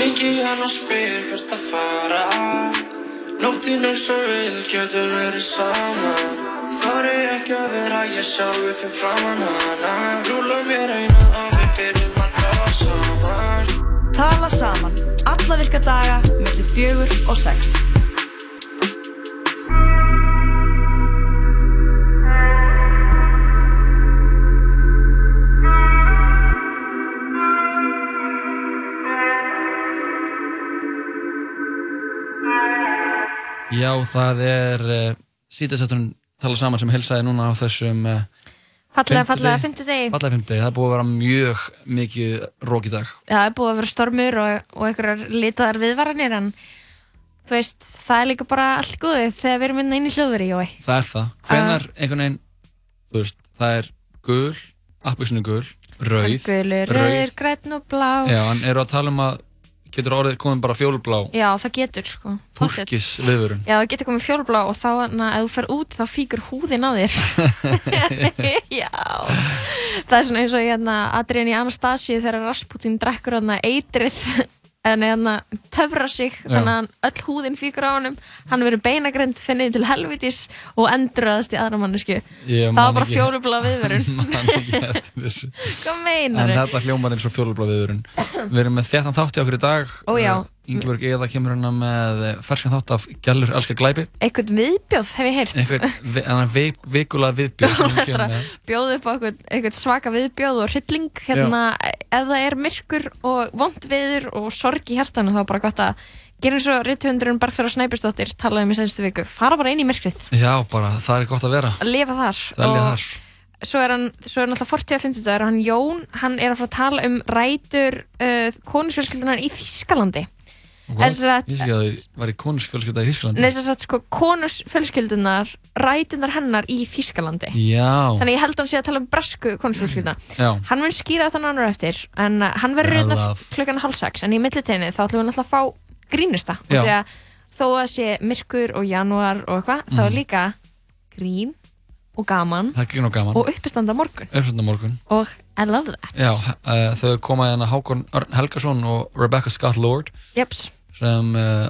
Hringi hann og spyr hvert að fara. Nóttin eins og vil getur verið saman Þar er ekki að vera ég sjálfur fyrir framann hana. Rúla mér eina og við byrjum að tala saman. Tala saman, alla virka daga, mellir fjögur og sex. Já, það er uh, síðastætturinn tala saman sem helsaði núna á þessum uh, Fallega, fallega, fimmtudegi. fallega fimmtudegi. Það er búið að vera mjög mikið rók í dag. Já, það er búið að vera stormur og, og einhverjar litaðar viðvaranir en þú veist, það er líka bara allt góðið þegar við erum inn inn í hljóðveri, jói. Það er það. Hvenar einhvern veginn, þú veist, það er gul, appelsinu gul, rauð, Gulur, rauður, græn og blá. Já, en eru að tala um að getur orðið komin bara fjólblá, Já, það getur, sko. turkis viðvörun. Já, það getur komið fjólblá og þá, na, ef þú fer út, þá fíkur húðin á þér. Já. Það er svona eins og hérna Adrian í Anastasíu þegar Rasputin drekkur hérna eitrið en hérna töfra sig þannig að öll húðin fíkur á honum hann verður beinagrind, finnið til helvitis og endurraðast í aðra mannesku það var bara fjólubla viðverun Man ekki eftir þessu. hvað En meinar þetta hljómar eins og fjólblá viðvörun. Við erum með þéttan þátt í okkur í dag. Ó, Ingeborg Eða kemur hérna með ferskan þátt af Gjallur elskar glæpi. eitthvað viðbjóð hef ég heyrt. Einhver vi, vi, vikulega Það er að bjóða upp á eitthvað, eitthvað svaka viðbjóð og hrylling hérna, ef það er myrkur og vond viður og sorg í hjartanu þá er bara gott að gera eins og rithundurinn Bergþóra Snæbjörnsdóttir talaði um í senstu viku, fara bara inn í myrkrið. Já, bara það er gott að vera. að lifa þar. Dvelja og þar. svo er hann, svo er náttúrulega 40 að finnst þetta hann Jón, hann er að fara að tala um rætur uh, konusfjölskyldunar í Þýskalandi Ég sé að það var í konusfjölskylda í Þísklandi. neins að sko konusfjölskyldunar rætunar hennar í Þýskalandi Já. þannig ég held að hann sé að tala um bresku konusfjölskylduna Já. hann mun skýra þetta nánar eftir en uh, hann verður Well, hérna klukkan hálf sex en í millitegni þá ætlum við náttúrulega að fá grínista Já. því að þó að sé myrkur og janúar og eitthvað þá er Mhm. líka grín og gaman Það er grín og gaman. og uppistanda morgun Uppsönda morgun. og I love that Já, uh, þau koma hérna Hákon Helgason og Rebecca Scott Lord Jeps. Sem uh,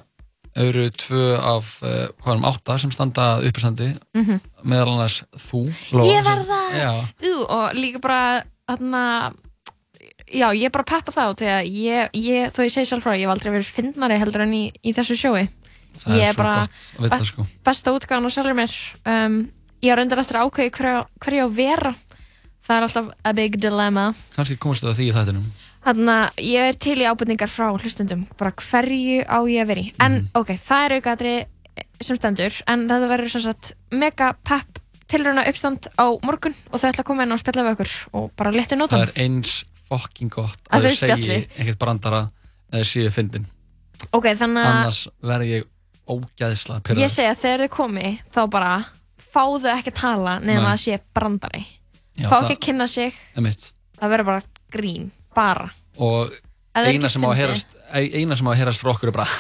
eru tvö af uh, hvað erum átta sem standa að uppistandi. Mhm. meðal annars þú Lóa, Ég var það. Ú, og líka bara þarna já, ég bara peppa þá ég, ég, þó ég segi sjálf frá ég hef aldrei verið fyndnari heldur en í, í þessu sjói. Það ég er bara vita, sko. besta útgáðan á sjálfur mér. Um, ég har reyndar eftir ákveði hverju hver á vera. Það er alltaf a big dilemma. Kannski komstu það því í þættinum þannig að ég er til í ábyrningar frá hlustundum bara hverju á ég að vera í? En Mhm. ok, það er aukaðri sem stendur en þetta verður sem sagt mega pepp tilrauna uppstand á morgun og þau ætla að koma inn og spjalla við okkur og bara léttu nótum Það er eins fucking gott Að að þau segi einhvert brandara eða séu fyndin. Ok, þannig að annars verð ég ógæðislega ég pyrraður segi að þegar þau komi þá bara fáðu ekki að tala Nei. að sé brandari. Já, fá það- ekki að kynna sig. Það verður bara grín, bara. Og eina sem, herast, eina sem á að herast e, frá okkur er bara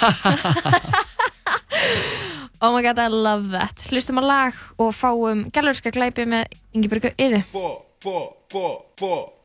Oh my god, I love that. Hlustum á lag og fáum gælurska glæpi með Ingeborgu Yði 4, 4, 4, 4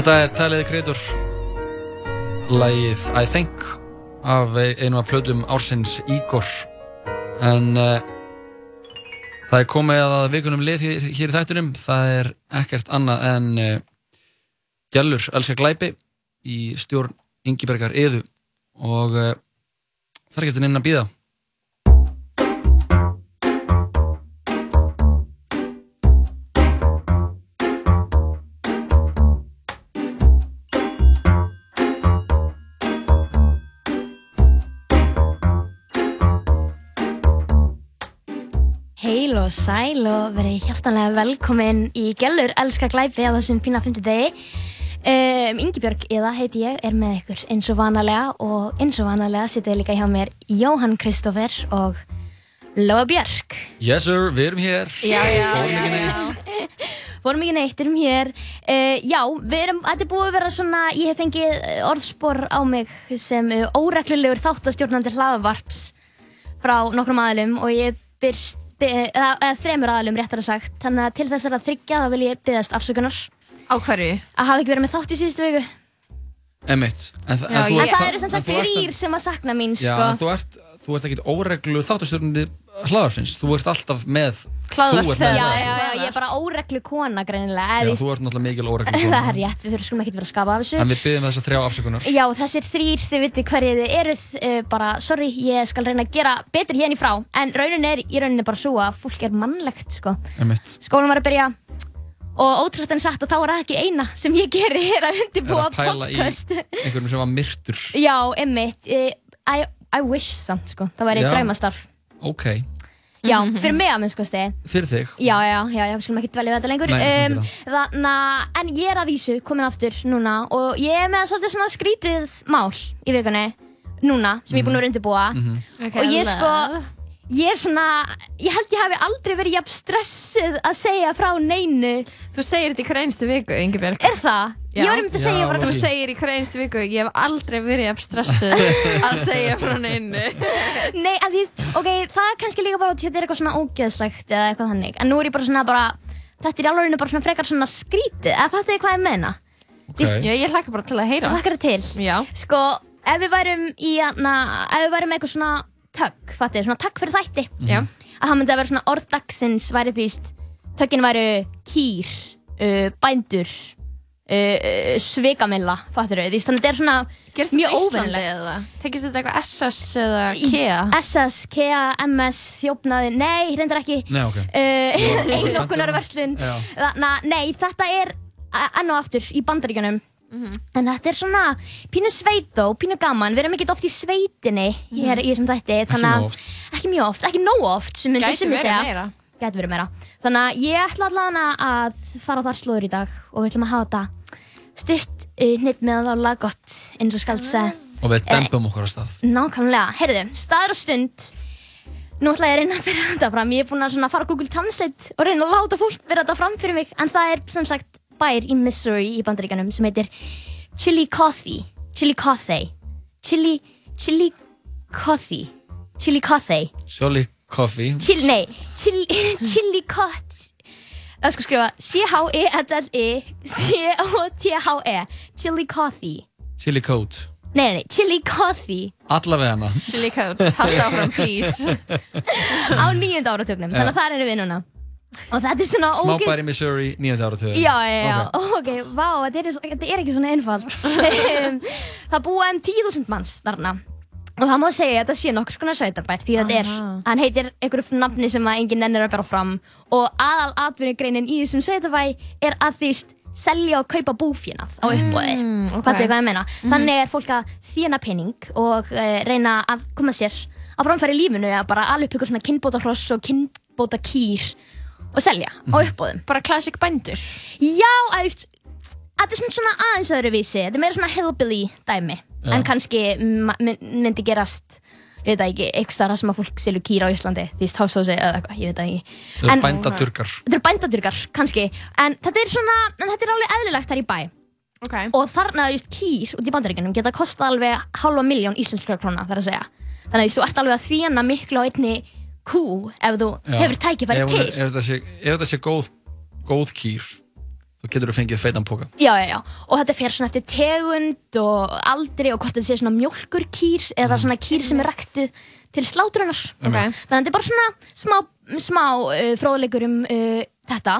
Þetta er the Creator Lægið I Think af einu af plötum ársins Ígor. En uh, það er komið að vikunum lið hér, hér í þættunum það er ekkert annað en uh, Gjallur Elskar Glæpi í stjórn Ingibergar Eðu og uh, ekki eftir inn að býða Heil og sæl og verið hjartanlega velkomin í Gjellur Elska Glæpi á þessum fína 50 degi. Um, Ingibjörg eða heiti ég er með ykkur eins og vanalega og eins og vanalega sitið líka hjá mér Jóhann Kristoffer og Lóa Björk. Yes sir, við erum hér Já, já, Fórum já, já. neitt. Fórum ekki neitt, erum hér. Uh, já, við erum, þetta er búið að vera svona, ég hef fengið eh, orðspor á mig sem uh, óreglulegur þáttastjórnandi hlaðavarps frá nokkrum aðlum og ég byrst, by, eða, eða þremur aðlum réttar að sagt. Þannig að til þessar að þryggja þá vil ég byggðast afsökunar Á hverju? að hafa ekki verið með þátt í síðustu viku. Einmitt en, þa- Já, en þú ég- En það eru sem en sagt þú ert þrýr sem að sakna mín, Já, sko. en þú ert, þú ert ekkit óreglu þáttastjórnandi hlaðarfins, þú ert alltaf með með Já, já, já, ég er bara óreglu kona greinilega. Já, eða þú ert náttúrulega mikil óreglu Það er kona. rétt, við fyrir skulum ekkert vera að skapa af þessu. En við byggjum þess að þrjá afsökunar Já, þessir þrýr, þið viti hverju þið eruð, uh, bara, sorry, ég skal reyna að gera betur hérna í frá, en raunin er í rauninni bara svo að fólk er mannlegt, sko. Einmitt, Skólan var að byrja og ótrúlega en sagt að þá er það ekki eina sem ég geri er að er undirbúa að pæla í podcast. einhverjum sem var myrtur Já, emmitt, uh, I, wish samt, sko, það væri draumastarf. Ok, Já, fyrir mig að minn, sko, stegi. fyrir þig? Já, já, já, já, við skulum ekki dvelja við þetta lengur. Nei, um, Þannig að, en ég er að vísu komin aftur núna og ég er með svolítið svona skrítið mál í vikunni núna, sem ég er búin að vera undirbúa. Okay, og ég sko ég er svona, ég held ég hafi aldrei verið jafn stressuð að segja frá neinu Þú segir þetta í hverja einstu viku, Ingibjörg. Er það? Já. Ég var um þetta að segja Já, bara Þú segir í hverja einstu viku, ég hef aldrei verið jafn stressuð að segja frá neinu. Nei, að því, ok, það er kannski líka bara að þetta er eitthvað svona ógeðslegt eða eitthvað þannig En nú er ég bara svona bara, þetta er í alveg bara svona frekar svona skrítið Eða fattu þið hvað ég meina? Ok, Já, ég hlakka bara til að heyra. Það hlakkar til Já. Sko, ef við værum í, na, ef við værum með eitthvað svona tögg, fattu svona takk fyrir þætti Já. Að það myndi að vera svona orð dagsins væri því, töggin væru kýr, uh, bændur, uh, uh, svikamilla, fattu þið Því þannig þetta er svona Gerst mjög eða? Tekist þetta eitthvað SS eða KEA? SS, KEA, MS, þjófnaði, nei, reyndar ekki Nei, ok uh, að, nei, þetta er enn og aftur í bandaríkjunum En þetta er svona pínu sveit þó, pínu gaman. Við erum ekkert oft í sveitinni hér í þessum þætti þannig að- nóg oft. Ekki mjög oft, ekki nóg oft sem Gæti sumir verið segja. meira. Gæti verið meira. Þannig að ég ætla allavega að fara á þar slóður í dag Og við ætlum að hafa þetta stutt uh, Neitt með að lága gott eins og skald segja Og við dempum okkur á stað. Nákvæmlega, heyrðu, staður og stund. Nú ætla ég að reyna að byrja þetta fram. Ég er búin að fara á Google Translate og reyna að láta fólk byrja þetta fram fyrir mig En það er sem sagt bær í Missouri í bandaríkanum sem heitir Chillicothe Chillicothe Chili, chili coffee. Chili coffee. Jolly Coffee. Chili, nei, chili, chili coffee það sko skrifa C-H-E-L-L-I C-O-T-H-E chili coffee. Chili Coat. Nei, nei, coffee. Allavega hana. Chili coat, halda áfram, please. á nýjönda áratögnum þannig að það erum við núna og þetta er svona ógeð- Smábæri Missouri, nýjönda áratöðu Já, já, já, ok, vá, þetta er, þetta er ekki svona einfalt. Um, Það búa um 10.000 manns þarna. Og það má segja að þetta sé nokkur skona sveitabær því þetta er, hann heitir einhverju nafni sem að enginn nennir að bera fram. Og aðal atvinnugreinin í þessum sveitabæ er að því selja og kaupa búfjönað á uppbóði Mm, ok. hvað er hvað ég meina? Þannig er fólk að þjána pening og uh, reyna að koma sér á framfæri lífinu að bara alveg ykkur svona kynbóta hross og kynbóta kýr og selja á uppbóðum Bara classic bændur. Já, að þú veist, þetta er svona- aðeins öðruvísi, þetta er meira svona hillbilly dæmi, Já. en kannski mynd- myndi gerast, ég veit það ekki, eitthvað starra sem að fólk selur kýra á Íslandi, því stáðsósi eða eitthvað, ég veit það ekki. Það En- er bændadurkar Þetta eru bændadurkar, kannski, en þetta er svona, en þetta er alveg eðlilegt þar í bæ. Ok. Og þarna, veist, kýr út í bandaríkjunum geta kostað alveg halva miljón íslenskra króna, þar að segja. Þannig að þú ert alveg að þjána miklu á einni kú ef þú Já. hefur tækifæri ef, til. Ef þetta sé, ef þetta sé góð, góð kýr þá getur þú fengið feitan póka Já, já, já. Og þetta fer svona eftir tegund og aldri og hvort þetta sé svona mjólkurkýr eða svona kýr sem er ræktuð til slátrunar. Ok. Þannig að þetta er bara svona smá, smá uh, fróðleikur um uh, þetta.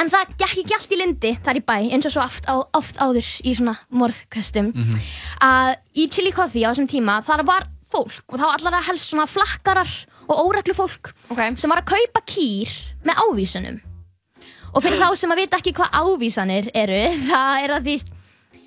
En það gekk ekki allt í lindi þar í bæ, eins og svo oft, á, oft áður í svona morðkastum, að í Chili Coffee á þessum tíma þar var fólk og þá allar að helst svona flakkarar og óreglu fólk Ok. sem var að kaupa kýr með ávísunum. Og fyrir þá sem að vita ekki hvað ávísanir eru, það er að því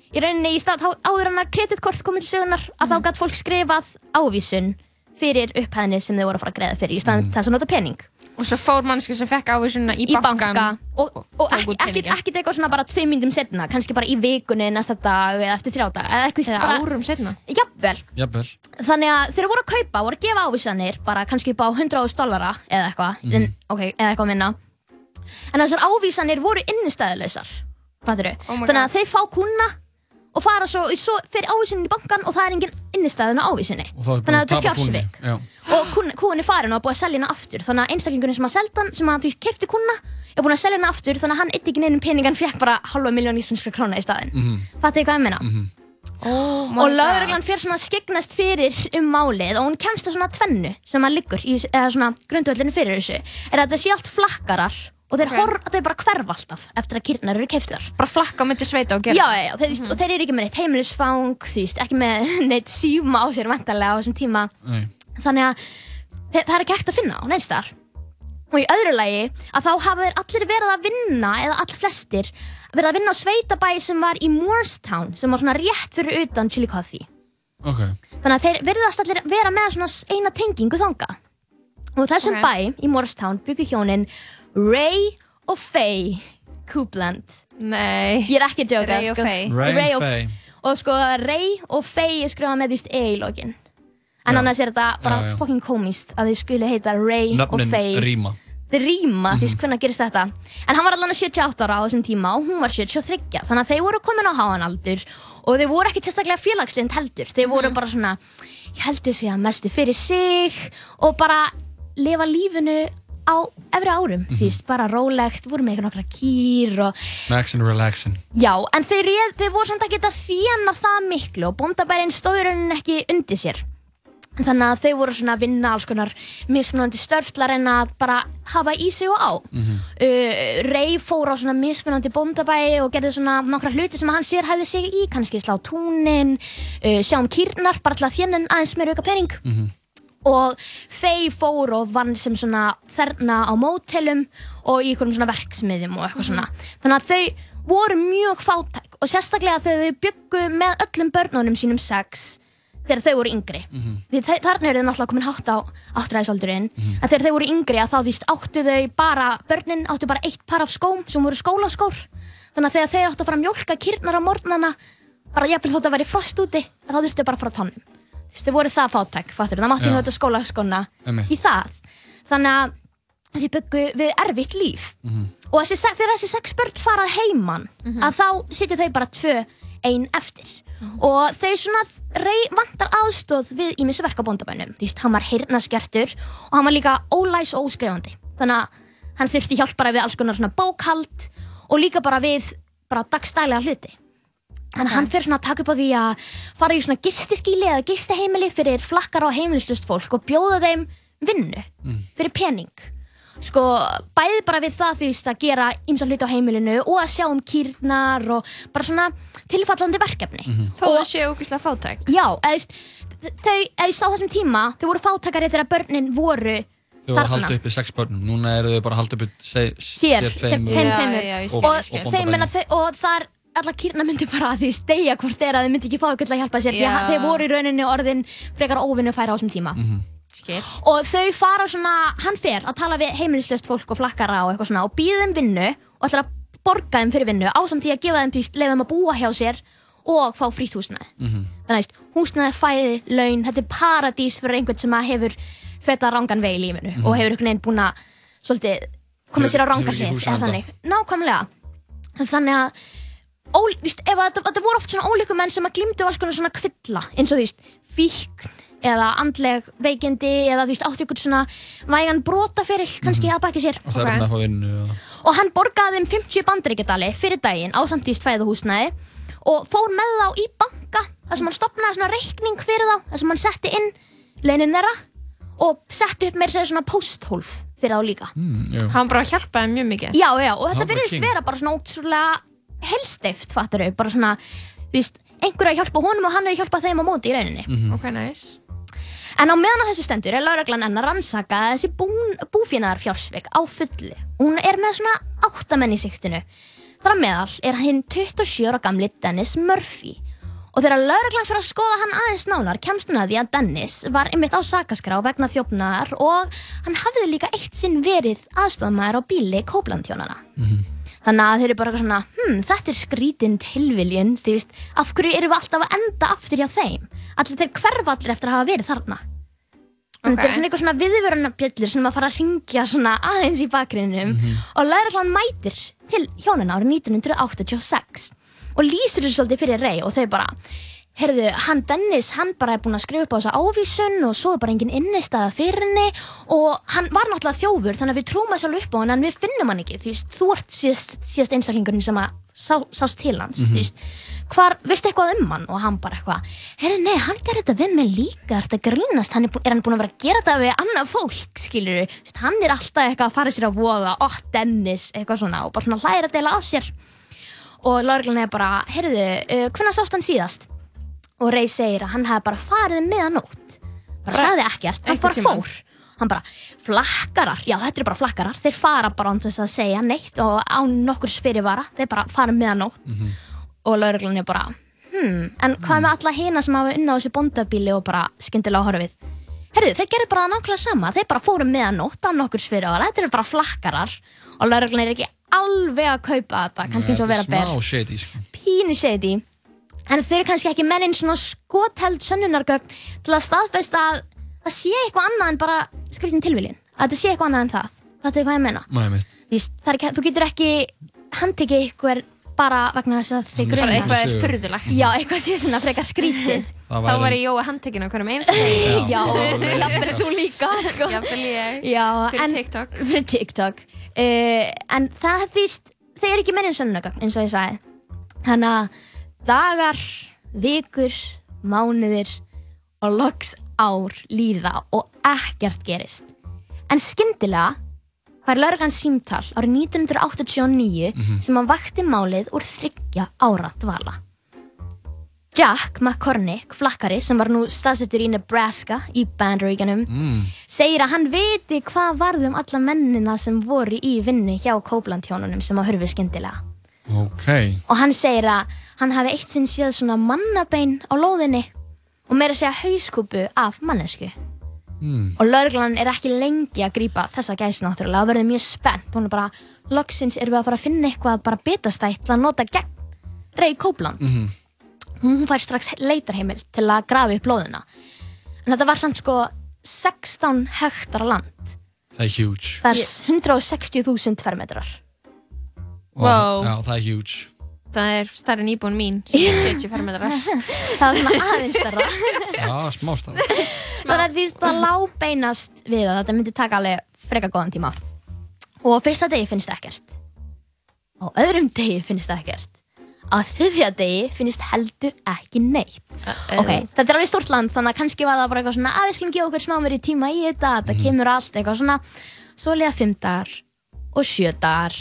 í rauninni í stað áður en að kreditkort komið til sögunar að þá gætt fólk skrifað ávísun fyrir upphæðinni sem þau voru að fara að greiða fyrir í staðan þess að nota pening Og svo fór mannski sem fekk ávísunna í, í bankan. banka og, og tók ekki, ekki, ekki eitthvað svona bara tvei myndum setna, kannski bara í vikunni næsta dag eða eftir þrjá dag eða eitthvað Eða bara, árum setna. jafnvel, Jafnvel. Þannig að þeir voru að kaupa, voru að gefa ávísanir bara kannski upp á 100.000 dollara eða eitthvað, en, ok, eða eitthvað minna. En þessar ávísanir voru innistæðuleysar fattur Oh þannig að God. þeir fá kuna og fara svo, svo fyrir ávísunin í bankan og það er engin innistæðun á ávísunni Og er þannig að þetta er Já. og kun, kúin er farin og búið að selja hana aftur þannig að einstaklingurinn sem að selda hann sem að þú kefti kuna er búin að selja hana aftur þannig að hann eitt ekki neinum pening hann fekk bara halva miljón íslenskra króna í staðinn mm Mhm. -hmm. fattu hvað ég meina Oh my og God. lögreglan fyrir svona að skeggnast fyrir um málið og hún kemst að svona tvennu sem að liggur í eða svona grundvöldinu fyrir þessu er að það sé allt flakkarar og þeir, Ok. hor, þeir bara hverfa alltaf eftir að kýrnar eru keiftar Bara flakka á myndi sveita og gera. já, já, þeir, mm og þeir eru ekki með neitt heimilisfang, ekki með neitt síma á sér á þessum tíma Nei. þannig að þe- það er ekki hægt að finna á neinstar og í öðru lagi að þá hafa þeir allir verið að vinna eða allir flestir verið að vinna á sveitabæ sem var í Moorestown sem var svona rétt fyrir utan Chillicothe Ok þannig að þeir verðast allir vera með svona eina tengingu þanga og þessum Ok. bæ í Moorestown byggu hjónin Ray og Faye Coupland Nei. ég er ekki að djóka Ray og sko. Faye. Ray og and Faye og sko Ray og Faye er skrifað með því e í lokin en Já. annars er þetta bara Já, já. fucking komist að þau skuli heita Ray og Nöfnin Faye rýma þau rýma, þú Mhm. veist hvernig gerist þetta en hann var allan 78 ára á þessum tíma og hún var 73 þannig að þeir voru komin á háan aldur og þeir voru ekki sérstaklega félagslind heldur þeir Mhm. voru bara svona ég heldur sig að mestu fyrir sig og bara lifa lífinu á efri árum, Mhm. þú veist, bara rólegt voru með nokkra kýr og Maxin relaxin Já, en þau, réð, þau voru samt að þjána það miklu og bóndabærin stóður henni ekki undir sér. Þannig að þau voru svona að vinna alls konar mismunandi störf til að bara hafa í sig og á. Uh, Rey fór á svona mismunandi bóndabæi og gerði svona nokkra hluti sem hann sér hæði sig í, kannski slá túnin, uh, sjá um kýrnar, bara til að þjennin aðeins meira auka pening og Faye fór og vann sem svona þerna á mótelum og í einhverjum svona verksmiðjum og eitthvað svona. Þannig að þau voru mjög fátæk og sérstaklega þegar þau byggu með öllum börnunum sínum sex þegar þau voru yngri. Því þau- þarna eru þau náttúrulega komin hátt á áttræðisaldurinn. En þegar þau voru yngri að þá því áttu þau bara börnin áttu bara eitt par af skóm sem voru skólaskór. Þannig að þegar þeir áttu að fara að mjólka kýrnar á morgnana bara jafnvel þótt að væri frost úti þá þurftu bara að fara á tannum þú veist, þau voru það fátæk, fattur, það mátti nota skólaskóna Einmitt. í það. Þannig að þau byggu við erfitt líf. Og þessi, þegar þessi sex börn fara heiman að þá sitja þau bara tvö ein eftir. Og þau svona rey, vantar aðstóð við ímissu verk á bóndabænum. Þú veist, hann var heyrnaskertur og hann var líka ólæs og óskrifandi. Þannig að hann þurfti hjálp bara við alls konar svona bókhald og líka bara við bara dagstælega hluti Þannig að hann fyrir svona að taka upp á því að fara í svona gistiskíli eða gistiheimili fyrir flakkar og heimilistust fólk og bjóða þeim vinnu fyrir pening. Sko, bæði bara við það veist að gera ymsa hluti á heimilinu og að sjá um kýrnar og bara svona tilfallandi verkefni. Þó það séu ógeðslega fátæk. Já, eða þau, eða á þessum tíma, þau voru fátakari þegar börnin voru Þau voru að halda uppi sex börnum, núna eru þau bara að halda uppi se, sér, tveimur og, ég skil. og, þeim, menna, þau, og þar allar kýrna myndi bara að því stegja hvort þeirra þau myndi ekki fá ykkur til að hjálpa sér því Já. að þeir voru í rauninni orðin frekar óvinnu færa á þessum tíma. Skil. og þau fara svona, hann fer að tala við heimilislöst fólk og flakkara og eitthvað svona og býða þeim vinnu og ætlar að borga þeim fyrir vinnu ásamt því að gefa þeim, veist, leiða þeim að búa hjá sér og fá frýtt húsnæði. Þannig að húsnæði, fæði, laun þetta er paradís fyrir einhvern sem að hefur feta rangan veg í lífinu og hefur einhvern veginn búin að svolítið komið sér á Hefur- rangan hefur ekki hlið hús að eða halda. þannig, nákvæmlega. Þannig að ó, þú veist, ef að, þetta voru oft svona ólíku menn sem að glýmdu alls konar svona kvilla eins og þú veist, fíkn eða andleg veikindi eða þú veist, áttu ykkur svona vægan brotaferil kannski að baki sér og það að fá vinnu og... og hann borgaði þeim 50 bandaríkjadali fyrir daginn á samtíðist fæðuhúsnæði og fór með þá í banka þar sem hann stopnaði svona reikning fyrir þá þar sem hann setti inn launin þeirra og setti upp meira segja svona posthólf fyrir þá líka mm. Hann bara hjálpaði mjög mikið. já, já, og þetta king. vera bara svona ótrúlega helsteift, fattar þau, bara svona þú veist, einhver er að hjálpa honum og hann er að hjálpa þeim á móti í rauninni Mhm. Ok, nice. En á meðan að þessu stendur er lauraglan enn að rannsaka þessi bún, búfénaðar fjársvik á fullu. Hún er með svona áttamenn í siktinu. Þar að meðal er hinn 27 ára gamli Dennis Murphy. Og þegar lauraglan fyrir að skoða hann aðeins nánar kemst hún að því að Dennis var einmitt á sakaskrá vegna þjófnaðar og hann hafði líka eitt sinn verið aðstofamæður á bíli Kóplandtjónana. Þannig að þeir eru bara eitthvað svona, hm, þetta er skrítin tilviljun, þú veist, af hverju erum við alltaf að enda aftur hjá þeim? Allir þeir hverfa allir eftir að hafa verið þarna. En Ok. Þetta er svona eitthvað svona viðvörunarbjöllur sem að fara að ringja svona aðeins í bakgrinnum og lauraglan mætir til hjónuna árið 1986 og lýsir þessu svolítið fyrir rey og þau bara, heyrðu, hann Dennis, hann bara er búinn að skrifa upp á þessa ávísun og svo er bara engin innistæða fyrir henni og hann var náttúrulega þjófur þannig að við trúum að sjálf upp á hann en við finnum hann ekki, þú veist, þú ert síðast, síðast einstaklingurinn sem að sá, sást til hans, þú veist, hvar, veistu eitthvað um hann? Og hann bara eitthvað, heyrðu, nei, hann gerði þetta við mig líka, þetta grínast, hann er, búinn- er hann búinn að vera að gera þetta við annað fólk, skilur þú, hann er alltaf eitthvað að fara sér að voða, ó, Dennis, eitthvað svona og bara svona hlæra að deila af sér. Og lauruglan er bara, heyrðu, uh, hvernig sást hann síðast? Og Rey segir að hann hefði bara farið meðanótt. Bara sagði ekkert, hann einhvern bara tímann. fór. Hann bara, flakkarar, já þetta eru bara flakkarar, þeir fara bara án þess að segja neitt og án nokkurs fyrirvara, þeir bara fara meðanótt. Og lauruglan er bara, hmm, en hvað með alla hina sem hafa unna á þessu bóndabíli og bara skyndilega horfið? Herðu, þeir gerðu bara það nákvæmlega sama, þeir bara fóru meðanótt án nokkurs fyrirvara, þetta eru bara flakkarar og lauruglan er ekki alveg að kaupa þetta, kannski eins og vera ber smá shady sko. pínu shady en þau eru kannski ekki mennin svona skoteld sönnunargögn til að staðfesta að það sé eitthvað annað en bara skriftin tilviljun að þetta sé eitthvað annað en það þetta er hvað ég menna mitt. þú, það getur ekki handtekið ykkur bara vegna þess að þið grunna eitthvað er Sögu. furðulegt. já, eitthvað sé svona frekar skrítið Þá var ég Jói handtekinn á hverjum einasta já, jafnvel þú líka sko. Jafnvel ég. já, Fyrir en, TikTok. fyrir TikTok uh, en það þýst þau eru ekki mennin sönnunargögn eins og ég sagði þannig að dagar vikur, mánuðir og loks ár líða og ekkert gerist en skyndilega fær lauruglan símtal árið 1989 sem hann vakti málið úr þryggja ára dvala Jack McCormick, flakkari sem var nú staðsettur í Nebraska í Bandaríkanum mm. segir að hann viti hvað varð um alla mennina sem voru í vinnu hjá Kóplandhjónunum sem að hörfu skyndilega. Ok, Og hann segir að hann hafi eitt sinn séð svona mannabein á lóðinni og meira segja hauskúpu af mannesku. mm. Og lauruglan er ekki lengi að grípa þessa gæsi náttúrulega og verður mjög spennt. Hún er bara, loksins erum við að fara að finna eitthvað bara bitastætt til að nota gegn Ray Copeland. Mhm. Hún fær strax leitarheimil til að grafa upp lóðina. En þetta var samt sko 16 hektara land. það er huge Það er 160.000 fermetrar. Wow. Já, það er huge Það er stærri en íbúin mín sem er 70 fermetrar. Það er svona aðeins stærra. Já, smástaf. Þannig að því að það lábeinast við að þetta myndi taka alveg freka góðan tíma. Og fyrsta degi finnst ekkert. Á öðrum degi finnst ekkert. Á þriðja degi finnst heldur ekki neitt. Ok, þetta er alveg stórt land þannig að kannski var það bara eitthvað svona að við skulum gefa okkur smá meiri tíma í þetta, þetta kemur allt eitthvað svona. Svo liða fimm dagar og sjö dagar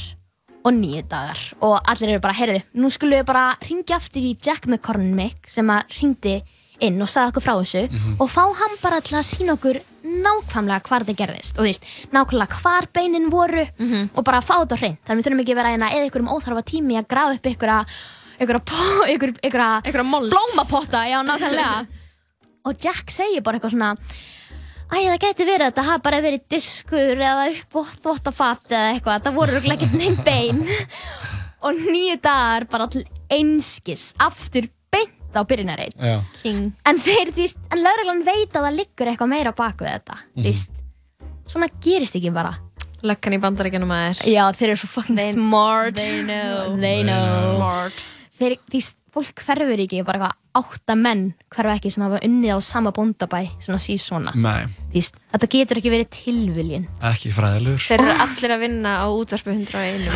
og nýju dagar. Og allir eru bara, heyrðu, nú skulum við bara ringja aftur í Jack McCormick sem að ringdi inn og sagði okkur frá þessu og fá hann bara til að sína okkur nákvæmlega hvar þetta gerðist. Og þú veist, nákvæmlega hvar beinin voru og bara fá þetta á hreint. Þannig við þurfum ekki að vera hérna eða ykkur um óþarfa tími að grafa upp ykkur ykkur, ykkur, mold. blómapotta, já nákvæmlega. Og Jack segir bara eitthvað svona Æ, það gæti verið að þetta hafa bara verið diskur eða uppvottafatt eða eitthvað, það voru örugglega ekkert neinn bein. Og nýju dagar bara til einskis aftur beint á byrjunarreit. En þeir, þú veist, en lögreglan veit að það liggur eitthvað meira á baku þetta, þú veist. Svona gerist ekki bara. Löggan í bandaríkjanum að er. já, þeir eru svo fucking They- smart. they know. they know. Smart. þeir, þú veist, fólk hverfur ekki bara eitthvað átta menn hverfa ekki sem hafa unnið á sama bóndabæ svona síðsona, Nei, þú veist, þetta getur ekki verið tilviljun. Ekki fræðilegur. Þeir eru allir að vinna á útvarpu 101.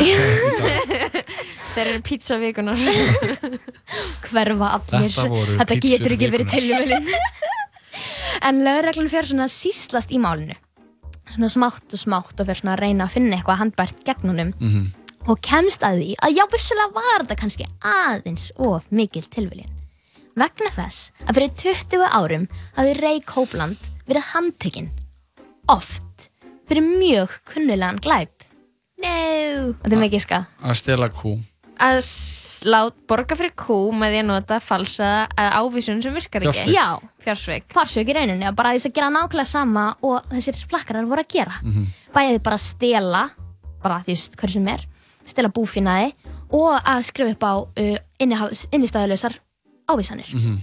Þeir eru pizzavíkunar. hverfa allir. Þetta þetta getur ekki verið tilvílin en lögreglan fyrir svona síslast í málinu. Svona smátt og smátt og fyrir svona að reyna að finna eitthvað handbært gegn honum Mhm. Og kemst að því að já, vissulega var þetta kannski aðeins of mikil tilviljun vegna þess að fyrir 20 árum hafði Ray Copeland verið handtekinn oft fyrir mjög kunnulegan glæp no þetta er mikið ska Að stela kú. Að s- lát borga fyrir kú með því að nota falsaða að ávísun sem virkar ekki. Fjársvik. já, Fjársveik. farsök í rauninni að bara þess að gera nákvæmlega sama og þessir plakkarar voru að gera Mhm. bæðið bara að stela bara því veist hverju sem er stela búfinaði og að skrifa upp á uh, innistæðuleysar ávísanir. Mhm.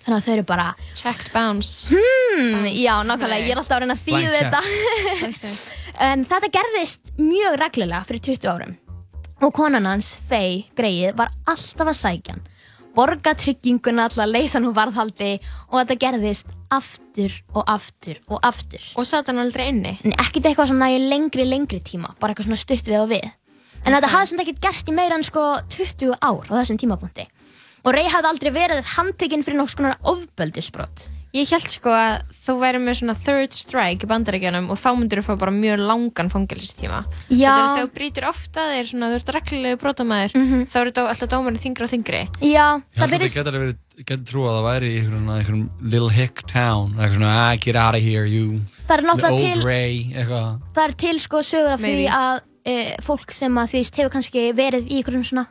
þannig að þau eru bara Checked bounce. hmm, já nákvæmlega, ég er alltaf að reyna að þýða þetta. en þetta gerðist mjög reglulega fyrir 20 árum. Og konan hans, Faye Greið, var alltaf að sækja hann. Borga trygginguna alltaf að leysa nú varðhaldi og þetta gerðist aftur og aftur og aftur. Og satt hann aldrei inni. en ekkert eitthvað svona í lengri, lengri tíma bara eitthvað svona stutt við og við en þetta hafði sem ekkert gerst í meira en sko 20 ár á þessum tímapunkti og Ray hafði aldrei verið handtekinn fyrir nokkuð svona ofbeldisbrot Ég held sko að þú væri með svona third strike í bandaríkjanum og þá myndir þú fá bara mjög langan fangelsistíma. Já. Þetta er þegar þú brýtur ofta þér svona, þú ert reglulegu brotamæður, þá eru þetta alltaf dómarinn þingri og þingri. Já, Ég held að þetta getur verið, getur trú að það væri í einhverjum little hick town, eitthvað svona, ah, get out of here, you, the old til Ray, eitthvað. það er til sko sögur af því að e, fólk sem að því hefur kannski verið í einhverjum svona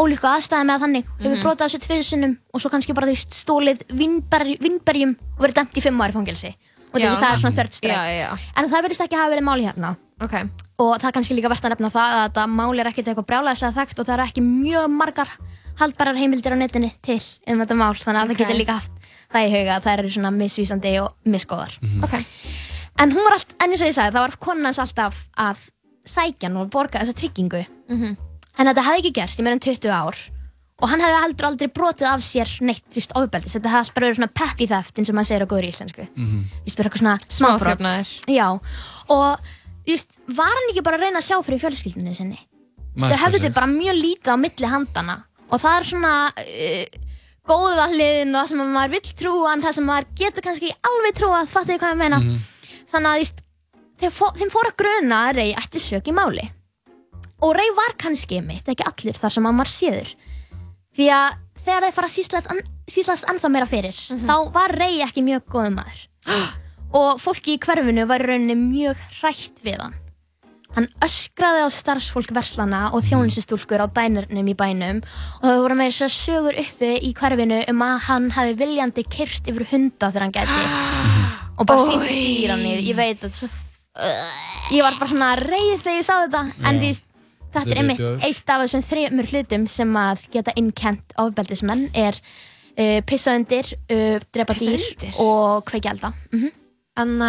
ólíku aðstæði með þannig hefur brotað þessu tviðsinnum og svo kannski bara veist stólið vinnberj, vinnberjum og verið dæmt í fimm ári fangelsi og Já. það er svona já. en það verðist ekki hafa verið máli hérna Ok. og það er kannski líka verðt að nefna það að þetta máli er ekkert eitthvað brjálæðislega þekkt og það eru ekki mjög margar haldbærar heimildir á netinu til um þetta mál þannig að Ok. það getur líka haft það í huga að það eru svona misvísandi og misgóðar Ok. en hún var allt, en eins og ég sagði, það var konan hans alltaf að sækja hann og borga þessa tryggingu. Mhm. en þetta hefði ekki gerst í meira en 20 ár. Og hann hefði heldur aldrei brotið af sér neitt, þú veist, ofbeldis. Þetta hefði alltaf bara verið svona petty theft eins og maður segir á góður íslensku. Mhm. þú veist, bara eitthvað svona smábrot. Já, og þú veist, var hann ekki bara að reyna að sjá fyrir fjölskyldinu sinni? Þú sig. þau bara mjög lítið á milli handana og það er svona uh, góða hliðin og það sem maður vill trúa en það sem maður getur kannski alveg trúa fattu þið hvað ég meina? Mhm. þannig að þú veist, þeim, fó, þeim fór að gruna að Rey ætti sök í máli. Og Rey var kannski mitt, ekki allir þar sem að maður séður. Því að þegar þeir fara að síslast, ennþá meira fyrir þá var Rey ekki mjög góðum maður. Og fólki í hverfinu var rauninni mjög hrætt við hann. Hann öskraði á starfsfólk verslana og þjónustustúlkur á dænurnum í bænum. Og það voru meira sér sögur uppi í hverfinu um að hann hafi viljandi kyrt yfir hunda þegar hann gæti. Og bara sínt dýranið ég veit að svo ég var bara svona reið þegar ég sá þetta en því þetta er einmitt eitt af þessum þremur hlutum sem að geta innkent ofbeldismenn er uh, pissa undir, uh, drepa Pissa dýr undir? og kveikja elda mm Þannig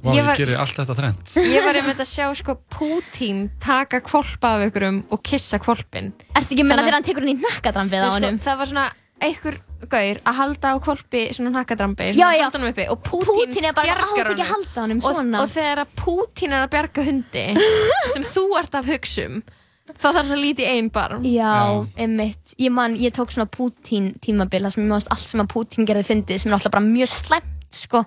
Vá, að ég ég var, gerir allt þetta þrennt. ég var einmitt að sjá sko Pútín taka kvolpa af ykkurum og kissa kvolpin. Ertu ekki að menna Þannig- þegar hann tekur hann í nakkadrampið á Sko, honum? það var svona einhver gaur að halda á kvolpi svona nakkadrambi, og Pútín, er bara bjargar átt ekki að honum. halda honum og, svona. og þegar að Pútín er að bjarga hundi sem þú ert að hugsa um þá þarf það að líti einn barm Já, einmitt. Ég man, ég tók svona Pútín tímabil, það sem ég mást allt sem að Pútín gerði fyndið, sem er alltaf bara mjög slæmt, sko.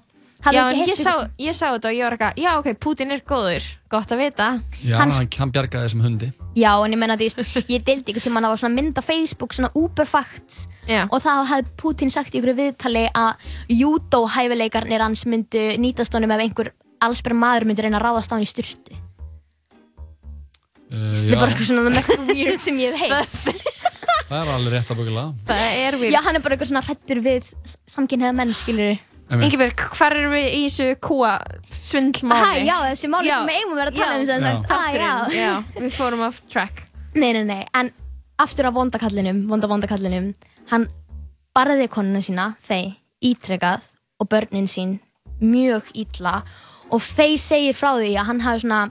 Já, en ég sá, ég sá þetta og ég var eitthvað, já ok, Pútín er góður, gott að vita. Já, Hann- hann, hann bjargaði þessum hundi. Já, en ég menna, veist, ég deildi ykkur tíma að það var svona mynd á Facebook, svona Uberfacts Já. og þá hafði Putin sagt í ykkur viðtali að judo-hæfileikarnir hans myndu nýtast honum ef einhver allsbæra maður myndi reyna að ráðast á hann í styrtu. Uh, Þetta er bara sko svona það mest weird sem ég hef heilt. það er alveg rétt að byggja Það er vilt. Já, hann er bara eitthvað svona hrættur við samkynniða menn, skilur Ingeborg, hvar erum við í þessu kúa Hæ, svindlmáli? já, þessi máli Já. sem við eigum að vera að tala um sem sagt. Hæ. Þátturinn, já, við fórum off track. Nei, nei, nei, en aftur af vondakallinum, vonda vondakallinum, hann barði konuna sína, Fey, ítrekað og börnin sín mjög illa og Fey segir frá því að hann hafi svona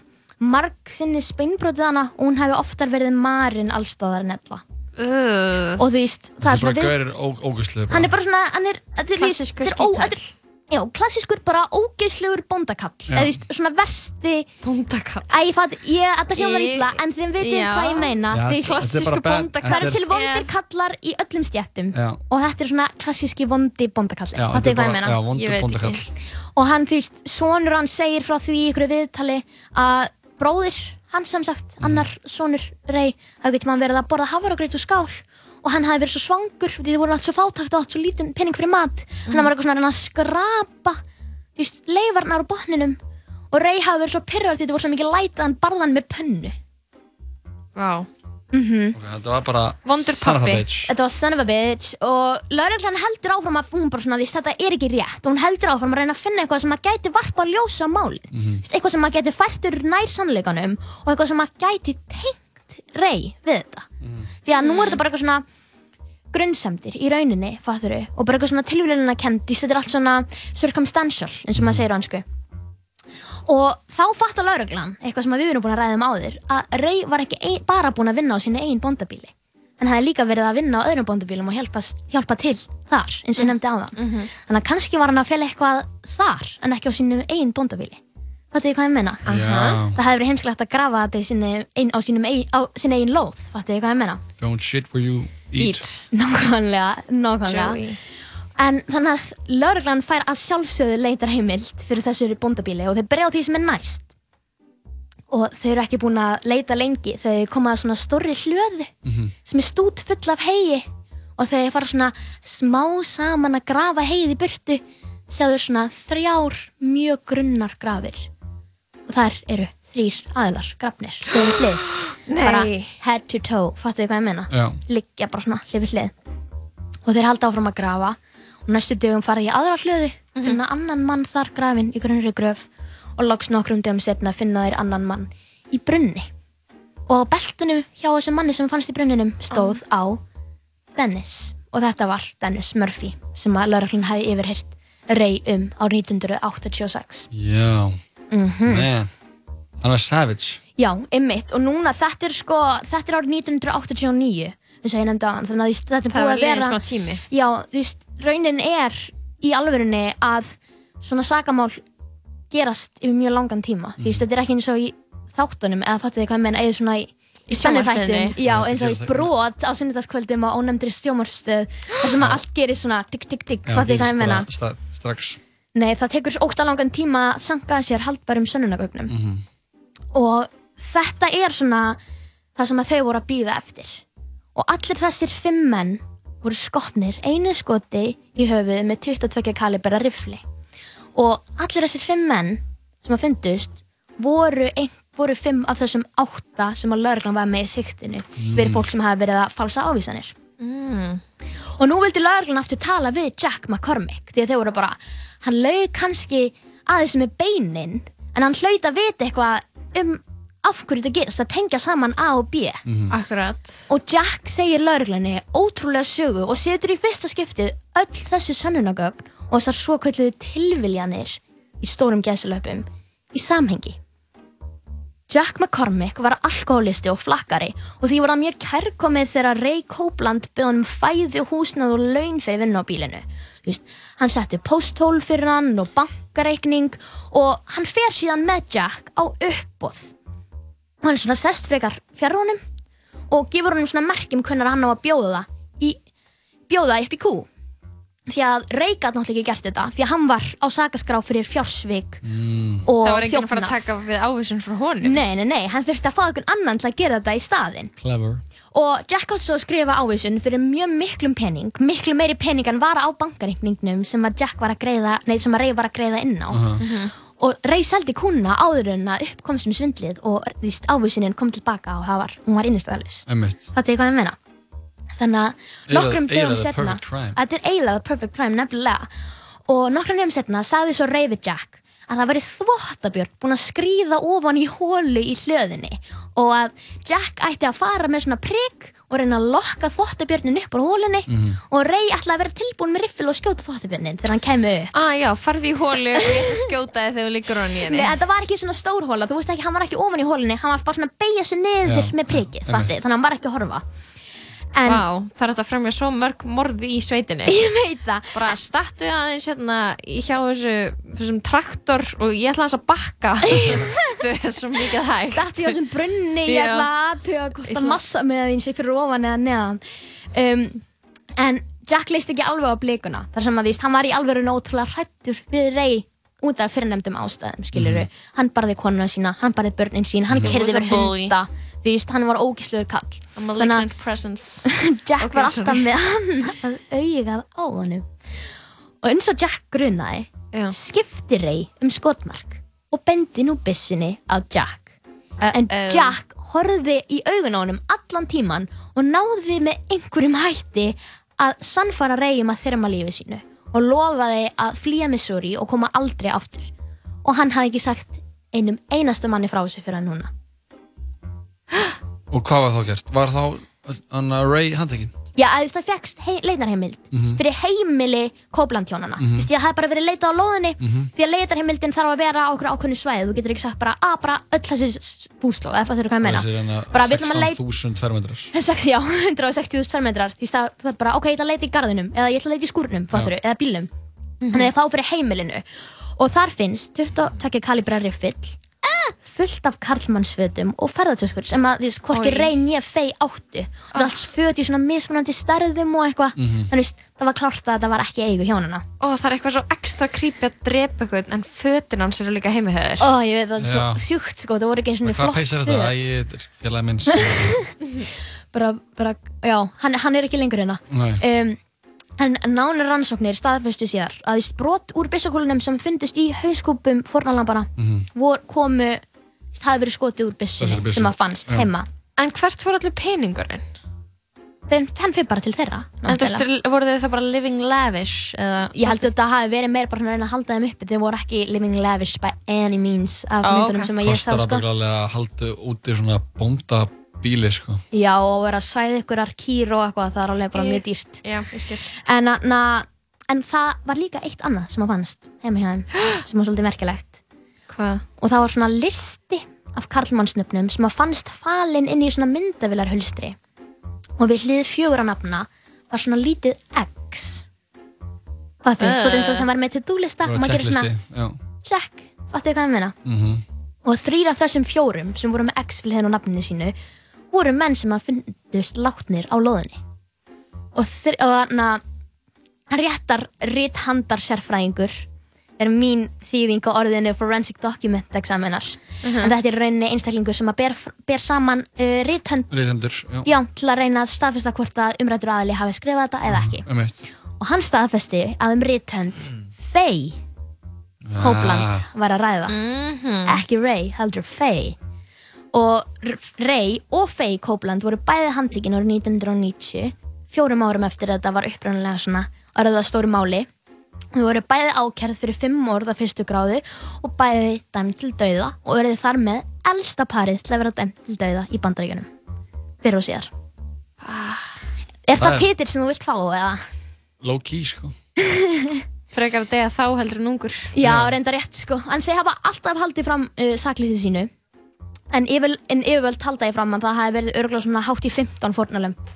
marg sinni speinbrotið hana og hún hafi oftar verið marinn allstaðar en ella. Uh. Og þú veist, það er svona bara við, ógustlega. hann er bara svona, hann er, þetta er, Klassískur þetta er ó- þetta er- Já, klassískur bara ógeðslegur bóndakall, Já. eða þú veist, svona versti, Bóndakall. æ, ég fatt, ég, þetta hljómar Í- illa, en þið vitið Já. hvað ég meina, Já, veist, þetta er bara klassískur bad- bóndakall. Það þetta eru til vondir kallar í öllum stjættum Já. og þetta er svona klassíski vondi bóndakalli, Já, þetta er hvað ég bara, meina? já, Ég vondur veit bóndakall. ekki. Og hann, þú veist, sonur hann segir frá því í ykkur viðtali að bróðir, hann sem sagt, annar sonur Rey, hafi getur mann verið að borða hafragreit og skál og hann hafi verið svo svangur því þið voru allt svo fátakt og allt svo lítinn penning fyrir mat. Hann var eitthvað svona að reyna að skrapa þú veist, leifarnar á botninum og Rey hafi verið svo pyrrar því þetta voru svo mikið læta að hann barða hann með pönnu. Vá. Ok, þetta var bara Vondur bitch. Þetta var son of a bitch og lauruglan heldur áfram að hún bara svona því þetta er ekki rétt. Og hún heldur áfram að reyna að finna eitthvað sem að gæti varpa að ljósa á málið. Mhm. eitthvað sem að gæti færtur nær sannleikanum og eitthvað sem að gæti tengt rey við þetta. Mhm. því að nú er þetta bara eitthvað svona grunnsemdir í rauninni, fatturu og bara eitthvað svona tilvílunina kend þetta er allt svona circumstantial eins og maður segir á hansku og þá fattar lauruglan eitthvað sem við erum búin að ræða um áður að Rey var ekki ein, bara búin að vinna á sínu eigin bóndabíli hann hefði líka verið að vinna á öðrum bóndabílum og hjálpa, hjálpa til þar eins og ég nefndi á það þannig að kannski var hann að fela eitthvað þar en ekki á sínu eigin bóndabíli fattu þið hvað ég meina? Já, það hefði verið heimsklegt að grafa þetta sinni, ein, á sínum eigin, eigin lóð. Fattu þið hvað ég meina? don't shit where you eat. Nákvæmlega, nákvæmlega. En þannig að lauruglan fær að sjálfsögðu leitar heimild fyrir þessu bóndabíli og þeir byrja á því sem er næst. Og þau eru ekki búin að leita lengi þegar þau koma að svona stórri hlöðu sem er stút full af hegi og þegar þau fara svona smá saman að grafa hegið í burtu sjáðu svona þrjár mjög grunnar grafir. Og þar eru þrýr aðilar grafnir. Hlið við hlið. Bara Nei. head to toe, fattu þið hvað ég meina? Já, liggja bara svona hlið við hlið. Og þeir halda áfram að grafa og næstu dögum fara í aðra hlöðu finna annan mann þar grafinn í grunnri gröf og loks nokkrum dögum setna finna þeir annan mann í brunni. Og á beltunum hjá þessum manni sem fannst í brunninum stóð á Dennis. Og þetta var Dennis Murphy sem að lauraklun hafi yfirheyrt rey um á 1986 já, Mhm. man, hann var savage. Já, ymmit og núna þetta er sko þetta er árið 1989 eins og ég nefndi á þannig að veist, þetta er búið að vera liðin smá tími. Já, þú veist, raunin er í alvörunni að svona sakamál gerast yfir mjög langan tíma. Þú veist, þetta er ekki eins og í þáttunum, eða fattu þið hvað ég menn, eða svona í, í sjónvarpinu. já, eins og í brot á sunnudagskvöldum á ónefndri stjómarstöð, þar sem að allt gerist svona tikk, tikk, tikk, fattu þið hvað ég menna. Nei, það tekur ógsta langan tíma að sanka að sér haldbærum sönnunagögnum. Og þetta er svona það sem að þau voru að býða eftir. Og allir þessir fimm menn voru skotnir einu skoti í höfuð með 22 kalibera rifli. Og allir þessir fimm menn sem að fundust voru, ein, voru fimm af þessum átta sem að lauruglan var með í siktinu verið fólk sem hafi verið að falsa ávísanir. Og nú vildi lauruglan aftur tala við Jack McCormick því að þau voru bara, hann laug kannski aðeins með beinin en hann hlaut að vita eitthvað um af hverju þetta gerist, að tengja saman A og B. Akkurat. Og Jack segir lauruglunni ótrúlega sögu og setur í fyrsta skiptið öll þessi sönnunagögn og þessar svo kvölduðu tilviljanir í stórum gæsilöpum í samhengi. Jack McCormick var alkoholisti og flakkari og því var það mjög kærkomið þegar Ray Copeland byrði hann um fæði, húsnað og laun fyrir vinna á bílinu. Veist, hann setti posthól fyrir hann og bankareikning og hann fer síðan með Jack á uppbóð. Og hann svona sest frekar fjár honum og gefur honum svona merkjum hvernig hann á að bjóða, í, bjóða upp í kú. Því að Ray gat náttúrulega ekki gert þetta því að hann var á sakaskrá fyrir fjársvik Mm. og Það var enginn að fara að þjófnað. taka við ávísun frá honum. Nei, nei, nei, hann þurfti að fá einhvern annan til að gera þetta í staðinn. Clever. Og Jack að skrifa ávísun fyrir mjög miklum pening, miklu meiri pening en var á bankareikningnum sem að Jack var að greiða, nei, sem að Ray var að greiða inn á. Aha. Og Ray seldi kúna áður en að upp komst um svindlið og þú veist, ávísunin kom tilbaka og var, hún var innistæðalis. Þetta er hvað ég meina. Þannig að nokkrum dögum setna, þetta er eiginlega perfect crime nefnilega, og nokkrum dögum setna sagði svo Ray við Jack að það væri þvottabjörn búin að skríða ofan í hólu í hlöðinni og að Jack ætti að fara með svona prigg og reyna að lokka þvottabjörnin upp úr hólunni Mhm. og Ray ætlaði að vera tilbúin með riffil og skjóta þvottabjörnin þegar hann kemur upp. Ah, já, farði í hólu og ég skjóta þig þegar þú liggur á henni. Nei, þetta var ekki svona stór hóla, þú veist ekki, hann var ekki ofan í hólunni, hann var bara svona að beigja sig niður Já, með fatti, þannig að hann var ekki að horfa. En, Vá, það er þetta að fremja svo mörg morði í sveitinni. Ég veit það. Bara stattu aðeins hérna hjá þessu, þessum traktor og ég ætla aðeins að bakka. svo mikið hægt. Statti á þessum brunni, ég ætla að aðtuga hvort að massa með þín sé fyrir ofan eða neðan. Um, en Jack leist ekki alveg á blikuna, þar sem að veist, hann var í alveg ótrúlega hrættur við Ray út af fyrirnefndum ástæðum, skiluru. Hann barði konuna sína, hann barði börnin sín, hann Mhm. kerði bully. hunda. Þú veist, hann var ógíslegur kall. A malignant presence. Jack Ok, var alltaf sorry. með hann að augað á honum. Og eins og Jack grunaði, skipti Ray um skotmark og bendi nú byssunni á Jack. en uh. Jack horfði í augun á honum allan tíman og náði með einhverjum hætti að sannfara Ray um að þyrma lífi sínu og lofaði að flýja Missouri og koma aldrei aftur. Og hann hafði ekki sagt einum einasta manni frá þessu fyrir hann núna. Og hvað var þá gert? Var þá hann Ray handtekinn? Já, að þú veist, það fekkst hei, leitarheimild Mhm. fyrir heimili Kóplandhjónana. Mhm. Þú veist, ég hafði bara verið leitað á lóðinni Mhm. því að leitarheimildin þarf að vera á okkur ákveðnu svæði. Þú getur ekki sagt bara, að bara öll þessi búslóð, eða það þurfa hvað ég meina. Þessi hérna Bara við ætlum að leita 16.000 fermetrar. Já, 160.000 fermetrar Því að þú veit bara, ok, ég ætla að leita í garðinum eða ég ætla að leita í skúrnum, fattur eða bílnum Þannig að fá fyrir heimilinu og þar finnst 22 kalibra riffill fullt af karlmannsfötum og ferðartöskur sem að, þú veist, hvorki Oj. reyn ég fei áttu Það er allt föt í svona mismunandi stærðum og eitthvað Mhm. Þannig, þú veist, það var klárt að þetta var ekki eigu hjónana Ó, það er eitthvað svo ekstra creepy að drepa eitthvað en fötin hans eru líka heimihöður. Ó, ég veit, það er svo Já. sjúkt, sko, það voru ekki eins og Hvað flott peys er þetta? föt. Æ, þetta er félagi minn sem- bara, bara, já, hann, hann er ekki lengur hérna Nei. um, en nánir rannsóknir staðfestu síðar að brot úr byssakúlunum sem fundust í hauskúpum fórnalambara Mhm. vor, komu það hefði verið skotið úr byssunni sem að fannst já. heima En hvert fór allir peningurinn? þeim hann fyrir bara til þeirra En þú veist, voru þau það bara living lavish? Eða, ég held að þetta hafi verið meira bara að reyna að halda þeim uppi þeir voru ekki living lavish by any means af myndunum ok. sem að ég sá Kostar sko. að að halda úti svona bónda bíli sko. já og vera að sæða ykkur kýr og eitthvað það er alveg bara mjög dýrt Já, ég skil. en, na, en það var líka eitt annað sem að fannst heima hjá þeim sem var svolítið merkilegt Hvað? og það var svona listi af karlmannsnöfnum sem að fannst falin inn í svona myndavilarhulstri og við hlið fjögur á nafna var svona lítið X Fattu, Eh. svo eins og það var með to-do lista og maður gerir svona check, fattu hvað ég meina Mhm. og þrýr af þessum fjórum sem voru með X við hliðin á nafninu sínu voru menn sem að fundust látnir á loðinni. Og þannig að réttar ríthandar sérfræðingur er mín þýðing á orðinu forensic document examinar Mhm. en þetta er rauninni einstaklingur sem að ber, ber saman uh, já, til að reyna að staðfesta hvort að umrættur aðali hafi skrifað þetta eða ekki. Einmitt. og hann staðfesti að um rithönd Faye Copeland var að ræða. Mhm. ekki Ray, heldur Faye og R- Ray og Faye Copeland voru bæði handtekinn árið 1990 fjórum árum eftir að þetta var uppræðanlega svona orðið að stóru máli þau voru bæði ákærð fyrir fimm orð af fyrstu gráðu og bæði dæmt til dauða og verið þar með elsta parið til að vera dæmt til dauða í bandaríkunum fyrir og síðar Er Það það titill sem þú vilt fá eða? Low key sko. Frekar að deyja þá heldur en ungur. Já, reynda rétt sko. En þeir hafa alltaf haldið fram uh, saklýsið sínu. En, yfir, en yfirvöld halda ég fram að það hafi verið örgulega svona hátt í 15 fórnalömp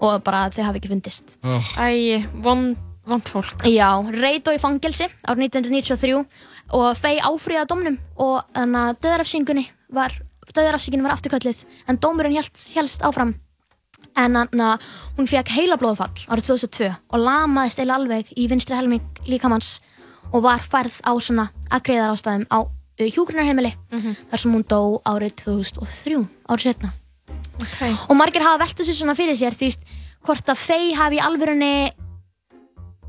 og bara þau hafi ekki fundist. oh, Æ, vond, vond fólk. Já, Reito í fangelsi árið 1993 og Fey áfríða dómnum og þannig að döðarafsingunni var, döðarafsingunni var afturkölluð en dómurinn hélst áfram. En þannig að hún fekk heilablóðfall árið 2002 og lamaðist eila alveg í vinstri helming líkamanns og var færð á svona aðgreðar ástæðum á uh, hjúgrunarheimili þar sem hún dó árið 2003, árið setna. Okay. Og margir hafa velt þessu svona fyrir sér því hvort að Fey hafi í alvörunni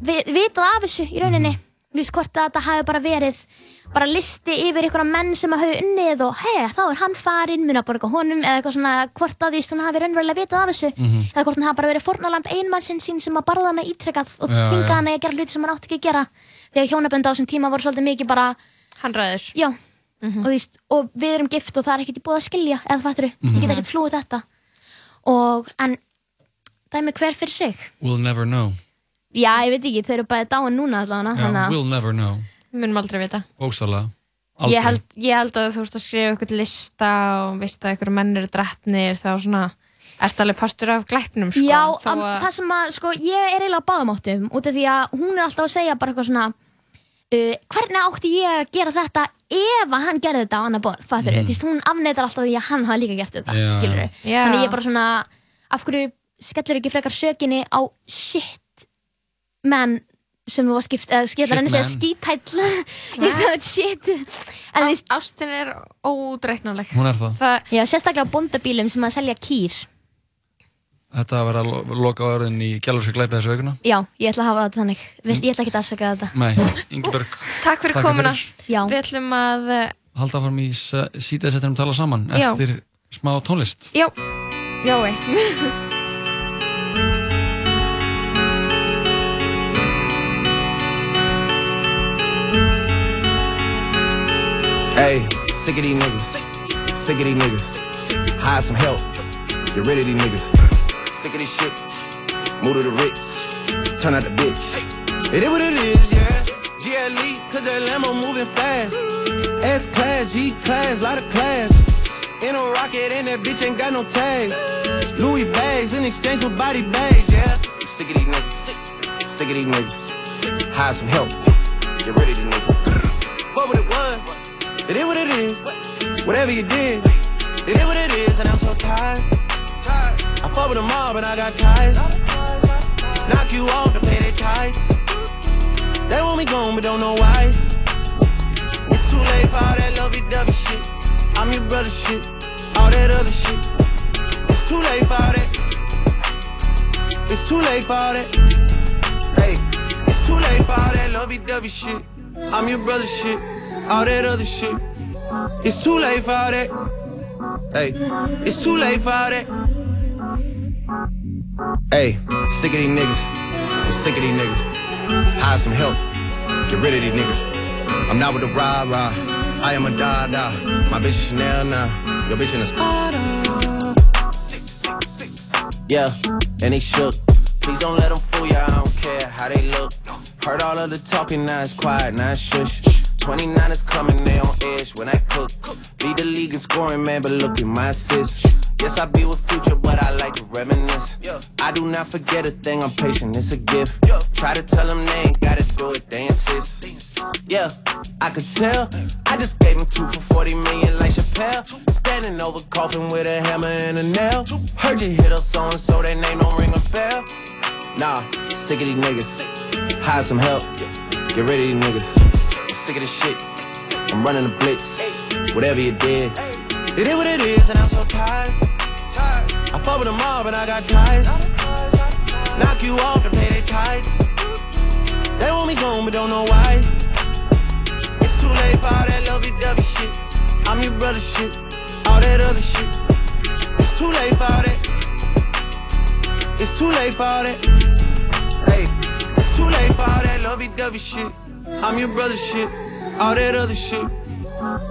vi- vitað af þessu í rauninni þú veist hvort að þetta hafi bara verið bara listi yfir einhverja menn sem að hafa unnið og hei þá er hann farinn mun að borga honum eða eitthvað svona hvort að því hún hafi raunverulega vitað af þessu eða hvort hann hafi bara verið fórnalamb einmannsinn sín sem að barða hana ítrekkað og þvinga já. hana í að gera hluti sem hann átti ekki að gera þegar hjónabönd á þessum tíma voru svolítið mikið bara Hann ræður. já. Og, þú veist, og við erum gift og það er ekkert í búið að skilja eða fattur ég get ekkert flúið þetta. Og en dæmi hver fyrir sig? We'll never know. Já, ég veit ekki, þau eru bæði dáin núna allavega Já, að we'll never know. Munum aldrei vita. bókstaflega. Ég held, ég held að þú ert að skrifa eitthvað lista og veist að eitthvað menn eru drefnir þá svona ert alveg partur af glæpnum sko. Já, að, það sem að, sko, ég er eiginlega á báðamáttum út af því að hún er alltaf að segja bara eitthvað svona uh, hvernig átti ég að gera þetta ef að hann gerði þetta á annar borð, fattur mm. því að hún afneitar alltaf því að hann hafa líka gert þetta, Já. skilur Já. þannig ég er bara svona, af hverju skellur ekki frekar sökinni á shit menn sem þú var skipt, eða skilur henni segja skítæll ég sagði shit. En því, ástin er ódreiknanleg. hún er það. Það, já, sérstaklega á bóndabílum sem að selja kýr þetta að vera að lo- loka á örðin í gælurski glæpi þessu veikuna Já, ég ætla að hafa þetta þannig Vil- Ég ætla ekki að afsaka þetta nei, Ingeborg takk fyrir Takk komuna. Við ætlum að, eh, halda áfram í sítaðsettinum tala saman Já. eftir smá tónlist já, Jói. Hey, sick of these niggas. Sick of these niggas. Hire some help. Get rid of these niggas. Sick of this shit. Move to the Ritz. Turn out the bitch. It is what it is, yeah. GLE, cause that Lambo moving fast. S class, G class, lot of class. In a rocket and that bitch ain't got no tags. Louis bags in exchange for body bags, yeah. Sick of these niggas. Sick of these niggas. Hire some help. Get rid of these niggas. What would it was? It is what it is. Whatever you did, it is what it is, and I'm so tired. Fuck with them all, but I got ties. Knock you off to pay their ties. They want me gone, but don't know why. It's too late for all that lovey-dovey shit. I'm your brother shit. All that other shit. It's too late for all that. It's too late for all that. Hey, it's too late for all that lovey-dovey shit. I'm your brother shit. All that other shit. It's too late for all that. Hey, it's too late for all that. Hey, sick of these niggas. I'm sick of these niggas. Hire some help. Get rid of these niggas. I'm not with the rah rah. I am a da da. My bitch is Chanel now. Your bitch in a Spada. Yeah, and they shook. Please don't let them fool ya. I don't care how they look. Heard all of the talking, now it's quiet, now it's shush. 29 is coming, they on edge when I cook. Lead the league in scoring, man, but look at my assists. Yes, I be with future, but I like to reminisce. I do not forget a thing, I'm patient, it's a gift. Yeah. Try to tell them they ain't gotta do it, they insist. Yeah, I could tell. I just gave him two for 40 million like Chappelle. Standing over coffin with a hammer and a nail. Heard you hit up so and so, that name don't ring a bell. Nah, sick of these niggas. Hire some help. Get rid of these niggas. I'm sick of this shit. I'm running the blitz. Whatever you did. It is what it is, and I'm so tired. I fuck with them all, but I got ties. Knock you off to pay their ties. They want me gone, but don't know why. It's too late for all that lovey-dovey shit. I'm your brother shit. All that other shit. It's too late for all that. It's too late for all that. Hey, it's too late for all that lovey-dovey shit. I'm your brother shit. All that other shit.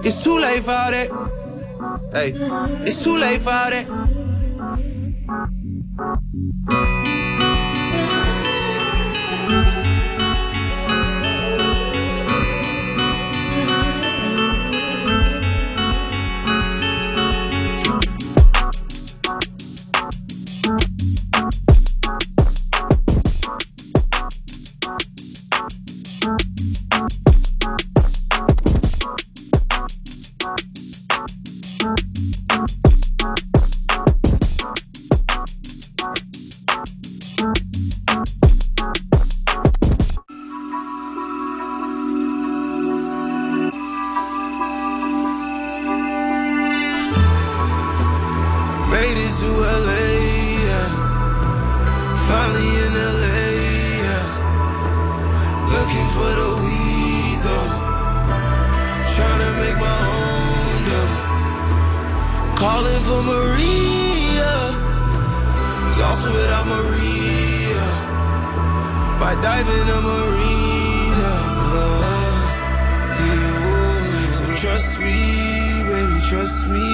It's too late for all that. Hey, it's too late for all that. Thank you. Trust me, baby, trust me.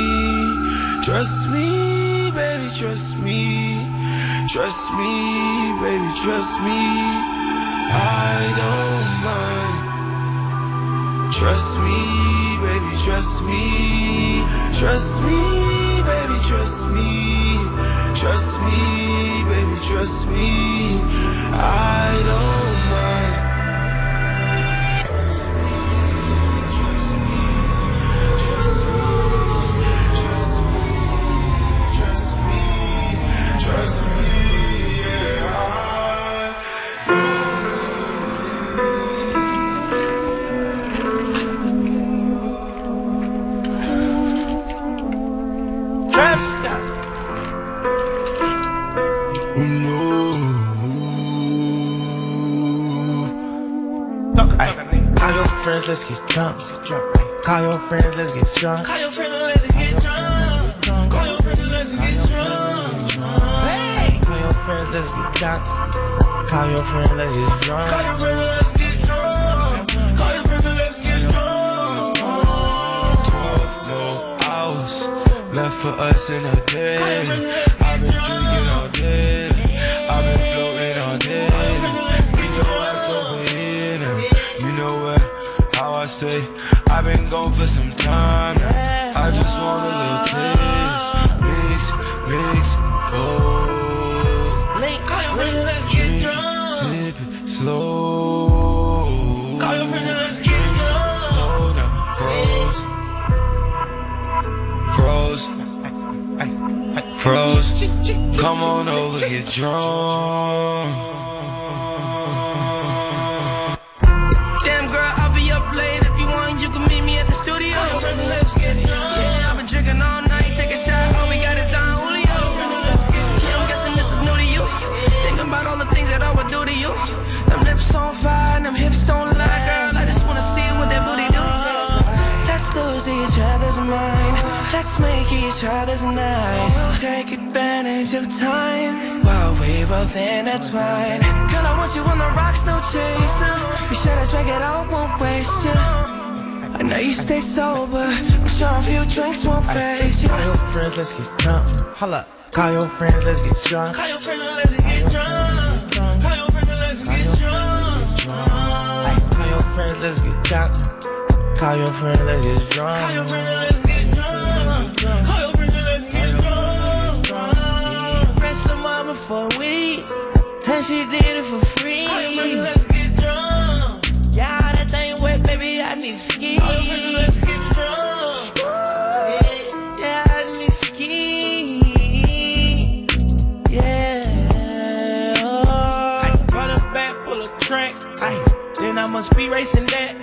Trust me, baby, trust me. Trust me, baby, trust me. I don't mind. Trust me, baby, trust me. Trust me, baby, trust me. Trust me, baby, trust me. I don't friends, let's get drunk. Call your friends, let's get drunk. Call your friends let's get drunk. Call your friends let's get drunk. Call your friends, let's get drunk. Call your friends, let's get drunk. Call your friends let's get drunk. Call your friends let's get drunk. Twelve more hours left for us in a day. Stay. I've been gone for some time now. I just want a little taste. Mix, mix, go. Link, call your friends and let's get drunk. Sip it slow. Call your friends and let's get drunk. Hold up, froze. Froze. Froze. Come on over, get drunk. Of time while we both intertwine. Girl, I want you on the rocks, no chaser. You should have drank it all, won't waste you. I know you stay sober. I'm sure a few drinks won't phase you. Call your friends, let's get drunk. Holla. Call your friends, let's get drunk. Call your friends let's get drunk. Call your friends let's get drunk. Call your friends, let's get drunk. Call your friends, let's get drunk. Call your friends let's get drunk. For a week, and she did it for free. Friends and let's get drunk. Yeah, that thing wet, baby, I need ski. Your friends let's get drunk. Yeah, I need ski. Yeah. Oh. Run it back, pull a track. Ay, then I must be racing that.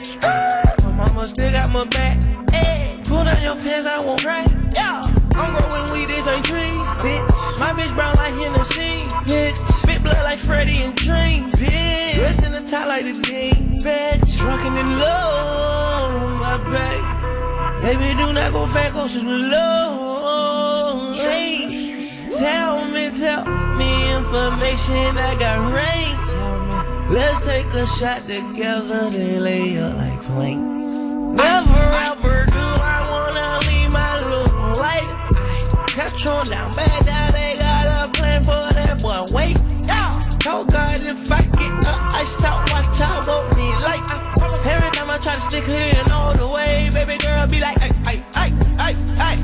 My mama still got my back. Hey, pull down your pants, I won't crack. Yeah, I'm growing weed, this ain't trees. Bitch, my bitch brown like Hennessy. Bitch, spit blood like Freddy and Dreams. Bitch, dressed in the top like the Dean. Bitch, drunken in love, my back. Baby, do not go fat, go to low. Hey, tell me, tell me information I got rain. Tell me, let's take a shot together, then lay up like planks. Never ever stop, watch out, won't be like. Every time I try to stick her in all the way, baby girl be like, ay, ay, ay, ay,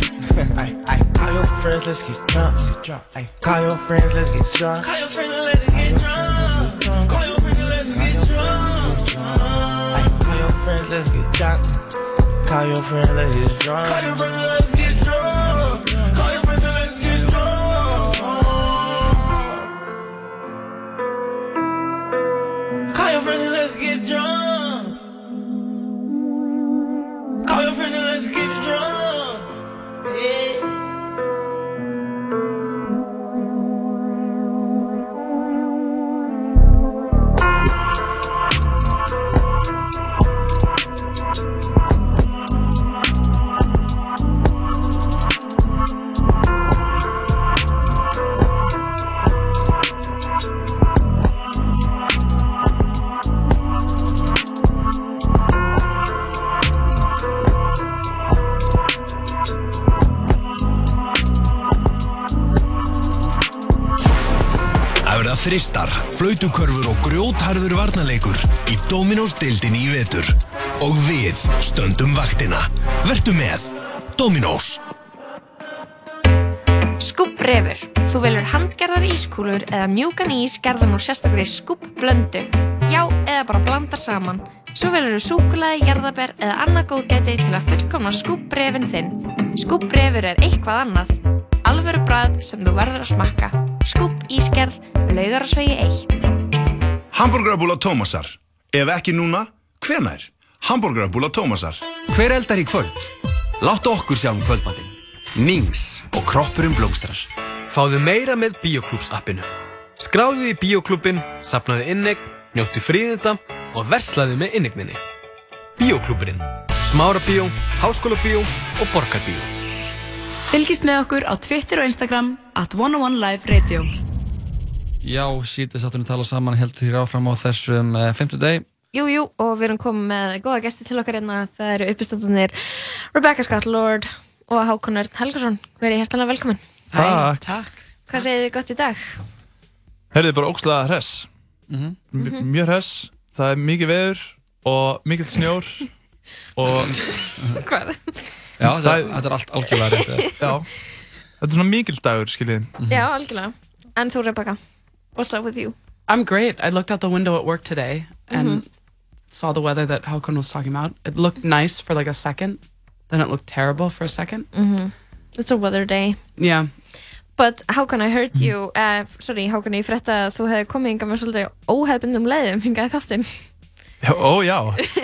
ay. ay. Call your friends, let's get drunk. Get drunk. Ay. Call your friends, let's get drunk. Call your friends let's get drunk. Call your friends let's get drunk. Call your friends, let's get drunk. Call your friends, let's get drunk. Call your friends let's þristar, flautukörfur og grjótharður varnarleikur í Dominos deildinni í vetur. Og við stöndum vaktina. Vertu með. Dominos. Skúbbrefur. Þú velur handgerðar ískúlur eða mjúkan ís gerðan úr sérstaklega skúbblöndu. Já, eða bara blandar saman. Svo velur þú súkulaði, jarðaber eða annað góðgæti til að fullkomna skúbbrefin þinn. Skúbbrefur er eitthvað annað. Alvöru brað sem þú verður að smakka. Skúbb ískerð, laugar að svegi eitt. Hamburgerabúla Tómasar. Ef ekki núna, hvenær? Hamburgerabúla Tómasar. Hver eldar í kvöld? Láttu okkur sjá um kvöldmatinn. Nings og kroppurinn blómstrar. Fáðu meira með Bíoklúps appinu. Skráðu í Bíoklúbin, sapnaðu innegn, njóttu fríðinda og verslaðu með innegninni. Bíoklúburinn. Smára bíó, háskóla bíó og borgarbíó. Fylgist með okkur á Twitter og Instagram at 101 Live Radio. Já, síðdegssáttunni tala saman heldur hér áfram á þessum uh, 50 deg. Jú, jú, og við erum komið með góða gesti til okkar hérna. Það eru uppistandunir Rebecca Scott Lord og Hákon Örn Helgason. Verið hjertalega velkomin. Takk. Takk. Hvað segið þið gott í dag? Herðið bara ógslag hress. Mhm. M- Mjög hress. Það er mikið veður og mikill snjór og... Hvað? Já, þetta er- þetta er allt algjörlega rétt? Já. Þetta er svona mikill dagur, skiljið. Já, algjörlega. En þú, Rebecca, what's up with you? I'm great. I looked out the window at work today and Mhm. saw the weather that Haukon was talking about. It looked nice for like a second, then it looked terrible for a 2nd Mhm. It's a weather day. Yeah. But Hákon, I heard you, uh, sorry Hákon, ég frétta að þú hefði komið yngar með svolítið óhefbundum leiðum hingað í þáttinn. Ó já.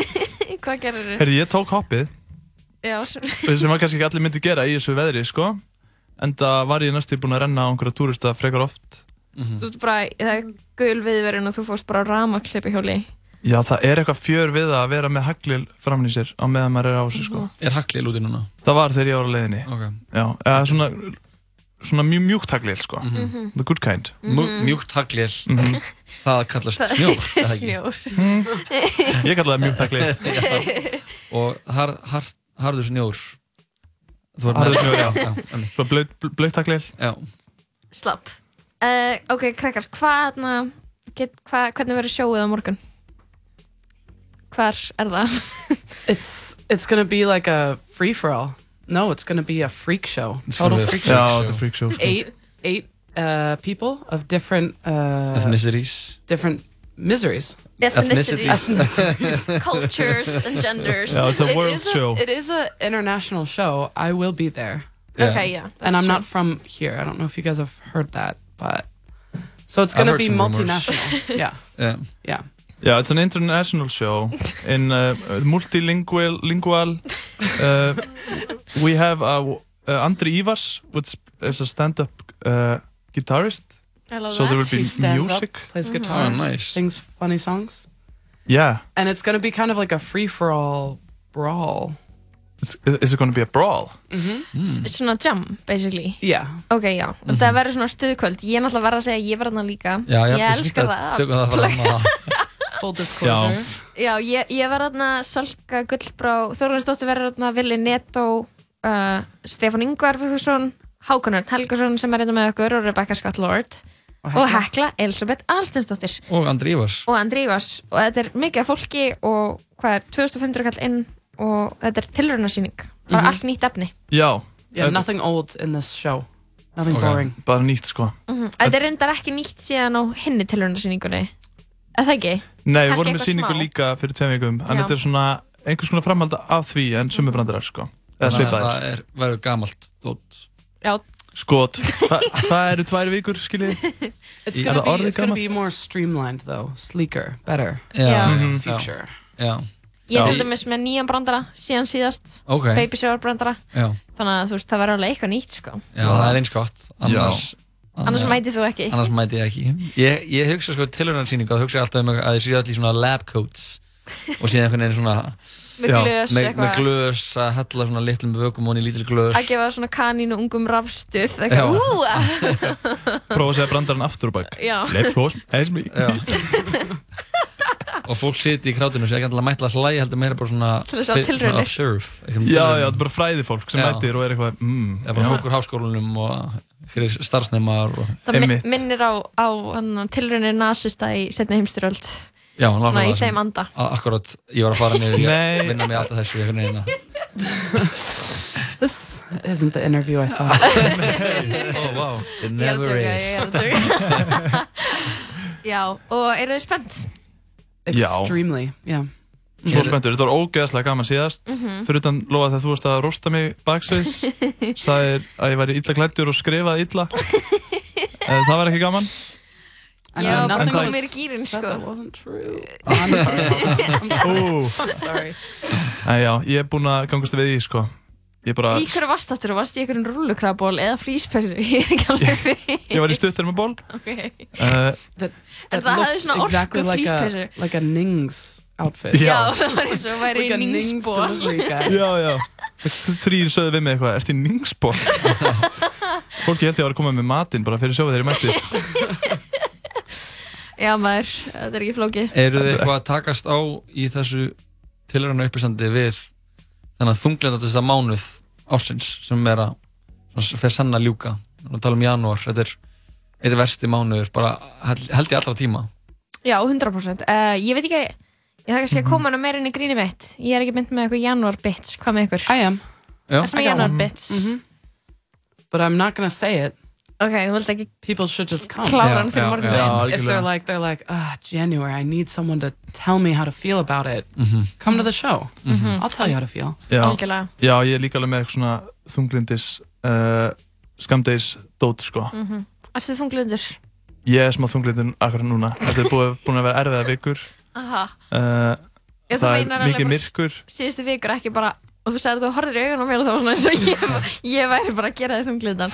Hvað gerir þú? Herðið, ég tók hoppið, Já, svo... sem var kannski ekki allir myndi gera í þessu veðri, sko. Enda var ég næstu búinn að renna á einhverja túrista frekar oft. Þú ert bara, það er gul viðverun og þú fórst bara á ramaklipi hjóli. Já, það er eitthvað fjör við það að vera með haglil framan í sér á meðan maður er á þessu, sko. Er haglil úti núna? Það var þegar ég var á leiðinni. Ok. Já, eða svona, svona mjög mjúkt haglil, sko. Mhm. The good kind. Mjú- Mjúkt haglil. Mhm. Það kallast Það snjór. er eða ekki? snjór. Ég kalla það mjúkt haglil. Og har, har, harður snjór. Harður snjór, já. einmitt. Bara blaut- blautt haglil. Já. Slapp. Uh, ok, krakkar, hvað, hva, hvernig verður sjóið á morgun? Hvar er það? It's it's gonna be like a free for all. No, it's gonna be a freak show. It's Total freak freak show. show. Yeah, the freak show. Eight eight uh, people of different uh, Ethnicities. different miseries. Ethnicities. Ethnicities. Cultures and genders. Yeah, it's a It world a- show. it is an international show. I will be there. Yeah. Okay, yeah, And I'm true. not from here. I don't know if you guys have heard that, but so it's going to be multinational. yeah. Yeah. Yeah. Yeah, it's an international show in uh, multilingual. Lingual. Uh, we have uh, uh, Andri Ivars, which is a stand-up uh, guitarist. I love so there will be He stands music. up, plays guitar, Oh, nice. sings funny songs, Yeah. and it's going to be kind of like a free for all brawl. It's, is it going to be a brawl? Mm-hmm. S- Svona jam, basically. Yeah. Ok, já. Mhm. Það verður svona stuðkvöld. Ég er náttúrulega verð að segja að ég verð hana líka. Já, ég ég ætla elska að það. tökum það fram að Full disclosure. Já, ég, ég verð þarna Salka Gullbrá, Þórunnsdóttir verður þarna Vili Netto, uh, Stefán Ingvar Vigfússon, Hákonar Helgason sem er hérna með okkur og Rebecca Scott Lord Og Hekla. Hekla Elisabeth Alstensdóttir Og Andri Ívars. og Andri Ívars og þetta er mikið af fólki og hvað er 2500 kall inn og þetta er tilraunarsýning það er Mhm. allt nýtt efni Já. Yeah, nothing old in this show. Nothing Ok, boring. Bara nýtt, sko. Mhm. þetta er reyndar ekki nýtt síðan á hinni tilraunarsýningunni eða það ekki? Nei, við vorum með síningu smá. líka fyrir tveim vikum En Já. þetta er svona einhvers konar framhald af því en sumibrandarar, sko Eða svipaðir það er, verður gamalt dót. Já. Skot, Þa, það eru tvær vikur, skiljið It's gonna það be it's gonna be more streamlined though, sleeker, better. Já. Já. Mhm. Future. Já. Ég er Já. til dæmis með nýjan brandara síðan síðast Ok. Baby Shower brandara Já. þannig að þú veist það verður alveg eitthvað nýtt sko. Já, það er eins gott. Annars, Annars mætið þú ekki. Annars mæti ég ekki. Ég, ég hugsa sko tilhörnarsýningu og hugsa alltaf um að þið séu allir svona lab coats og síðan einhvern veginn svona Með glös með, með glös að hella svona litlum vökum og í lítil glös að gefa svona kanínu ungum rafstuð Já. Prófa að segja brandarann aftur og bak Já. Leif hlós, eins mig Já. og fólk siti í krátinu og sé ekki alltaf mætla að hlæja heldur meira bara svona svona observe Já, tilraunum. já, bara fræði fólk sem Já. mætir og er eitthvað mm, er bara já. fólk úr háskólanum og starfsneimar og... Það mi minnir á, á tilraunir nasista í setni heimstyröld. Já, Svona í þeim anda. A- Akkurat, ég var að fara niður í að vinna mig að þessu einhvern veginn að- This isn't the interview I thought. Oh, wow. It Ég er að never tjóka, is. ég er að tjóka. Já, og eru þið spennt? Já. Extremely, yeah. Svo spenntur, þetta var ógeðslega gaman síðast Mhm. Fyrir utan lofa þegar þú varst að rosta mig baksviðs Sagðir að ég væri illa klættur og skrifaði illa Það var ekki gaman Já, En bara komið mér í gýrin, sko. That wasn't true. I'm Ó. I'm sorry. Nei, já, ég er búinn að gangast við því, sko Ég bara, Í hverju varst aftur? Varst í einhverjum rullukraból eða flýspersu? Ég er ekki alveg við. ég var í stuttur með ból Ok. uh, That, En það hefði svona orku exactly like a, flýspressu. like a Nings outfit. Já. Já, það var eins og væri í Nings ningsból. Já, já Þrýr sögðu við mig eitthvað, ert í ningsból? Fólki held ég að var að koma með matinn bara fyrir sjóðu þegar ég mætti sko. Já, maður, þetta er ekki flókið. Eru þið eitthvað að takast á í þessu tilhörna uppistandi við þennan þunglindatasta mánuð ársins sem er að svona, sann að ljúka og tala um janúar, þetta er eitthvað versti mánuður, bara held, ég allra tíma Já, 100%. Uh, ég veit ekki, ég þarf kannski að koma hana meira inn í gríni mitt. Ég er ekki mynd með eitthvað januar bits. Hvað með ykkur? I am. Það er I got januar one. bits. Mhm. But I'm not gonna say it. Ok, þú vilt ekki People should just come. klára hann fyrir morgun. if they're like they're like ah January I need someone to tell me how to feel about it Mhm. come to the show Mhm. I'll tell you how to feel já, já, ég er líka alveg með eitthvað svona þunglindis uh, skamdegis dót, sko Mhm. Erstu þunglindur? Ég er smá þunglindin akkur núna Þetta er búið, búin að vera erfiða vikur Aha. uh, þú Það er mikið myrkur Síðustu vikur ekki bara, og þú sagði að þú horfir í augun á mér og það var svona eins og ég, ég væri bara að gera þið þunglindan.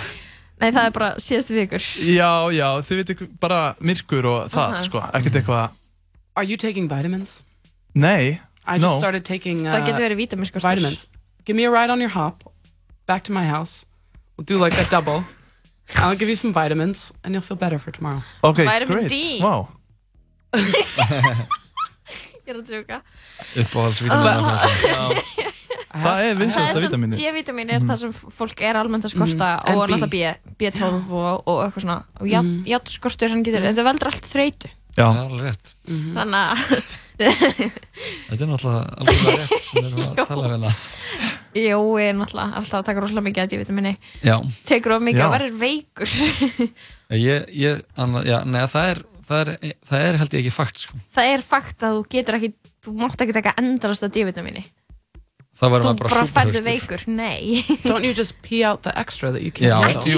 Nei, það er bara síðustu vikur. Já, já, þið veitir bara myrkur og það, Aha. sko Ekkert eitthvað are you taking vitamins? Nei, I no. just started taking uh, Það getur verið vítaminskortur. vitamins. Give me a ride on your hop back to my house. We'll do like a double. I'll give you some vitamins and you'll feel better for tomorrow. Ok, Vitamin great, D. wow. Ég er að tjóka. uppáhaldsvítamina Það er sem vitamini D-vitamin er það sem fólk er almennt að skorta Mhm. En og náttúrulega B, B12 og, og eitthvað svona og ját, játskortur hann getur, þetta veldur allt þreytu. Já. Það er alveg rétt. Þannig að Þetta er náttúrulega alveg rétt sem við erum að tala um hérna. Jó, ég er náttúrulega alltaf að taka rosalega mikið af D-vitamini Já, tekur of mikið Já. og verður veikur. Ég, ég, anna, já, neða, það er það er, það er held ég ekki fakt sko. það er fakt að þú getur ekki þú mátt ekki taka endalast af D-vitamini Það verður þú maður bara bara færðu súperhaustur. veikur, nei. Don't you just pee out the extra that you can't Já, handle? ekki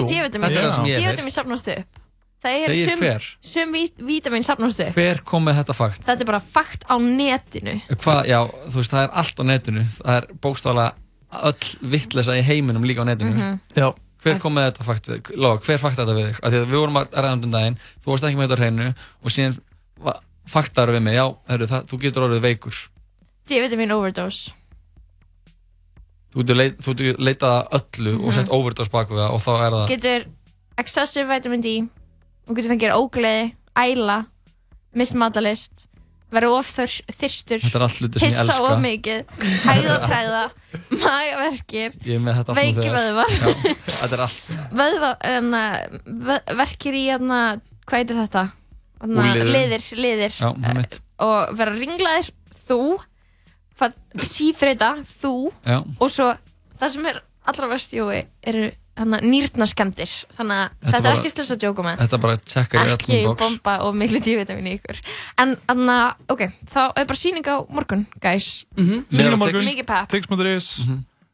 ég hef D-vitamin sapnast upp. Það er sum, sum vít- vítamin sapnast upp. Hver kom með þetta fakt? þetta er bara fakt á netinu. Hvað, já, þú veist, það er allt á netinu. Það er bókstaflega öll vittlesa í heiminum líka á netinu. Mhm. Já. Hver kom með þetta fakt við, Lóa, hver fakta þetta við þig? Af því að Við vorum að ræða um þetta daginn, þú varst ekki með þetta á hreinu og síðan faktaðu við mig, já, heru, það, þú getur orðið veikur. D-vitamin overdose Þú getur, leitað að öllu og Mhm. sett overdose baku það og þá er það getur excessive vitamin D og getur fengið ógleði, æla mismatalist verður of þurs, þyrstur er elska. of mikið hægðatræða magaverkir Ég er með þetta allt nú veiki þegar. vöðvar er verkir í enna, hvað heitir þetta Úlliður. liðir, liðir Já, er og vera ringlaðir þú síþreita þú Já. og svo það sem er allra verst jói eru hana, nýrnaskemdir þannig að Þetta þetta, bara- er til þess að djóka með. Þetta bara checkar í ekki öllum box. bomba og miklu D-vitamin í ykkur. En þannig að, ok, þá er bara síning á morgun, guys. Sýning á morgun. mikið pepp Tix.is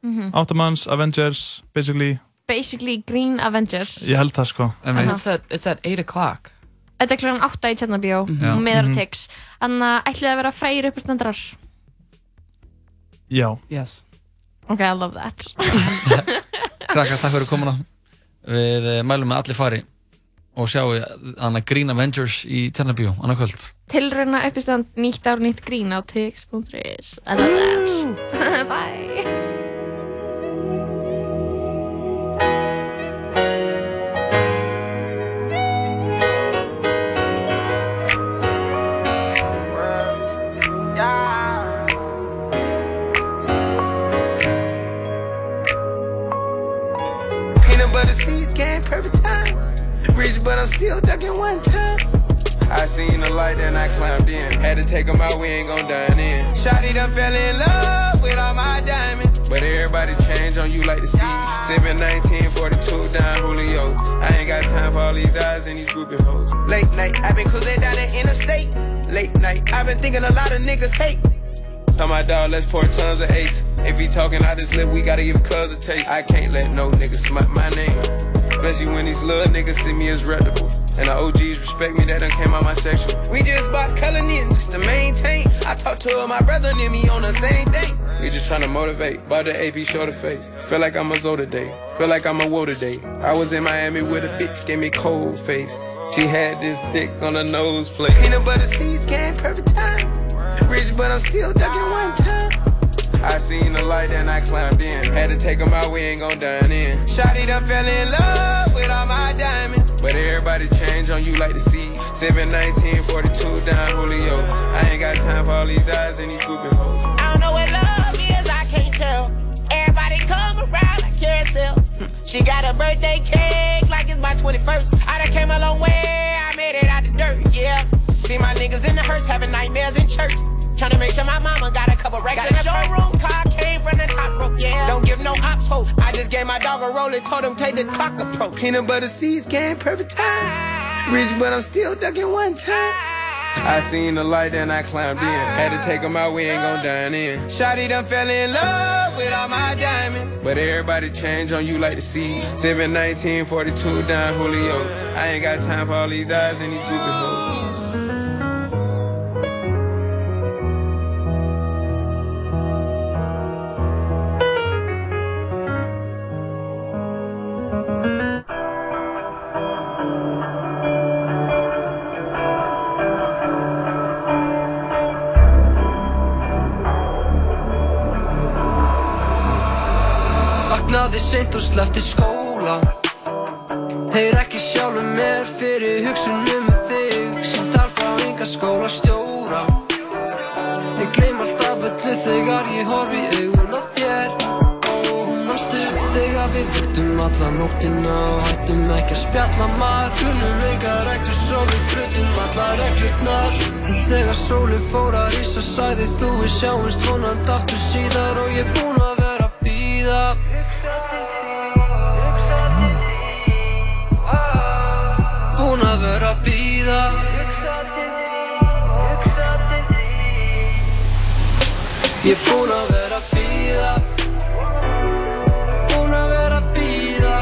Mhm. Áttamanns, Avengers, basically. Basically Green Avengers. Ég held það sko. It's at, it's at 8 o'clock. Þetta er klokkan 8 í Tjarnabjó meðar Mhm. Tix. Þannig að ætlið að vera frægir uppstandrar Já. Yes. Ok, I love that. Krakkar, takk fyrir komuna. Við eh, mælum með allir fari og sjáu Anna Green Avengers í Tjarnabíu annað kvöld. Tilrauna uppistand nýtt ár nýtt grín á tix.is I love that. Bye Peanut butter seeds came perfect time. Rich, but I'm still ducking one time. I seen the light and I climbed in. Had to take 'em out, we ain't gon' dine in. Shotty done fell in love with all my diamonds. But everybody change on you like the sea. Sippin' 1942 down Julio. I ain't got time for all these eyes and these groupie hoes. Late night, i been cruising down the interstate. Late night, i been thinking a lot of niggas hate. Tell my dog, let's pour tons of ace. If he talking out his lip, we gotta give cuz a taste. I can't let no nigga smut my name. Especially when these little niggas see me as reputable. And the OGs respect me, that done came out my section. We just bought Cullinan just to maintain. I talked to my brother near me on the same thing. We just tryna motivate, bought the AP shoulder face. Feel like I'm a Zoe today, feel like I'm a woe today. I was in Miami with a bitch, gave me cold face. She had this dick on her nose plate. Peanut butter seeds came perfect time. Rich, but I'm still ducking one time. I seen the light and I climbed in. Had to take 'em out, we ain't gon' dine in. Shotty done fell in love with all my diamonds. But everybody change on you like the sea. Sippin' 1942 down Julio. I ain't got time for all these eyes and these groupie hoes. I don't know what love is, I can't tell. Everybody come around like carousel. She got a birthday cake like it's my 21st. I done came a long way, I made it out the dirt, yeah. See my niggas in the hearse having nightmares in church. Tryna make sure my mama got a couple racks got the showroom car came from the top rope, yeah. Don't give no ops hope. I just gave my dog a roll and told him take the clock approach. Peanut butter seeds came perfect time. Rich, but I'm still ducking one time. I seen the light and I climbed in. Had to take 'em out, we ain't gon' dine in. Shotty done fell in love with all my diamonds. But everybody change on you like the sea. Sippin' 1942 down Julio. I ain't got time for all these eyes and these groupie hoes. Vaknaði seint og slefti skóla. Heyr ekki sjálfum mér fyrir hugsunum um þig Sýntal frá enga skólastjóra Ég gleym alltaf öllu þegar ég horfi í augun á þér. Manstu þegar við vöktum alla nóttina og hættum ekki að spjalla maður Kunnum enga rektur svo við brutum alla reglurnar. Þegar sóli fór að rísa sagði þú við sjáumst vonandi aftur síðar. Og ég er búinn að vera að býða Ég er búinn að vera að býða Búinn að vera að býða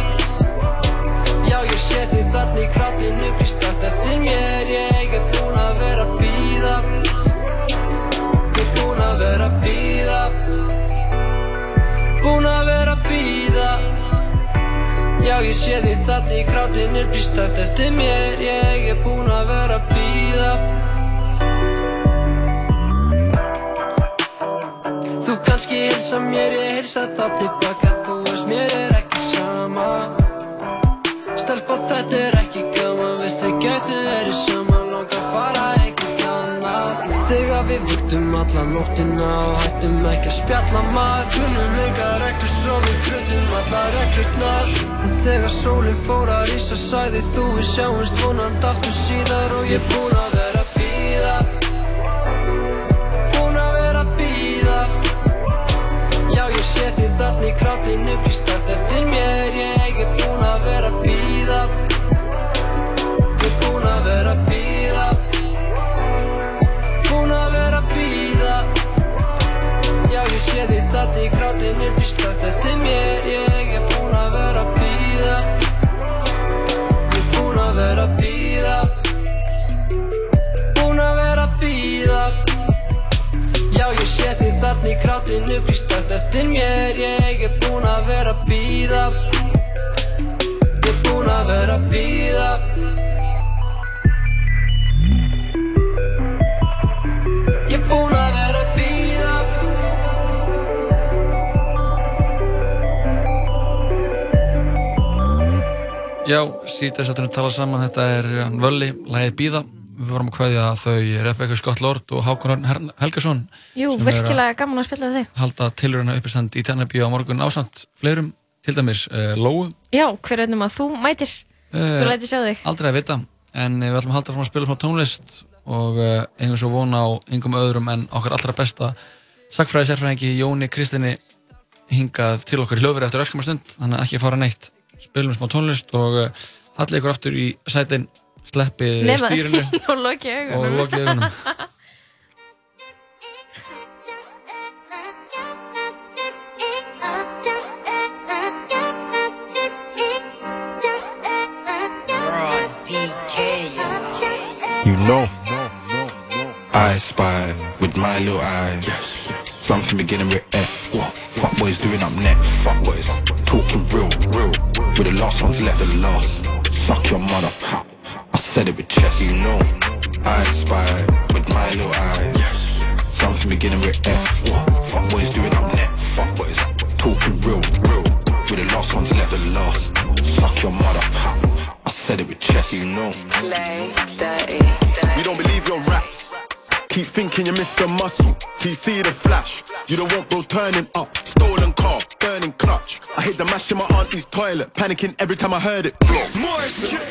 Já, ég þig þarna í krátinu allt eftir mér Ég er búinn að vera að býða Ég er búinn að vera að býða Búinn að vera að býða Já, ég þig þarna í krátinu allt eftir mér Ég er búinn hilsa mér, ég hilsa þá tilbaka Þú veist mér er ekki sama. Stelpa þetta er ekki gaman. Veist við gætum verið saman. Langar að fara einhvern annan Þegar við vöktum alla nóttina Og hættum ekki að spjalla maður. Kunnum enga reglur svo við brutum alla reglurnar þegar sólinn fór að rísa Sæði þú við sjáumst vonandi aftur síðar. Og ég búinn að vera þarna í krátinu Býst allt eftir mér Ég er búinn að vera að býða Ég er búinn að vera að býða Búinn að vera að býða Já, ég sé þig þarna í krátinu Býst allt eftir mér Ég er búinn að vera að býða Ég er búinn að vera að býða Búinn að vera að býða Já, ég sé þig þarna í krátinu Býst allt eftir mér Ég er búinn að vera að býða Ég er búinn að vera að býða Ég er búinn að vera að býða Já, síðan að tala saman, þetta er hann Völli, lagið Bíða. Við vorum að kveðja þau Refeka Scott Lord og Hákon Jú, Helgason að virkilega gaman að spjalla við þig halda tilröðina uppistand í Tjarnabíu á morgun ásamt fleirum til dæmis uh, Lóu. Já, hver veitum að þú mætir? Eh, Þú lætir sjá þig. Aldrei að vita En eh, við ætlum að halda fram að spila frá tónlist og uh, einhvern svo vona á yngum öðrum en okkar allra besta sagfræði sérfræðingi Jóni Kristinni hingað til okkar í hljóðveri eftir öskum stund þannig að ekki fara neitt. Spilum smá tónlist og uh, hallið ykkur aftur í sætin sleppið Nema- stýrinu og lokið augunum og lokið augunum You know, I spy with my little eyes. Something beginning with F. What? Fuck boys doing up next. Fuck boys talking real, real. With the last ones left, the last. Suck your mother. Ha. I said it with chest. You know, I spy with my little eyes. Yes. Something beginning with F. What? Fuck boys doing up next. Fuck boys talking real, real. With the last ones left, the last. Suck your mother. Ha. I said it with chest. You know. play dirty We don't believe your raps. Keep thinking you're Mr. Muscle. TC the flash. You don't want bros turning up. Stolen car, burning clutch. I hit the mash in my auntie's toilet. Panicking every time I heard it.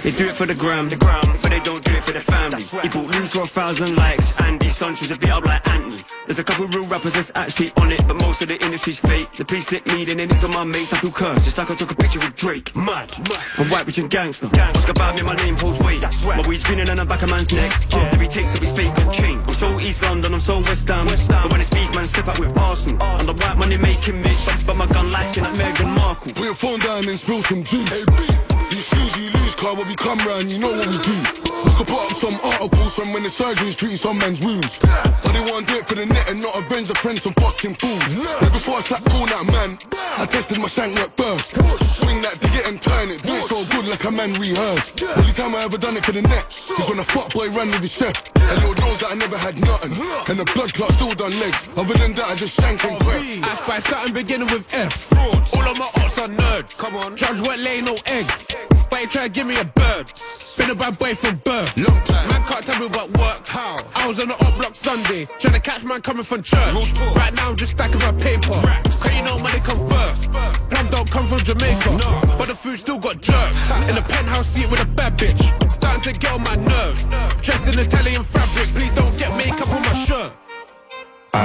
They do it for the gram, the gram, but they don't do it for the family. He bought news for a thousand likes, and son should have beat up like Anthony. There's a couple real rappers that's actually on it, but most of the industry's fake. The police slip me, then it's on my mates. I feel cursed, just like I took a picture with Drake. Mad, I'm white, rich and gangster. Ask about me, my name holds weight. My weed's spinning on the back of man's neck. After he takes off his fake gun chain. I'm so East London, I'm so West Ham. But when it's beef, man, step out with Arsenal. I'm the white money making but, but my gun skin like Meghan Markle. Put your phone down and spill some juice. Hey, B, you snooze, you lose, car. When we come round, you know what we do. I could put up some articles from when the surgeons treat some man's wounds. But they want to do it for the net and not avenge the friends some fucking fools. Yeah, before I slap cool that man, I tested my shank work first. Swing that digit and turn it, do it so good like a man rehearsed. Only time I ever done it for the net is when a fuck boy ran with his chef. And Lord knows that I never had nothing. And the blood clot still done legs. Other than that, I just shank and quit. I spy something beginning with F. All of my ops are nerds. Come on. Judge won't lay no eggs. You try to give me a bird? Been a bad boy from birth. Long time. Man can't tell me what work. How? I was on the up block Sunday. Trying to catch man coming from church. Right now I'm just stacking my paper. Cause you know money come first. Plum don't come from Jamaica. No. But the food still got jerks. In the penthouse seat with a bad bitch. Starting to get on my nerves. Dressed in Italian fabric. Please don't get makeup on my shirt.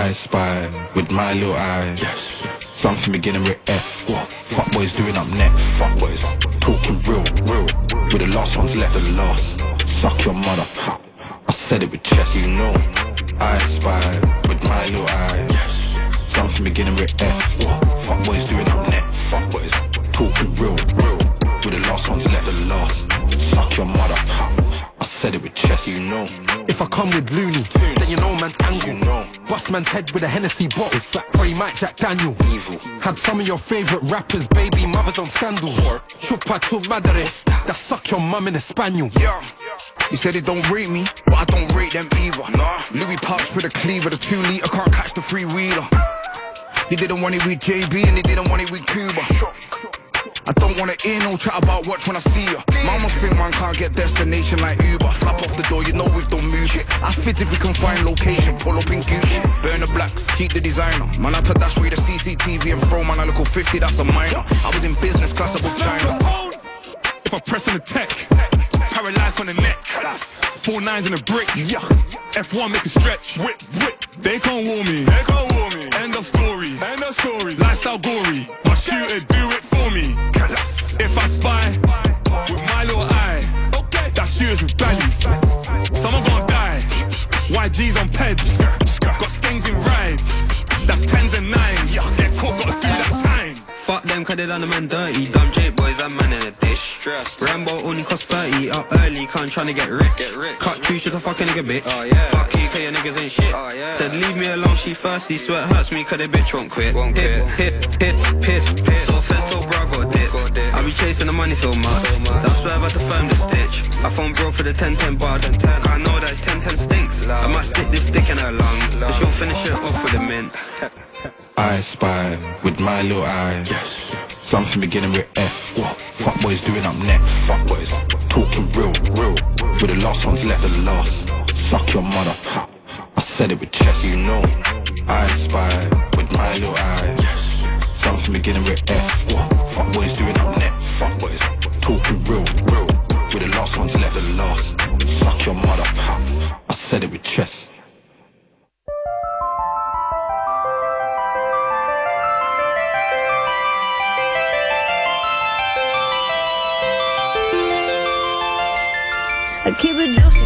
I spy with my little eyes. Yes. Something beginning with F. What? Fuck boys doing up next. Fuck boys talking real, real. With the last ones left, the last. Suck your mother. I said it with chest. You know. I spy with my little eyes. Yes. Something beginning with F. What? Fuck boys doing up next. Fuck boys talking real, real. With the last ones left, the last. Suck your mother. Said it with chest. You know. If I come with loony, then you know man's angle. You know. Bust man's head with a Hennessy bottle. He might Jack Daniel. Evil. Had some of your favorite rappers, baby mothers on scandal. Chupa tu madre, that suck your mum in a spaniel. Yeah. You said they don't rate me, but I don't rate them either. Nah. Louis Parks for the cleaver, the two liter can't catch the three wheeler. They didn't want it with JB and they didn't want it with Cuba. I don't wanna hear no chat about watch when I see ya. Mama think man can't get destination like Uber. Slap off the door, you know we don't move it. I fit if we can find location, pull up in Gucci. Burn the blacks, keep the designer. Man, I to dash with the CCTV and throw man a little 50, that's a minor. I was in business class above China. If I press on the tech, paralyzed on the neck. Four nines in a brick. Yeah. F1 make a stretch. Whip, whip. They can't warn me. They can't warn me. End of story. End of story. Lifestyle gory. My shooter do it me. If I spy with my little eye, okay. That shooter's with valleys. Someone gonna die. YG's on peds. Got stings in rides. That's tens and nines. Get caught, gotta do that sign. Fuck them, cause they done the man dirty. Dumb J boys, that man in a distress. Rambo only cost 30, up early, can't tryna get rich. Get rich. Cut two, shit a fucking nigga bitch. Oh yeah. Fuck you, cause your niggas ain't shit. Oh yeah. Said leave me alone, she thirsty, sweat hurts me, cause the bitch won't quit. Won't hit, hit, hit, hit, hit. So festo, bro, got dip. I be chasing the money so much. That's why I've had to firm the stitch. I phone bro for the 10-10 bar. Cause I know that it's 10-10 stinks. I might stick this dick in her lung. But she'll finish it off with a mint. I spy with my little eyes. Yes. Something beginning with F. What? Fuck boys doing up next. Fuck boys talking real, real. With the last ones left, the last. Suck your mother. I said it with chest. You know. I spy with my little eyes. Yes. Something beginning with F. What? Fuck boys doing up net. Fuck real, real. We're the last ones left, the last. Suck your mother, pop. I said it with chest. I keep it juicy,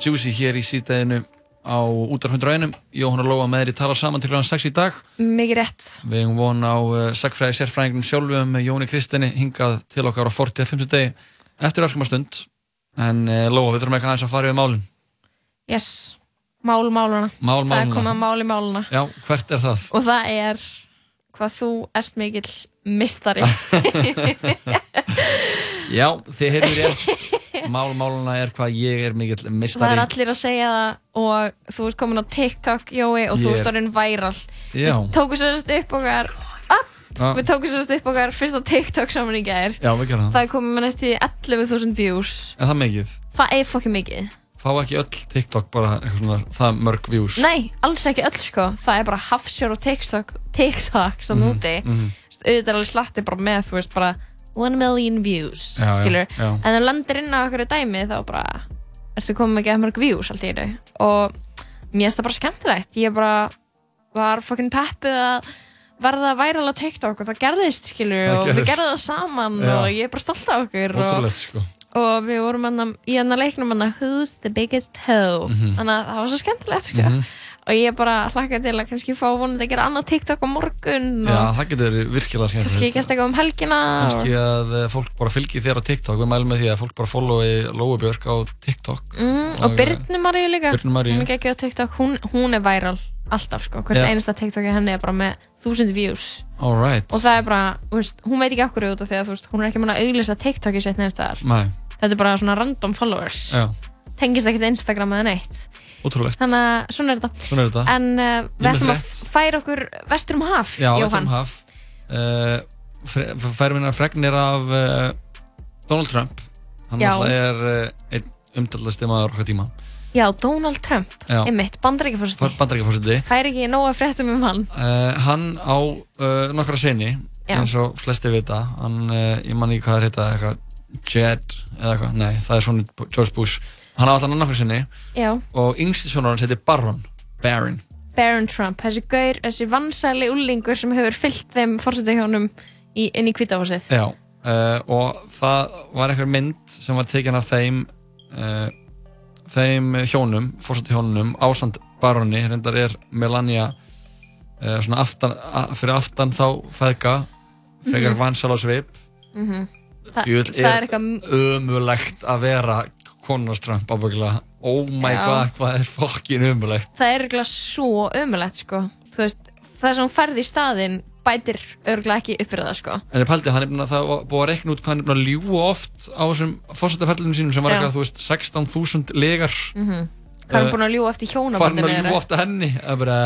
Juicy hér í síðdeginu á útarfundur einum Jóhann og Lóa með þér í tala saman til hann 6 í dag Mikið rétt. Við hefum von á uh, sagfræði sérfræðingunum sjálfum með Jóni Kristinni hingað til okkar á 40. 50 degi eftir öskum stund en uh, Lóa, við þurfum ekki aðeins að fara yfir málin Yes. Mál máluna. Mál Það er máluna. komið að máli máluna. Já, hvert er það? Og það er hvað þú ert mikill mistari. Já, þið heyrðu rétt Mál máluna er hvað ég er mikill það mistari er allir að segja það og þú ert komin á TikTok, Jói, og þú ert er- orðin væral. Já. Við tókum sérst upp okkar Já. Við tókum sérst upp okkar fyrsta TikTok saman í gær. Já, við gerum það. Það er komið með næstu 11.000 views. Er það mikið? Það er fokkið mikið. Fá ekki öll TikTok bara eitthvað svona það mörg views Nei, alls ekki öll sko. Það er bara hafsjór og TikTok, TikTok sem Mhm, úti. mhm. Þú veist, Auðvitað er alveg slatti bara með, þú veist, bara 1 million views, Já, já, skilur. já. En þú landir inn á okkur dæmi þá bara, ertu komið ekki að mörg views allt í einu. Og mér finnst það bara skemmtilegt. Ég bara var fokkin peppuð að verða væral á TikTok og það gerðist, skilur, Það og við gerðist. gerðum það saman Já. og ég er bara stolt af okkur. og- sko og við vorum hana, í hann að leiknum hana Who's the biggest hoe Mhm. þannig að það var svo skemmtilegt sko. Mhm. Og ég bara hlakka til að kannski fá vonandi að gera annað TikTok á morgun Já, og það getur verið virkilega kannski ég gert eitthvað um helgina Kannski að eh, fólk bara fylgi þér á TikTok. Við mælum með því að fólk bara followi Lóubjörg á TikTok. Mm, og Byrnu Maríu líka. Birnu Maríu. hún er ekki á TikTok, hún, hún er væral alltaf sko, hvert Já. einasta TikToki henni er bara með þúsund views. Alright. og það er bara, veist, hún veit ekki okkur út af því að hún er ekki mann að auglýsa TikToki sitt neðst þar Nei, þetta er bara svona random followers. Já, tengist ekkert Instagram eða neitt ótrúlegt. þannig að svona er þetta Svona er þetta. en uh, Ég við með ætlum að frétt. færa okkur vestur um haf Já, Jóhann. Um haf. Uh, færum minna fregnir af uh, Donald Trump. Hann Já. alltaf er uh, einn umtallasti maður okkar tíma. já, Donald Trump, Já. einmitt, bandaríkjafórsti Bandaríkjafórseti. fær ekki nóga fréttum um hann Uh, hann á uh, nokkra sinni, Já. eins og flestir vita. Hann, uh, ég man ekki hvað það heita, eitthvað Jed eða eitthvað, nei, það er svona George Bush. Hann á allan nokkra sinni. Já, og yngsti sonur hans heitir Baron. Baron. Barron Trump, þessi gaur, þessi vansæli úlingur sem hefur fyllt þeim fórsetahjónum inn í kvítahúsið Já, uh, og það var einhver mynd sem var tekin af þeim uh, þeim hjónum, fórsætti hjónunum ásand baroni, reyndar er Melania uh, svona aftan, a, fyrir aftan þá feðga frekar Mhm. vansal á svip. Mm Þa, Djöfull það er eitthvað ömulegt að vera konarströmp ábyggilega oh my Já. god, hvað er fokkin ömulegt það er örgulega svo ömulegt sko. Þú veist, það sem hún færði í staðinn bætir örgulega ekki upp fyrir það sko. En ég pældi, hann er búinn að það var búið að rekna út hvað hann er búinn að ljúa oft á þessum fórsettarferðlunum sínum sem var Já. eitthvað, þú veist, 16.000 legar mm hvað er Eh, hann búin að ljúa eftir Hvað er hann hjónabandinu að ljúa oft að henni? Það er bara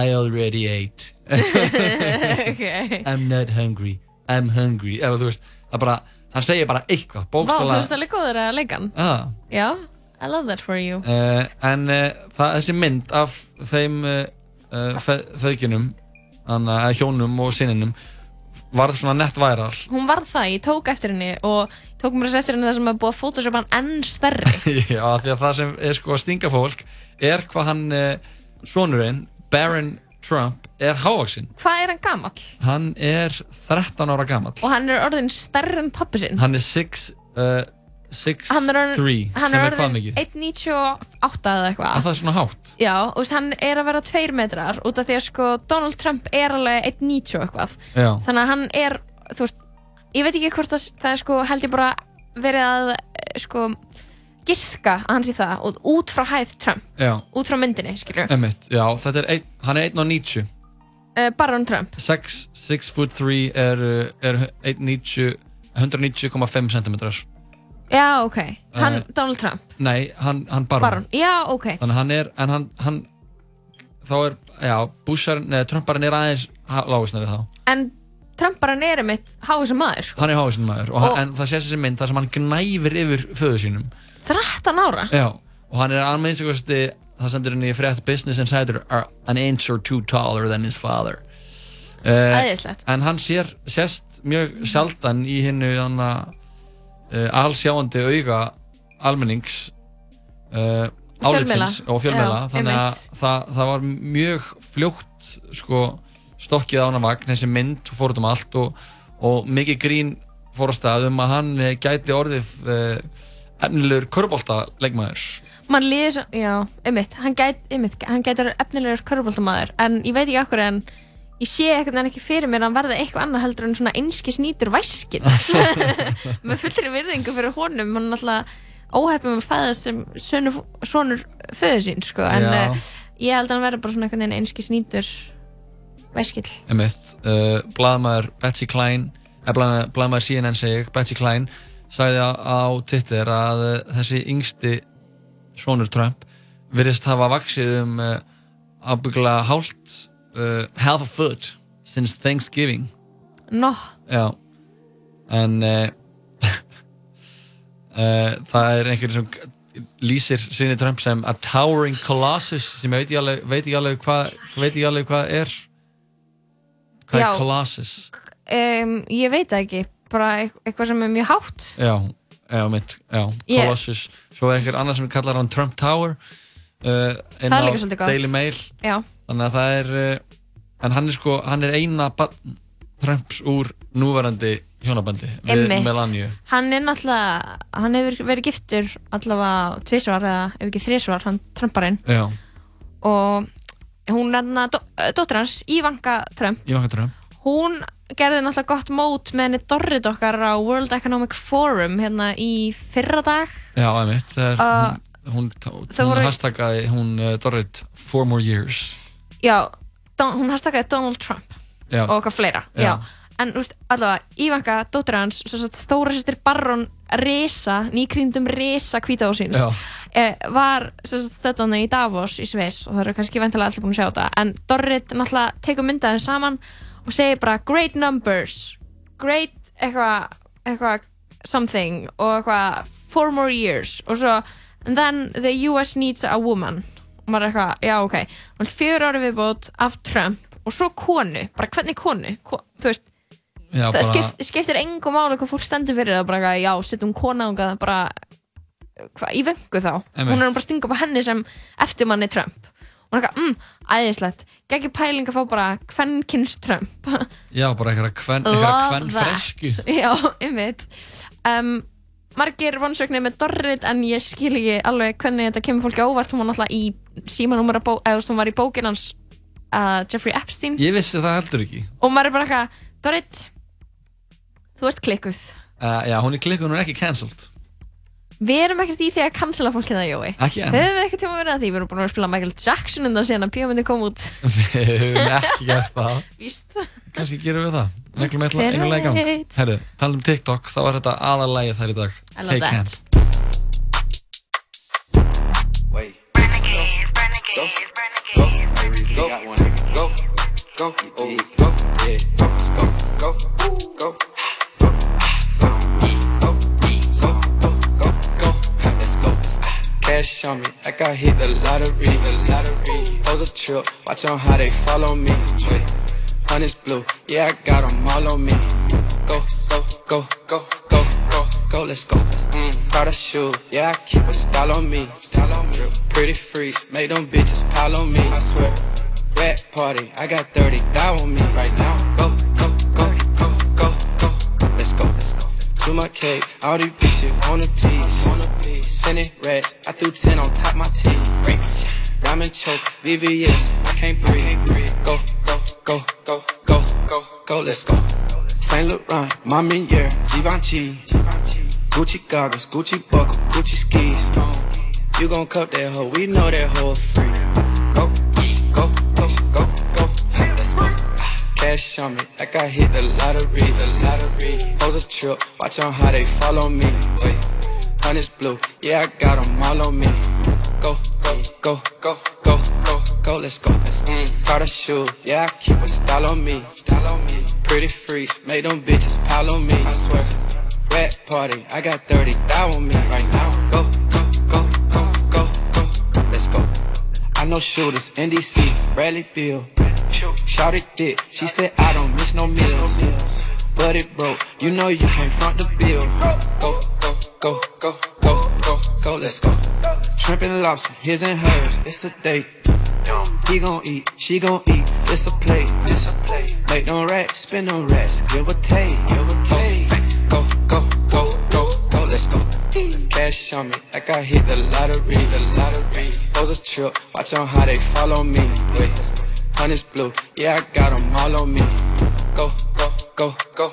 I already ate Ok. I'm not hungry I'm hungry Eða þú veist, það er bara, hann segir bara eitthvað Vá, þú Bókstala veist alveg góður að leika hann. Ah, Já, I love that for you. Uh, En uh, það, þessi mynd af þeim uh, Þannig að hjónum og sinninum Varð svona nett væral Hún varð það, ég tók eftir henni og tók mér eftir henni það sem er búið að photoshopa hann enn stærri. Já, því að það sem er sko að stinga fólk Er hvað hann, sonurinn Baron Trump Er hávaksinn Hvað er hann gamall? Hann er 13 ára gamall. Og hann er orðin stærri en pappi sinn. Hann er 6 uh, 6 Hann er orðin, 3 hann sem er hvað orðin mikið? 1.98 eða En eitthvað það er svona hátt. Já, og hann er að vera 2 metrar út af því að sko Donald Trump er alveg 1.90 og eitthvað. Já. Þannig að hann er, þú veist Ég veit ekki hvort það, það er sko held ég bara verið að eh, sko giska að hann sé það og út frá hæð Trump, Já, út frá myndinni, skilur emitt Já, þetta er ein, Hann er 1.90 uh, Baron Trump. 6, 6 foot 3 er, uh, er 1.90 190,5 cm Já, ok, hann, Eh, Donald Trump. Nei, hann, hann Baron. Baron, já, ok. Þannig hann er, en hann, hann þá er, já, Busharinn, neða, Trumparinn er aðeins lágisnari þá. En Trumparinn er einmitt háið sem maður sko. Hann er hágisnari maður, og, Og- hann, en það sést þessi mynd þar sem hann gnæfir yfir föðu sínum. 13 ára Já, og hann er alveg eins og kosti, það sendur henni í frétt Business Insider, are an inch or two taller than his father. Uh, Æðislegt. En hann sér, sést mjög sjaldan í hennu að uh, allsjáandi auga almennings uh, álitsins og fjölmiðla Já, þannig að það, það var mjög fljótt sko, stokkið á hana vagn þessi mynd fór út um allt og, og mikið grín fór á stað um að hann eh, gæti orðið uh, efnilegur körbólta leikmaður. Man líður svo, já, einmitt. Hann gæti, einmitt, hann verið efnilegur körfbóltamaður En ég veit ekki okkur en Ég sé ekkert en ekki fyrir mér að hann verði eitthvað annað heldur en svona einski snýtur væskinn með fullri virðingu fyrir honum. Hann er alltaf óheppum að fæðast sem sonur, sonur föðu sín sko. en uh, ég held að hann verði bara svona einhvern veginn einski snýtur væskill Emitt, uh, blaðmaður Betsy Klein blaðmaður, blaðmaður CNN seg Betsy Klein sagði á, Twitter að uh, þessi yngsti sonur Trump virðist hafa vaksið um uh, ábygglega hálft uh, half a foot since Thanksgiving. Nó, Já. En uh, það er einhvern sem lýsir sinni Trump sem a towering colossus sem ég veit ekki alveg, hvað hvað er. Hvað Já. er colossus um, ég veit ekki bara eit- eitthvað sem er mjög hátt. Já, já, mitt, já, colossus. Svo er einhver annar sem kallar hann Trump Tower uh, inn á. Daily Mail. Já. þannig að það er uh, en hann er sko, hann er eina Trumps úr núverandi hjónabandi við. Melania. Hann er náttúrulega hann hefur verið giftur allavega tvisvar eða ef ekki þrisvar, hann Trumparinn já, og hún er hann dóttir hans, Ivanka Trump. Ekki Trump. Hún gerði náttúrulega gott mót með henni Dorrit okkar á World Economic Forum hérna í fyrra dag Já, einmitt, þegar Uh, hún, hún, hún voru- hashtaggaði hún uh, Dorrit four more years Já, Don, hún hastakaði Donald Trump Já. og eitthvað fleira Já. Já. En veist, allavega, Ivanka, dóttir hans stóra sýstir Baron Risa nýkrýndum Risa hvítahúsins Já. eh, var stöðan í Davos í Sviss og það eru kannski veintilega allir búin að sjá þetta en Dorrit náttúrulega tekur myndaðin saman og segir bara great numbers great eitthvað eitthvað something og eitthvað four more years. Og svo and then the US needs a woman. Og maður er eitthvað, já ok. Og fjögur ári viðbót af Trump. Og svo konu, bara hvernig konu? Ko, þú veist, Já, það bara- skipt, skiptir engum máli hvað fólk stendur fyrir það bara, eitthvað, já, setjum og það bara hva, í vöngu þá. Einmitt. hún er bara að stinga upp á henni sem eftirmanni Trump. Og hún er eitthvað, mm, æðislegt. Geggjur pæling að fá bara kvennkins Trump. Já, bara kven, einhverja kven fresku Já, einmitt. Um, Margir vonsöknir með Dorrit en ég skil ekki alveg hvernig þetta kemur fólki á óvart. Hún var náttúrulega í símanúmera bó, eða hún var í bókin hans uh, Jeffrey Epstein. Ég vissi það heldur ekki. Og maður er bara eitthvað Dorrit, þú ert klikkuð. Uh, Já, hún er klikkuð, hún er ekki cancelled Við erum ekkert í því að cancela fólki það, Jói? Ekki enn. Höfum við ekkert tíma verið að því, við erum búin að spila Michael Jackson undan síðan að bíómyndi kom út. Við höfum ekki gert það. Víst. Kannski gerum við það. Neglum eitthvað einu lega í gang. Herru, tala um TikTok, þá var þetta aðalægið þær í dag. I love Take that. Hand Go, go, go, oh, go, yeah, go, let's go, go, go, let's Cash on me, like I hit the lottery, lottery. Pose a trip, watch on how they follow me. Honey's blue, yeah, I got 'em all on me. Go, go, go, go, go, go, go, let's go. Mm, Prada shoe, yeah, I keep a style on me. Style on me. Pretty freaks, make them bitches pile on me. I swear. Rat party, I got 30 thou on me right now. Go, go, go, go, go, go. Let's go, let's go. To my cake, all these bitches on a piece. A rats, I threw 10 on top my teeth. Freaks. Ramen choke, VVS, I can't breathe. Go, go, go, go, go, go, go, let's go. Saint Laurent, Mommy yeah, Givenchy. Gucci goggles, Gucci buckle, Gucci skis. You gon' cup that hoe, we know that hoe free. Go, go, go, go, go, let's go. Cash on me, like I hit the lottery, the lottery. Pose a trip, watch on how they follow me. Wait, honey's blue, yeah, I got 'em all on me. Go, go, go, go, go, go, go, let's go. Let's mm. Prada shoe, yeah, I keep a style on me, style on me. Pretty freaks, make them bitches pile on me. I swear, rat party, I got 30 thou on me right now. Go, go, go, go, go, go, let's go. I know shooters, NDC, Bradley Bill. Shout it thick, she said I don't miss no meals. But it broke, you know you can't front the bill. Go, go, go, go, go, go, let's go. Shrimp and lobster, his and hers, it's a date. He gon' eat, she gon' eat, it's a plate. It's a plate. Make no racks, spin no racks, give or take, give or take. Go, go, go, go, go, let's go. Cash on me, like I hit the lottery, the lottery. Pose a trip, watch on how they follow me. Wait, honey's blue, yeah, I got 'em all on me. Go, go, go, go,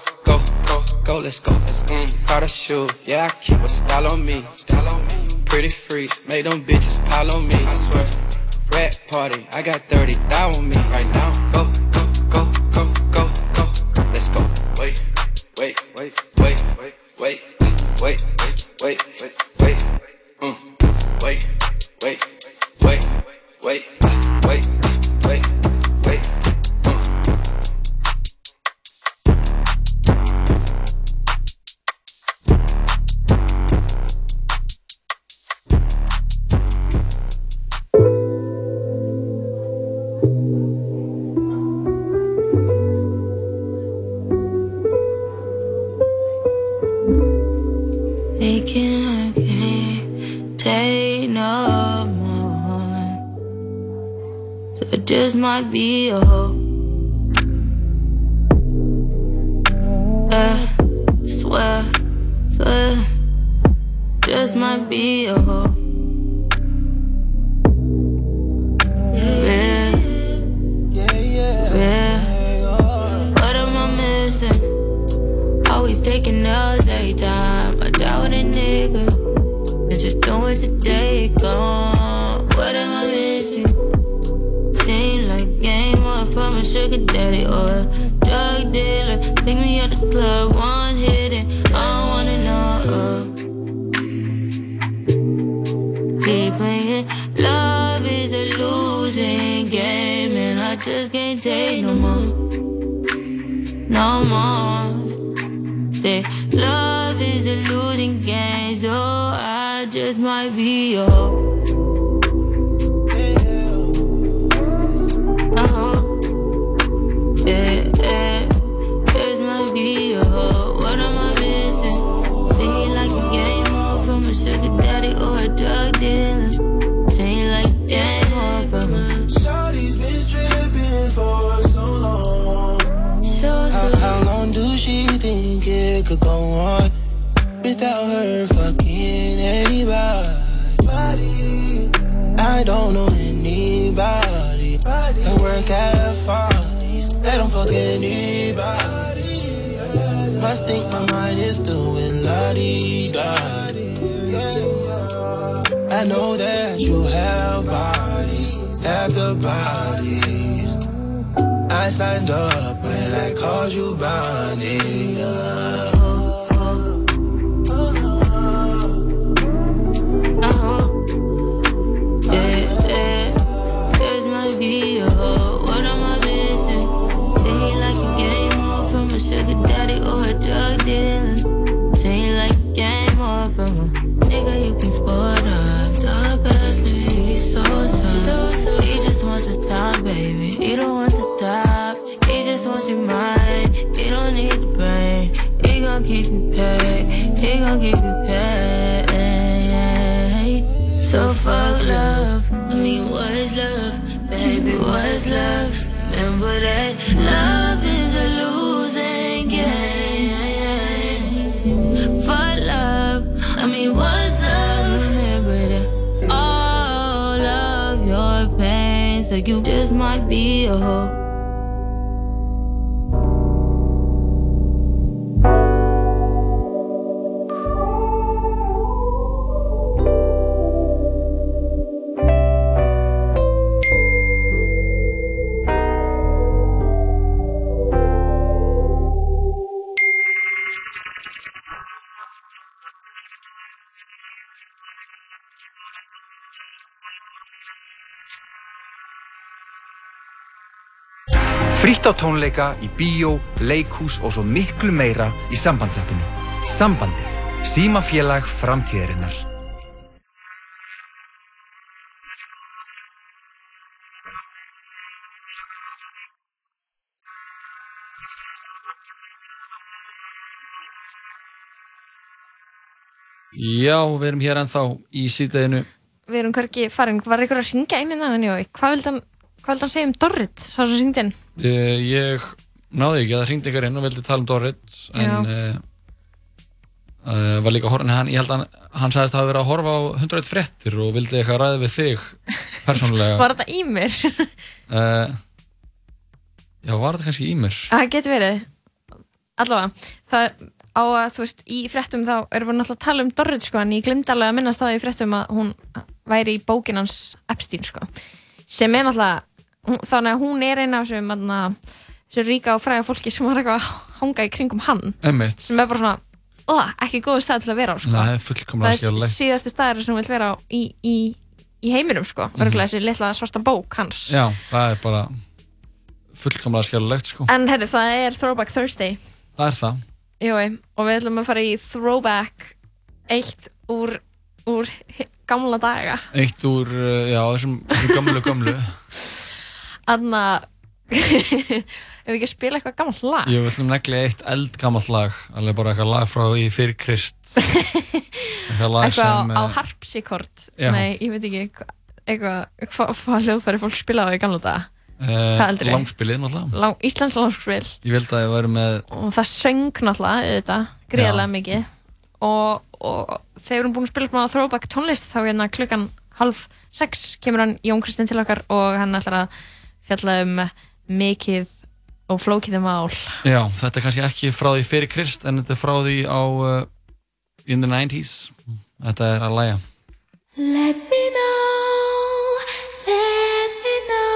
let's go. Mm, Prada shoe, yeah, I keep a style on me, style on me. Pretty freaks, make them bitches pile on me. I swear, rat party, I got 30 thou on me right now. Go, go, go, go, go, go, let's go. Wait, wait, wait, wait, wait, wait, wait, wait, wait, be tónleika, í bíó, leikhús og svo miklu meira í sambandsappinu. Sambandið. Símafélag framtíðarinnar. Já, við erum hér ennþá í síðdeginu. Við erum hverki farin, var ykkur að ringa inn innan henni og hvað vildi hann, hann segja um Dorrit, sá sem ringdi inn? Uh, ég náði ekki að það ringdi ykkur inn og vildi tala um Dorrit en uh, uh, var líka en hann, ég held að hann, hann sagðist að hafa verið að horfa á 101 fréttir og vildi eitthvað ræða við þig persónulega. Var þetta í mér? já, var þetta kannski í mér? Það getur verið. Allavega, það á að, þú veist, í fréttum þá erum við náttúrulega að tala um Dorrit, sko, en ég glimti alveg að minnast það í fréttum að hún væri í bókin hans Epstein, sko. Sem er náttúrulega, þannig að hún er eina af þessum, þarna, þessu ríka og fræga fólki sem var eitthvað að hanga í kringum hann. Emmitt. Sem er bara svona, oh, ekki góðu stað til að vera á, sko. Nei, það er síðasti staður sem hún vil vera á í, í, í heiminum, sko. Mhm. Örgulega þessi litla svarta bók hans. Já, það er bara fullkomlega skjálflegt, sko. En herru, það er Throwback Thursday. Það er það. Jói, og við ætlum að fara í throwback eitt úr, úr gamla daga. Eitt úr, uh, já, þessum, þessum gamlu gamlu. Anna, ef við ekki spila eitthvað gammalt lag? Ég vil um negli eitt eldgamalt lag, alveg bara eitthvað lag frá í fyrir Krist. eitthvað lag Eitthvað á, eh, harpsikkort? Já. Nei, ég veit ekki, hva- eitthvað, hvað hva hljóðfæri fólk spilaði á í gamla daga? Eldri? langspilið náttúrulega Lang, Íslands langspil. Ég vildi að ég væri með Og það söng náttúrulega, gríðarlega mikið. Og, og þegar við erum búin að spila á throwback tónlist þá hérna klukkan halv sex kemur hann Jón Kristinn til okkar og hann ætlar að fjalla um mikið og flókið mál. Já, þetta er kannski ekki frá því fyrir Krist, en þetta er frá því á uh, in the 90's. Þetta er að læja. Let me know, let me know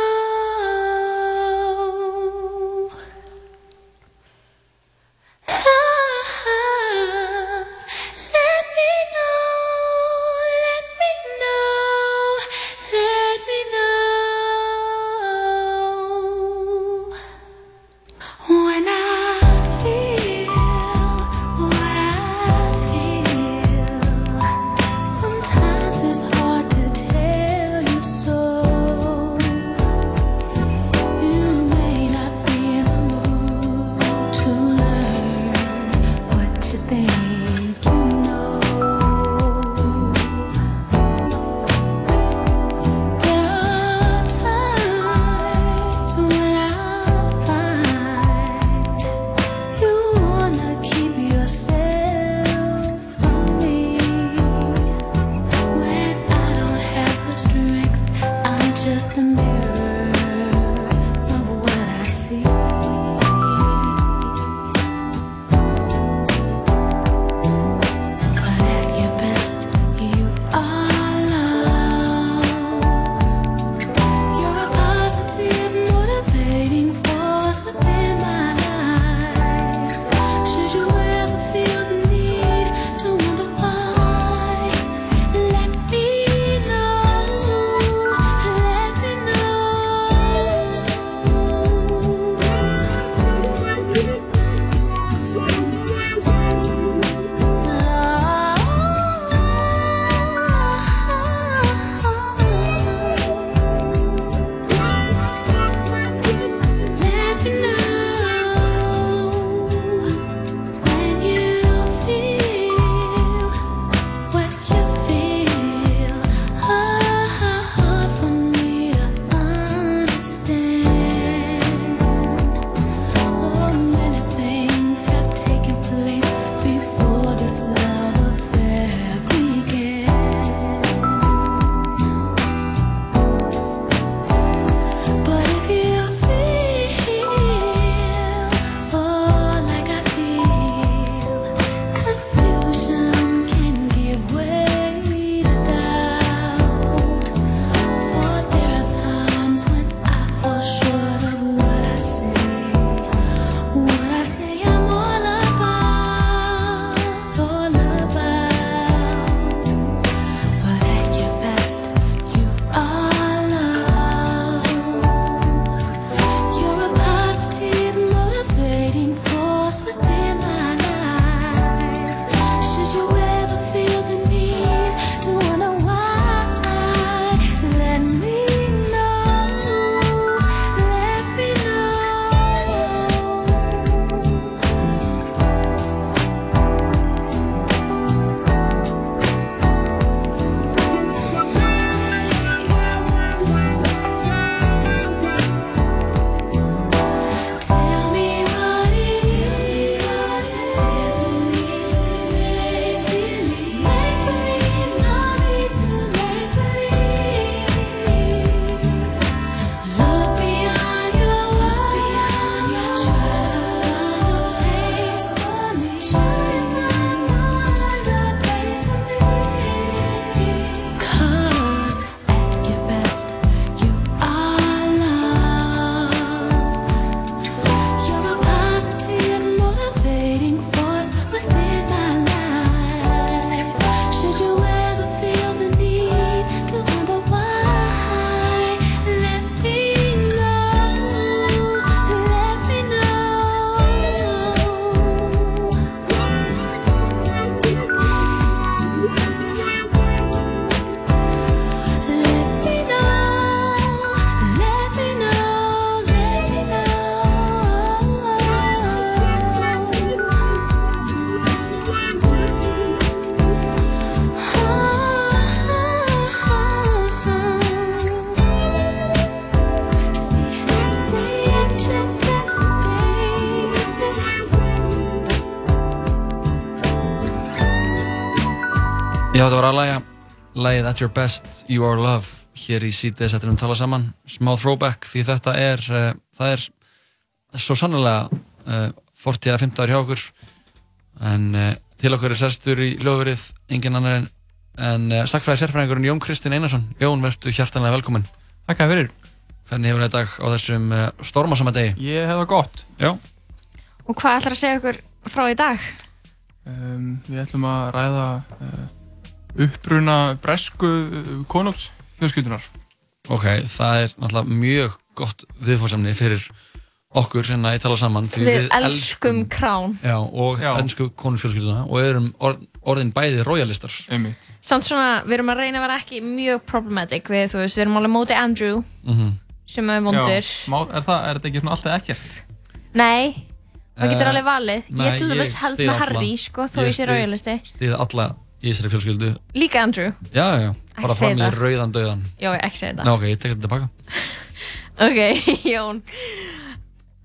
Var aðlæga Lægið At Your Best, You Are Love hér í síðdeis eftir um tala saman. Smá throwback því þetta er uh, það er svo sannlega uh, 40 eða 50 ár hjá okkur. En uh, til okkur er sestur í lögverið engin annar en, en uh, sakfræði sérfræðingurinn Jón Kristinn Einarsson. Jón, verður hjartanlega velkominn. Takk fyrir. Hvernig hefur þetta dag á þessum uh, stormasama degi? Ég hef það gott. Já. Og hvað ætlar að segja okkur frá í dag? um, Við ætlum að ræða uh, uppruna bresku uh, konungs fjölskyldunar Ok, það er náttúrulega mjög gott viðfórsamni fyrir okkur hérna í tala saman því Við elskum krán Já, og Já. ennsku konusfjölskylduna og erum or, orðin bæði royalistar Einmitt Samt svona, við erum að reyna að vera ekki mjög problematic við, þú veist, við erum alveg móti Andrew Mhm. sem er vondur Já, er, það, er þetta ekki svona alltaf ekkert? Nei, það getur Eh, alveg valið nei, Ég til dæmis ég held með. Harry, sko, þó Ég ég sé royalisti Stíð alla í þessari fjölskyldu. Líka Andrew. Já, já, bara fram í rauðan döðan Já, ég ekki segja Ná, þetta ok, ég tek þetta tilbaka. Ok, Jón.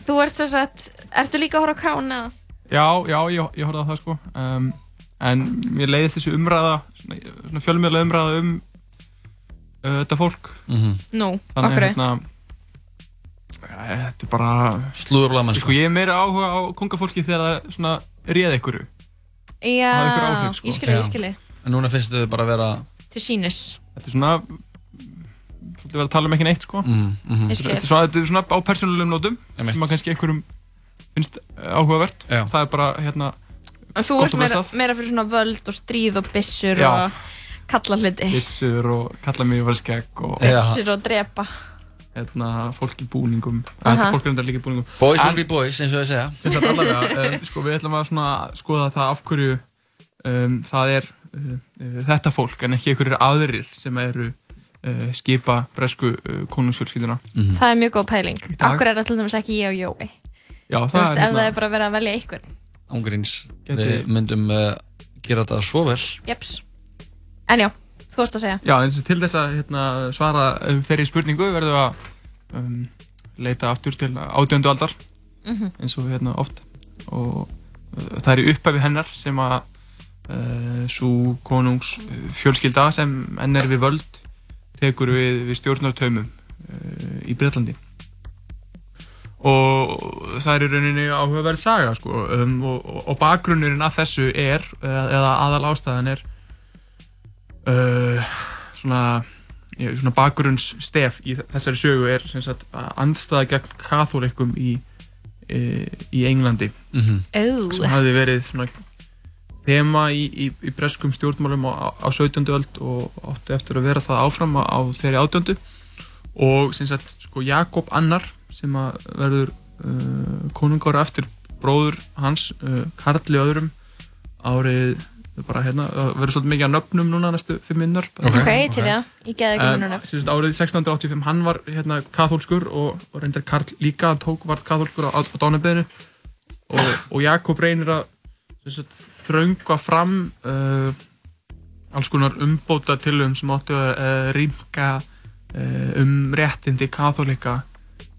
Þú ert svo satt, ertu líka að horfa á krán eða? Já, já, ég, ég horfði á það sko. Um, En mér leiðist þessi umræða Svona, svona fjölmjöla umræða um uh, þetta fólk. Mhm. Nú, Þannig okkur. hérna Þetta er bara Slúðurlaman Sko ég er meira áhuga á kongafólki þegar það er svona réð ykkur Já, hafa einhver áhrif, sko. ég skilji, ég skilji En núna finnst þau bara að vera Til sínis Þetta er svona Svolítið verið að tala um ekki neitt sko mm, mm. Ég skil. Þetta er svona, þetta er svona á persónulegum nótum sem að kannski einhverjum finnst eh, áhugavert Já. Það er bara hérna En þú gott ert og meira, blessað. meira fyrir svona völd og stríð og byssur Já. og kalla hluti Bissur og kalla mig var skegg og Byssur og drepa hérna, fólk í búningum. Þetta fólk er enda líka í búningum. Boys will be boys, eins og ég segja. Sem sagt allavega, um, sko, við ætlum að svona skoða það af hverju um, það er uh, uh, þetta fólk en ekki einhverjir aðrir sem eru uh, skipa bresku uh, konungsfjölskylduna. Það er mjög góð pæling. Akkur er það til dæmis ekki ég og Jói? Já, það veist, er ef hérna- það er bara verið að velja einhvern. Ángríns Gæti- Við myndum uh, gera þetta svo vel. Jeps. En já, þú varst að segja. Já, eins og til þess að hérna, svara um, þeirri spurningu verðum við að um, leita aftur til átjöndu aldar. Mhm. eins og hérna oft. Og uh, það er í upphafi hennar sem að uh, svo konungs uh, fjölskylda sem enn er við völd tekur við, við stjórnartaumum uh, í Breitlandi og það er í rauninni áhugaverð saga sko, um, og, og, bakgrunnurinn af þessu er eða aðal ástæðan er uh, svona, svona bakgrunns stef í þessari sögu er sem sagt að andstaða gegn kathólikum í, í, í Englandi Mhm. Ó. sem hafði verið svona þema í, í, í breskum stjórnmálum á, á 17. öld og átti eftir að vera það áfram á, á þeirri 18. og sem sagt sko Jakob Annar sem að verður uh, konungára eftir bróður hans uh, Karli öðrum árið bara hérna, verður svolítið mikið að nöfnum núna næstu fimm minnar Ok, til það, ég geði ekki sem sagt, árið 1685, hann var hérna kathólskur og, og reyndar Karl líka. Tók vart kathólskur á, á dánabeðinu og, og Jakob reynir að þröngva fram uh, alls konar umbóta tilum sem áttu að uh, rýmka uh, um réttindi kathólika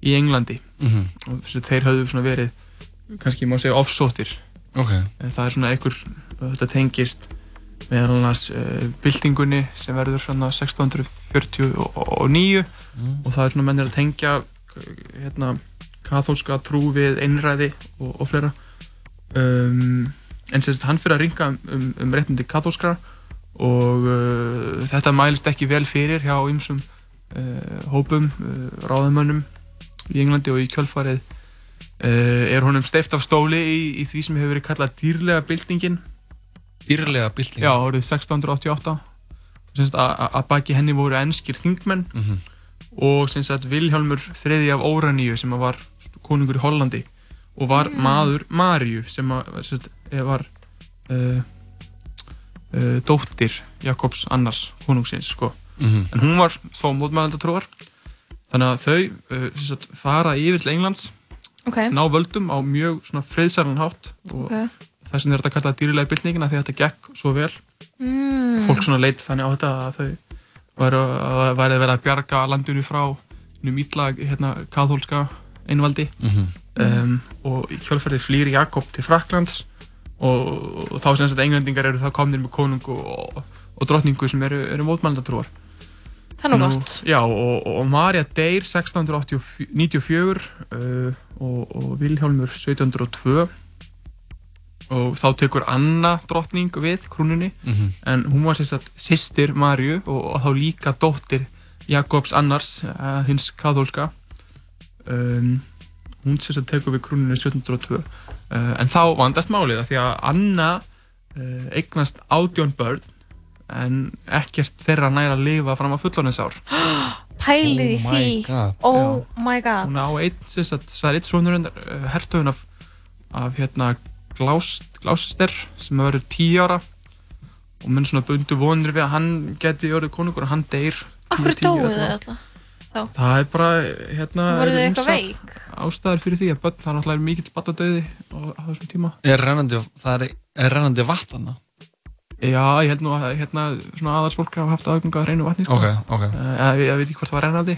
í Englandi. Mhm. og sem sagt, þeir höfðu svona verið kannski má segja offsóttir Ok. Eh, það er svona einhver þetta tengist meðal annars uh, byltingunni sem verður svona 1649 Mm. og það er svona mennir að tengja hérna kathólska trú við einræði og, og fleira. Um, en sem sagt hann fyrir að ringa um, um, um réttindi kathólskra og uh, þetta mælist ekki vel fyrir hjá ymsum uh, hópum, uh, ráðamönnum í Englandi og í kjölfarið uh, er honum steift af stóli í, í því sem hefur verið kallað dýrlega byltingin Dýrlega byltingin? Já, árið 1688 sem sagt að baki henni voru enskir þingmenn Mhm. og sem sagt Vilhjálmur þriði af Óraníu sem að var konungur í Hollandi og var Mm. maður Maríu sem að sem sagt, eh, var uh, uh, dóttir Jakobs annars konungsins sko. Mhm. en hún var þó mótmælandatrúar þannig að þau uh, fara yfir til Englands Ok. ná völdum á mjög svona friðsælan hátt og Ok. Þess vegna er þetta kallað dýrilega byltingina því að þetta gekk svo vel Mm. fólk svona leit þannig á þetta að þau væri að væri að vera að bjarga landinu frá num ítla hérna kathólska einvaldi Mhm. um, og í kjölferði flýr Jakob til Fraklands og, og þá sem sagt englendingar eru það komnir með konung og, og drottningu sem eru, eru mótmældatrúar Það er nú gott. Já, og, og Marja deyr 1694 uh, og, og Vilhjálmur 1702 og þá tekur Anna drottning við krúnunni. Mhm. en hún var sem sagt sýstir Marju og, og þá líka dóttir Jakobs annars, uh, hins kathólska um, hún sem sagt tekur við krúnunni 1702 uh, en þá vandast málið af því að Anna uh, eignast átjón börn en ekkert þeirra næra að lifa fram á fullorðinsár. Pælið í Oh my því. God. Oh my god. Hún á einn, sem sagt, það er einn svonur hertugin af, af hérna Gláster sem verður tíu ára og menn svona bundu vonir við að hann geti orðið konungur og hann deyr Akkur 10, 10, dóu þau 11 ára. alltaf þá? Það er bara, hérna Voru þau eitthvað veik? Ástæður fyrir því að börn, það er náttúrulega mikill batadauði á, á þessum tíma Er rennandi, það er, er rennandi vatn hana? Já, ég held nú að hérna svona aðalsfólk hafa haft aðganga að reynu vatni sko. Ok, ok. Uh, ég, ég veit ekki hvort það var rennandi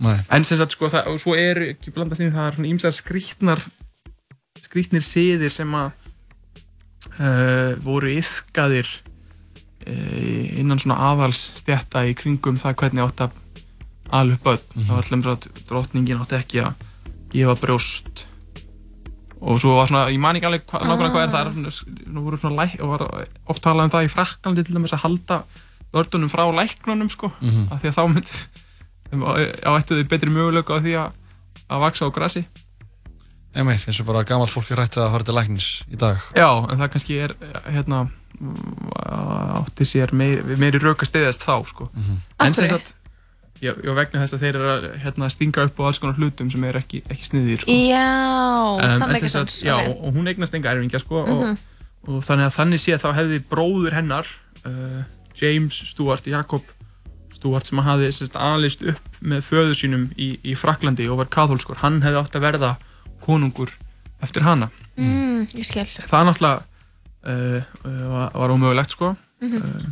Nei. En sem sagt, sko, það, og svo er ekki blandast inn, í það er svona ímsar skrýtnar skrýtnir siðir sem að uh, voru yfkaðir e, innan svona aðals stjætta í kringum það hvernig átt að alveg börn. Það var allum að drottningin átti ekki að gefa brjóst og svo var svona, ég man ekki alveg hva, nákvæmlega hvað er það, nú voru svona læk, og var oft talað um það í Fraklandi til dæmis að halda börnunum frá læknunum sko, Mhm. af því að þá mynd á ættu þau betri möguleika á því að að vaksa á grassi. Einmitt, eins og bara gamalt fólk er rætt að fara til læknis í dag. Já, en það kannski er hérna átti sér meiri, meiri rauk að stiðast þá sko. Af En sem sagt, já, já, vegna þess að þeir eru að hérna, stinga upp á alls konar hlutum sem er ekki, ekki sniðir sko. Já, Um, það meikar sem sagt, sens. Já, og, og hún eignast enga erfingja sko, Mhm. og, og þannig að þannig séð þá hefði bróður hennar uh, James Stuart Jakob Stuart sem hafði sérst, alist upp með föðu sínum í, í Fraklandi og var kathólskur, hann hefði átt að verða konungur eftir hana Mm, það náttúrulega uh, var, var ómögulegt sko Mhm. uh,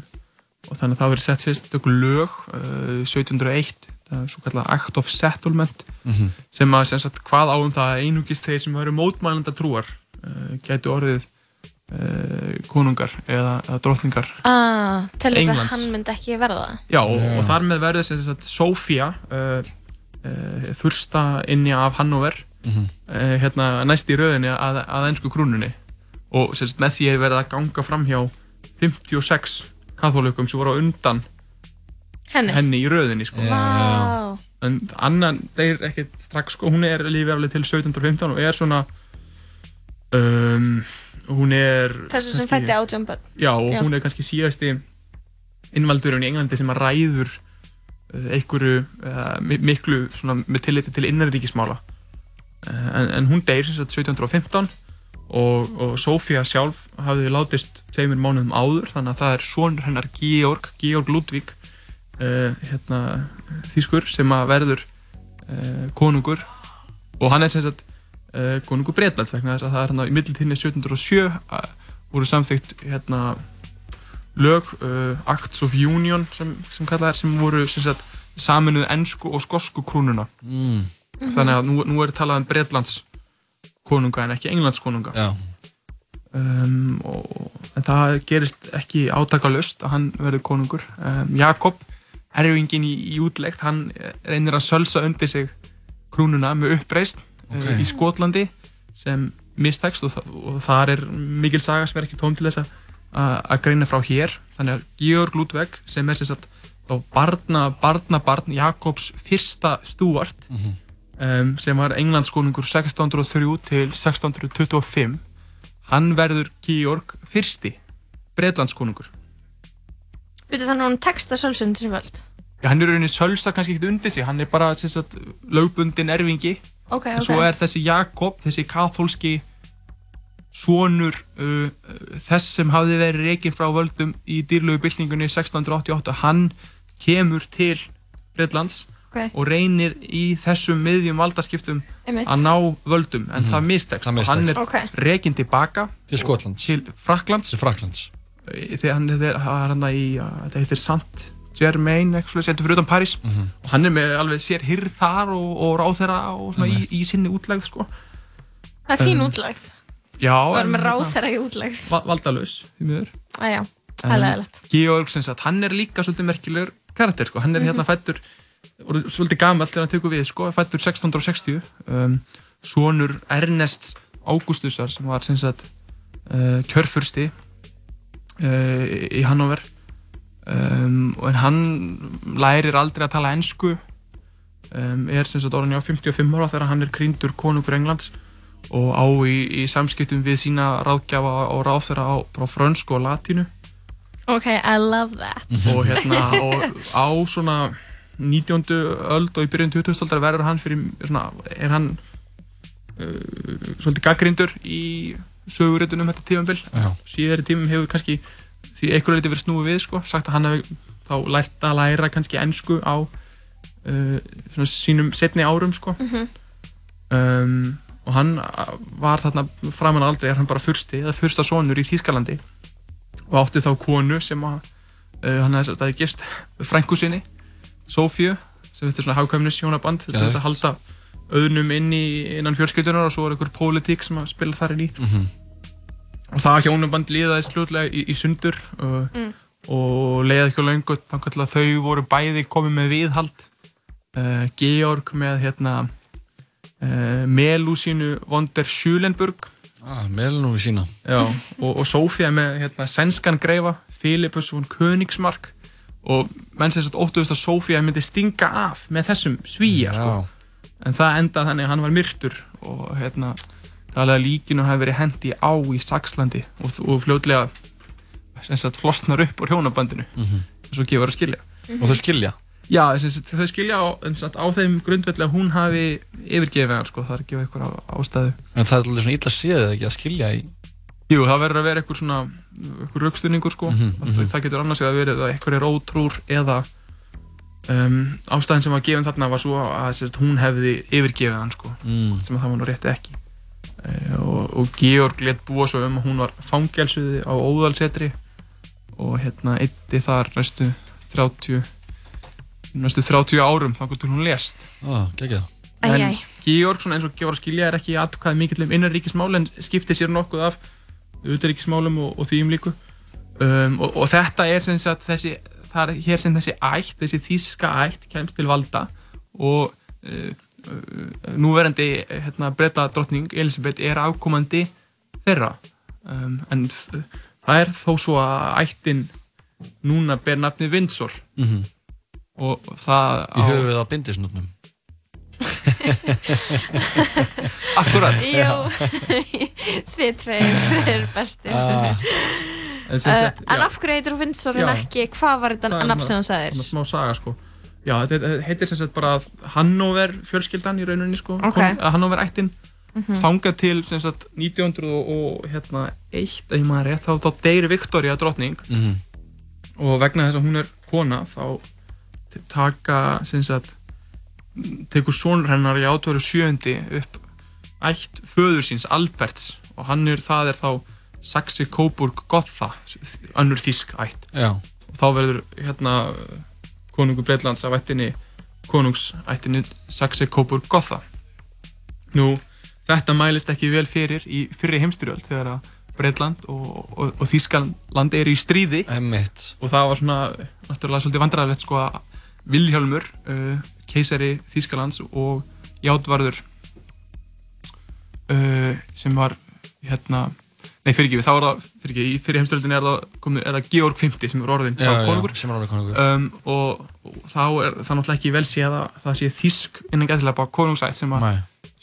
og þannig að það verið sett sérst okkur lög uh, 1701 það er svo kallar Act of Settlement Mhm. sem að sem sagt, hvað á um það að einungist þeir sem eru mótmælanda trúar uh, gætu orðið konungar eða, eða drottningar Ah, til þess að hann myndi ekki verða það. Já, og, og þar með uh, uh, fyrsta inni af Hannover Mhm. uh, hérna næst í röðinni að, að ennsku krúnunni og sagt með því er verið að ganga fram hjá 56 kathólikum sem voru á undan Henni? í röðinni sko. Vá. en annan deyr ekkert strax sko, hún er lífið alveg til 1715 og er svona um, hún er Þessi sem fætti átján börn. Já, og Já. hún er kannski síðasti innvaldurinn í Englandi sem að ræður uh, einhverju uh, mi- miklu svona, með tilliti til innanríkismála en, en hún deyr sem sagt 1715 og, og Sofía sjálf hafði látist tveimur mánuðum áður þannig að það er sonur hennar Georg Georg Ludvík uh, hérna, þýskur sem að verður uh, konungur og hann er sem sagt uh, konungur Breitlands vegna þess að það er hann í middeltíðinni 1707 uh, voru samþygt hérna lög, Acts of Union sem, sem kallað er, sem voru sem sagt, saminuð ennsku og skosku krúnuna Mm. Þannig að nú, nú er talað um Breitlands konunga en ekki Englands konunga. Um, og, en það gerist ekki átakalust að hann verður konungur. Um, Jakob, erfingin í, í útleggt hann reynir að sölsa undir sig krúnuna með uppreist Ok. uh, í Skotlandi sem mistekst og, og þar er mikil saga sem er ekki tóm til þess að greina frá hér. Þannig að Georg Ludvig sem er sem sagt þá barna, barna, barn Jakobs fyrsta stúart Mhm. Um, sem var Englandskonungur 1603 til 1625 hann verður Georg fyrsti Breitlandskonungur Veitu þannig að hún texta sölsund sem völd? Já, hann er rauninni sölsa kannski ekkert undir sig hann er bara sagt, lögbundin erfingi Ok, en ok. svo er þessi Jakob, þessi kathólski sonur uh, þess sem hafði verið reikinn frá völdum í dýrlegu byltingunni 1688 hann kemur til Breitlands Ok. og reynir í þessum miðjum valdaskiptum Einmitt. að ná völdum en Mhm. það mistekst Það og hann mistekst. er Ok. reikinn tilbaka Til Skotlands til Fraklands Til Fraklands þegar hann er, hann í uh, þetta heitir Sant Germain eitthvað þetta er fyrir utan París Mhm. og hann er með alveg sér hyrð þar og, og ráðherra og svona í, í sinni útlegð sko. Það er fín Um, útlegð. Já, er en- með ráð þeirra í útlegð. Va valdalaus, því miður það er leðilegt. Georg sem sagt, hann er líka svolítið merkilegur karakter sko. hann er hérna Mhm. fættur og svolítið gamall þegar hann tekur við sko. fættur 1660 um, sonur Ernest Augustusar sem var sem sagt uh, kjörfursti uh, í Hannover um, en hann lærir aldrei að tala ensku um, er sem sagt orðin á 55 ára þegar hann er krýndur konungur Englands og á í, í samskiptum við sína ráðgjafa og ráðherra á, á frönsku og latínu Ok, I love that. og hérna og á svona 19. öld og í byrjun 20. aldar verður hann fyrir svona, er hann uh, svolítið gaggrindur í söguritunum þetta tífambil síðari tímum hefur kannski því einhverju leiti verið snúið við sko, sagt að hann hefur þá lært að læra kannski ensku á uh, svona sínum setni árum sko Mhm. um, og hann var þarna framan að aldrei er hann bara fyrsti eða fyrsta sonur í Þýskalandi og átti þá konu sem að uh, hann hefði gist frængu sinni Sofíu sem þetta er svona hagkvæmnis hjónaband til þess að halda auðnum inn í innan fjölskyldunar og svo er einhver pólitík sem að spila þar inn í Mhm. og það hjónaband liðaðist fljótlega í, í sundur uh, Mm. og leiði ekki á löngu þannig að þau voru bæði komið með viðhald uh, Georg með hérna uh, Melusínu von der Schulenburg Ah, Melnú í sína. Já, og, og Sofía með hérna, sænskan greifa, Filipus von Königsmark og menn sem sagt óttuðust að Sofía myndi stinga af með þessum svíja sko. en það endaði þannig að hann var myrtur og hérna talaði að líkinu hafi verið hendi á í Saxlandi og, og sagt flosnar upp úr hjónabandinu Mhm. eins og gefur að skilja Og þau skilja? Já, þau skilja á, sagt, á þeim grundvelli að hún hafi yfirgefið hann sko, það er ekki eitthvað ástæðu En það er alveg svona illa séð ekki að skilja í... Jú, það verður að vera eitthvað svona eitthvað raukstunningur sko Mhm, það, það getur annars vegar verið að eitthvað er ótrúr eða um, ástæðin sem var gefin þarna var svo að sérst, hún hefði yfirgefið hann sko Mm. sem að það var nú rétti ekki uh, og, og Georg let búa svo um að hún var fangelsuði á óðalsetri og hérna eitti þar næstu 30 næstu 30 árum þá getur hún geggjað. Æ, en. Georg svona eins og gefur að skilja er ekki atkvæð mikill um innanríkismál en skipti sér nokkuð af utanríkismálum og, og því um líku um, og, og þetta er sem sagt þessi það er hér sem þessi ætt, þessi þíska ætt kemst til valda og uh, uh, núverandi hérna, breyta drottning Elisabeth er afkomandi þeirra um, en það er þó svo að ættin núna ber nafnið Windsor Mhm. og það Í höfuð á bindisnútnum. Akkurat Jú, þið tveir eru bestir. Ah. En sem Uh, en af hverju heitir þú Windsor en ekki, hvað var þetta Það er nafn sem þú sagðir? svona smá saga sko já, þetta heitir sem sagt bara Hannover fjölskyldan í rauninni sko Ok. Kon- eh, Hannover ættin Mhm. þangað til sem sagt 1900 og, og hérna rétt þá, þá deyri Viktoria drottning Mhm. og vegna þess að hún er kona þá taka sem sagt tekur sonur hennar í átveru sjöndi upp ætt föður síns Alberts og hann er, það er þá Saxi Coburg Gotha önnur þísk ætt Já. og þá verður hérna konungur Breitlands af ættinni konungsættinni Saxi Coburg Gotha nú þetta mælist ekki vel fyrir í fyrri heimstyrjöld þegar að Breitland og, og, og Þískaland eru í stríði Einmitt. og það var svona náttúrulega svolítið vandræðilegt sko að Vilhjálmur uh, keisari Þískalands og Játvarður uh, sem var hérna nei fyrir ekki, þá er það fyrir ekki, í fyrir heimstöldinni er það, er það Georg 50 sem er orðin Já, já, konungur sem er orðin konungur. um, og, og þá er það náttúrulega ekki vel séð að það sé þísk innan gæðslega bara konungsætt sem að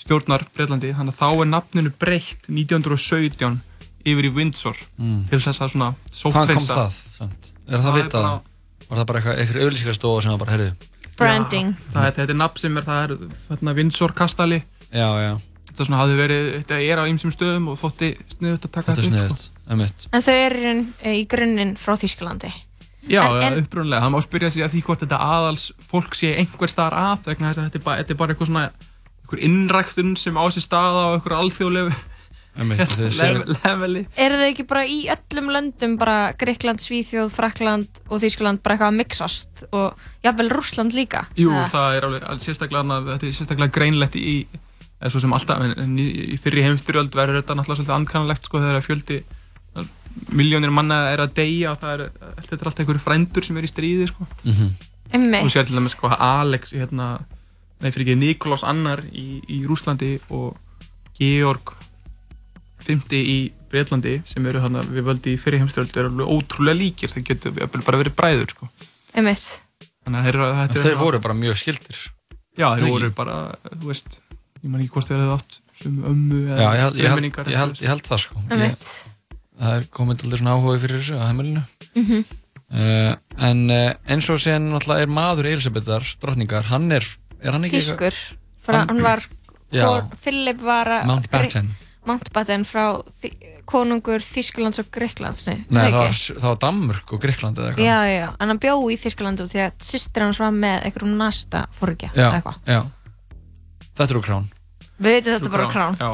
stjórnar Breitlandi þannig að þá er nafninu breytt 1917 yfir í Windsor Mm. til þess að svona Hvaðan kom sóttreynsa það? Er það vitað? bara- Var það bara eitthvað, eitthvað auðlýsingarstofa sem var bara, heyrðu? Branding. Já, það er, þetta er nafn sem er, það er hérna, Windsor kastali Já, já. þetta svona hafði verið, þetta er á ýmsum stöðum og þótti sniðut að taka Þetta er upp, sniðut, emitt. En þau eru í raun- í grunninn frá Þýskalandi. Já, En- en- upprunlega, það má spyrja sig að því hvort þetta aðals fólk sé einhver staðar að vegna þess að þetta er bara, þetta er bara eitthvað svona einhver innræktun sem á sér staða á einhver alþjóðlegu Eru þau ekki bara í öllum löndum, bara Greikland, Svíþjóð, Frakland og Þýskaland bara eitthvað að mixast og jafnvel Rússland líka? Jú, Eða- það er alveg alveg sérstaklega, þetta er sérstaklega greinlegt í, eða svo sem alltaf, en, en í, fyrri heimstyrjöld verður þetta náttúrulega svolítið ankannalegt sko þegar fjöldi miljónir manna er að deyja og það er, þetta er alltaf einhverju frændur sem er í stríði sko. Mhm. Einmitt. og sér til dæmis sko Alex hérna, nei fyrir ekki Nikolás Annar í, í Rúslandi og Georg 50 í Breitlandi sem eru hérna við völdi í fyrri heimstyrjöld eru alveg ótrúlega líkir, þeir getur bara verið bræður sko. Þannig að þeir, eru- En þetta er þeir voru bara mjög skildir. Já, þeir Ekki? voru bara, þú veist, ég man ekki hvort þeir hefði átt sem ömmu Já, eða ég held, ég ég held, ég held það sko. Ég, það er komið til svona áhuga fyrir þessu á heimilinu. Mhm. Uh, en uh, eins og sen náttúrulega er maður Elisabethar, drottningar, hann er, er hann ekki Þýskur. Frá, hann var, Philip var að- Mountbatten. Mountbatten frá þi, konungur Þýskalands og Greiklands, nei, Nei, það var, það var Danmörk og Gríkland eða eitthvað. Já, já, já, en hann bjó í Þýskalandu því að sýstir hans var með einhverjum næsta fórgja, já, eða eitthvað. já. Þetta er úr krán. Við veitum þetta bara krán. Já,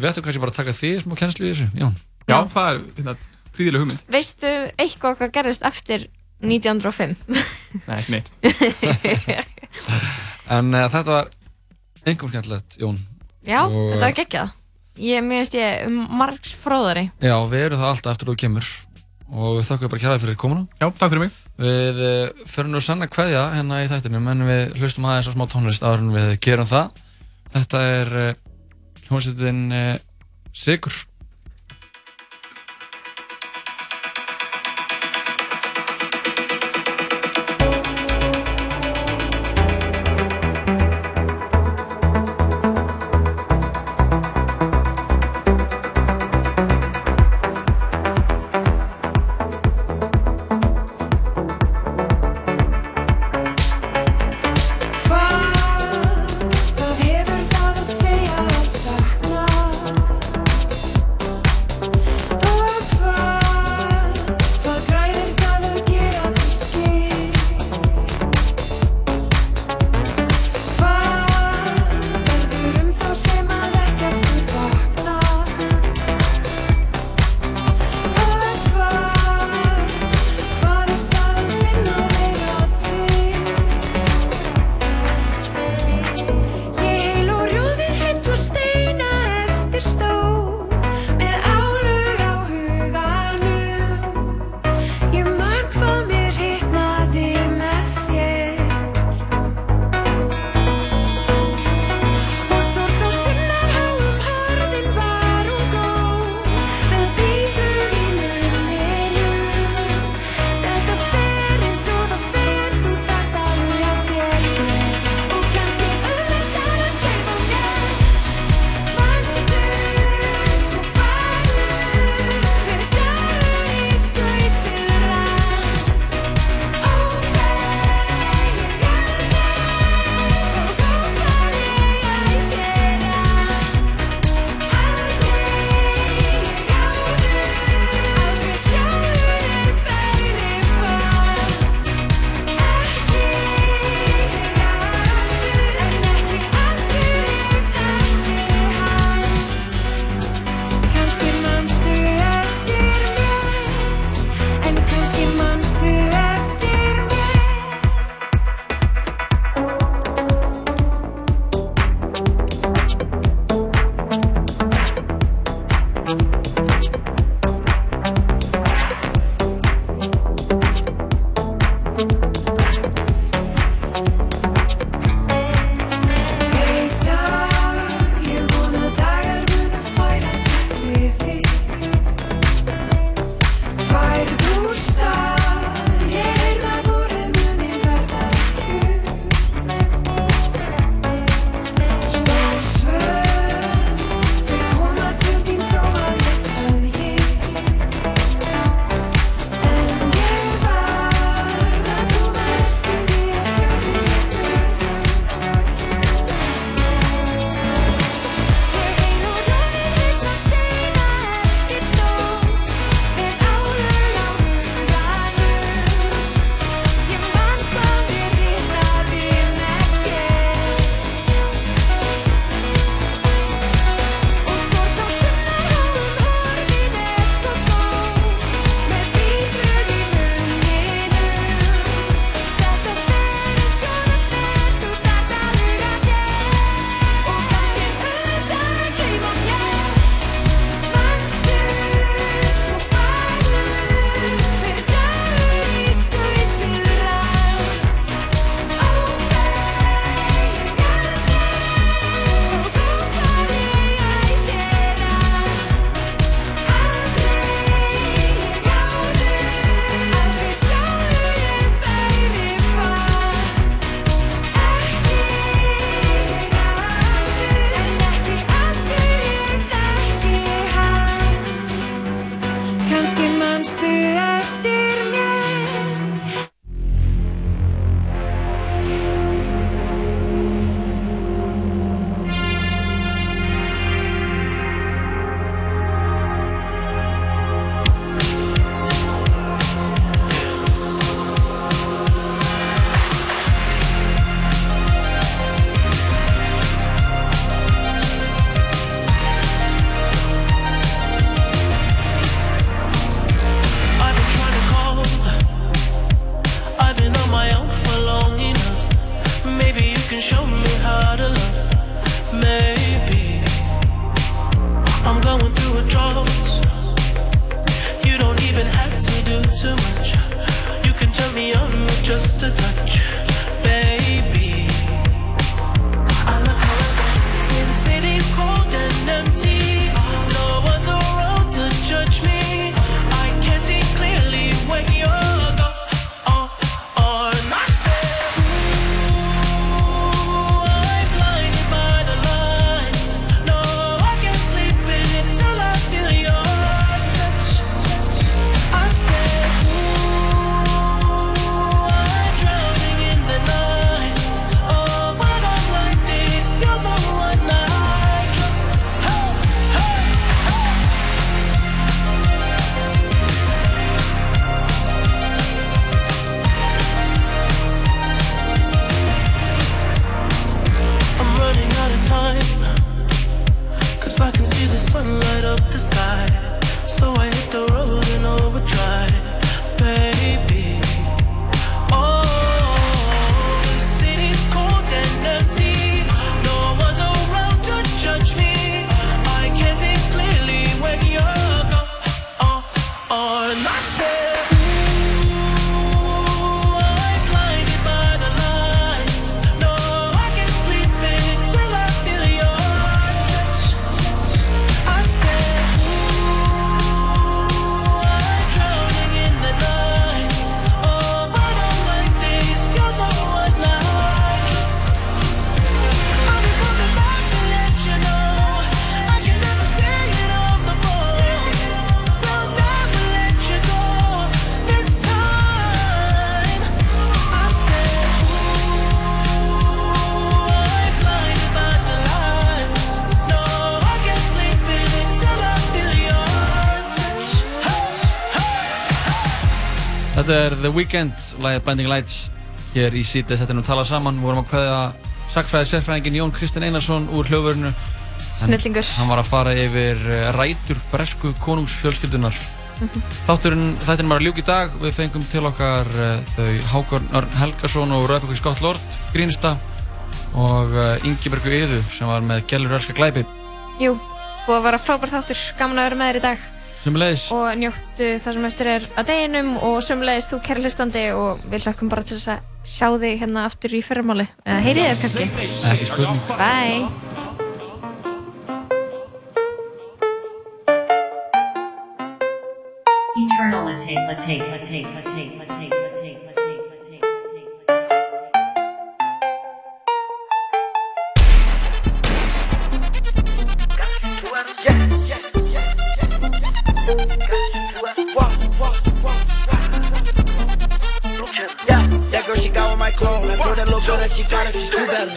Við ættum kannski bara að taka því smá kennslu í þessu, já. já það er hérna, príðileg hugmynd. Veistu eitthvað hvað gerðist eftir 1905? Nei, ekki neitt. En uh, þetta var einhver skemmtilegt, Jón. Já, Og, þetta var geggjað. Ég, mér finnst ég margs fróðari. Já, við erum það alltaf eftir að þú kemur og við þakkum bara kjærlega fyrir komuna. Já, takk fyrir mig. Við uh, förum nú sann að kveðja hérna í þættinum en við hlustum aðeins á smá tónlist áður en við gerum það. Þetta er uh, hljómsveitin uh, Sigur. Er The Weeknd, lagið Blinding Lights hér í síti þetta er nú talað saman. Við vorum að kveðja sagfræði sérfræðingin Jón Kristinn Einarsson úr hljóðvörinu Snillingur. hann var að fara yfir eh, rætur bresku konungsfjölskyldunar Mhm. þátturinn þættin var að ljúka í dag. Við fengum til okkar uh, þau Hákon Örn Helgason og Rauðfokki Scott Lord grínista og uh, Ingebergu Yðu sem var með Gjellur Elska Glæpi. Jú, búið að vera frábær þáttur, gaman að vera með þér í dag sem leiðis og njóttu það sem eftir er að deginum og sömulegist þú kæri hlustandi og við hlökkum bara til þess að sjá þig hérna aftur í fyrramáli. Eða heyrið þér kannski? Ekki spurning. Bye. Eternality, late, late, late, late, late, late, that girl, she got with my clone. I told that little girl that she got it, she's do better.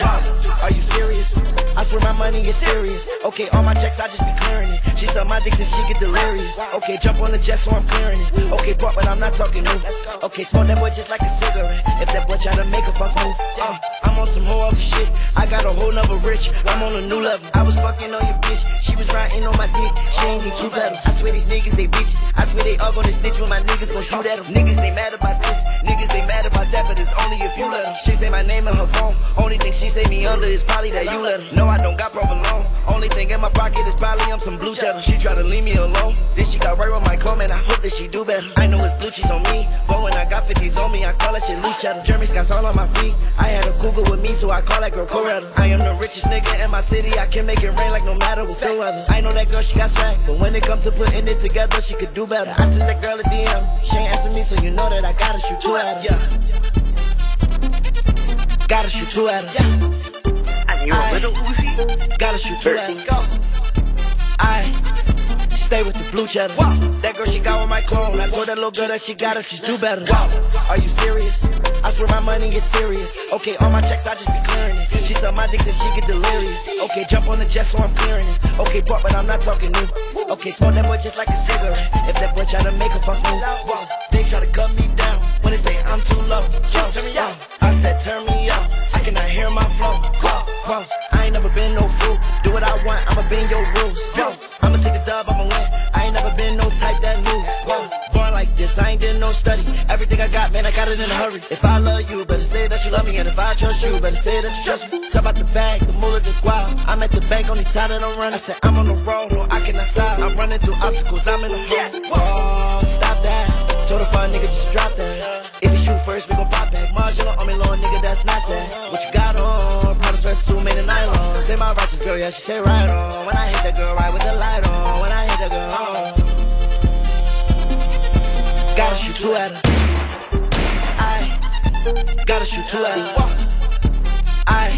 Are you serious? I swear my money is serious. Okay, all my checks, I just be clearing it. She suck my dick till she get delirious. Okay, jump on the jet, so I'm clearing it. Okay, brought, but I'm not talking new. Okay, smoke that boy just like a cigarette. If that boy try to make a false move, uh, I'm on some whole other shit. I got a whole nother rich. I'm on a new level. I was fucking on your bitch. She was riding on my dick. She ain't need two pedals. I swear these niggas, they bitches. I swear they all gonna snitch when my niggas gon' shoot at them. Niggas, they mad about this. Niggas, they mad about that, but it's only if you let them. She say my name in her phone. Only thing she say me under is probably that you let her. No, I don't got problem provolone. Only thing in my pocket is probably I'm some blue She try to leave me alone. Then she got right with my clone, and I hope that she do better. I know it's blue cheese on me, but when I got 50s on me, I call that shit loose cheddar. Jeremy Scott's all on my feet. I had a cougar with me, so I call that girl Coretta. I am the richest nigga in my city. I can make it rain like no matter what's the weather. I know that girl, she got swag, but when it comes to putting it together, she could do better. I sent that girl a DM. She ain't answer me, so you know that I gotta shoot two at her. Yeah. Gotta shoot two at her. Yeah. And you a little Uzi? Gotta shoot two at her. Go. I stay with the blue cheddar. That girl, she got with my clone. I told that little girl that she got it, she do better. Are you serious? I swear my money is serious. Okay, all my checks, I just be clearing it. She suck my dick till she get delirious. Okay, jump on the jet, so I'm clearing it. Okay, bought, but I'm not talking new. Okay, smoke that boy just like a cigarette. If that boy try to make a false move, whoa, they try to cut me down. They say I'm too low, yo, turn me out. I said turn me up. I cannot hear my flow. Whoa, whoa, I ain't never been no fool. Do what I want, I'ma bend your rules. Yo, I'ma take the dub, I'ma win. I ain't never been no type that lose. Whoa, born like this, I ain't did no study. Everything I got, man, I got it in a hurry. If I love you, better say that you love me. And if I trust you, better say that you trust me. Talk about the bag, the moolah, the guap. I'm at the bank, only time that I'm running. I said I'm on the road, no, I cannot stop. I'm running through obstacles, I'm in the hole. Whoa, stop that. Fun nigga, just drop that. If you shoot first, we gon' pop back. Marginal on me, long nigga, that's not that. What you got on? Prada sweatsuit made of nylon. Say my righteous girl, yeah, she say right on. When I hit that girl, right with the light on. When I hit that girl, on. Gotta shoot two at her. I gotta shoot two at her. I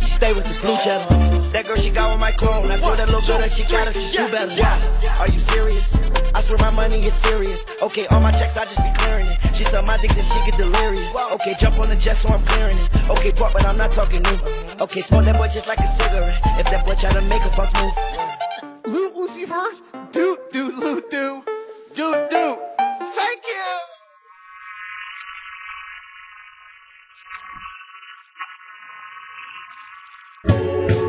stay with this blue cheddar. Girl, she got with my clone. I told that little girl that she got it, she's do better. Why? Are you serious? I swear my money is serious. Okay, all my checks, I just be clearing it. She suck my dick till she get delirious. Okay, jump on the jet, so I'm clearing it. Okay, talk, but I'm not talking new. Okay, smoke that boy just like a cigarette. If that boy try to make a false move. Lil Uzi Vert, do do do do do do. Thank you. I know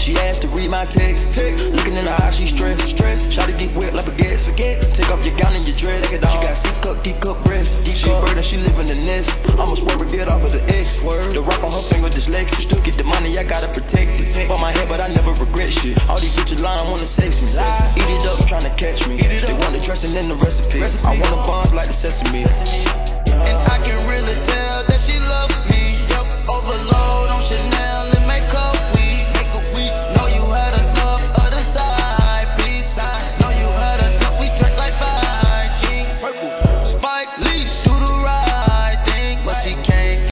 She asked to read my text. text. Looking in her eyes, she stressed. Stressed. Try to get wet like baguettes. Forgets. Take off your gown and your dress. She got C cup, D cup breast. She a bird and she live in the nest. I'ma swerve a get off of the X. Word. The rock on her finger dyslexic. Still get the money, I gotta protect it. Bought my head, but I never regret shit. All these bitches lying, wanna sex me. Eat it up, trying to catch me. They want the dressing in the recipe. I wanna bomb like the sesame. And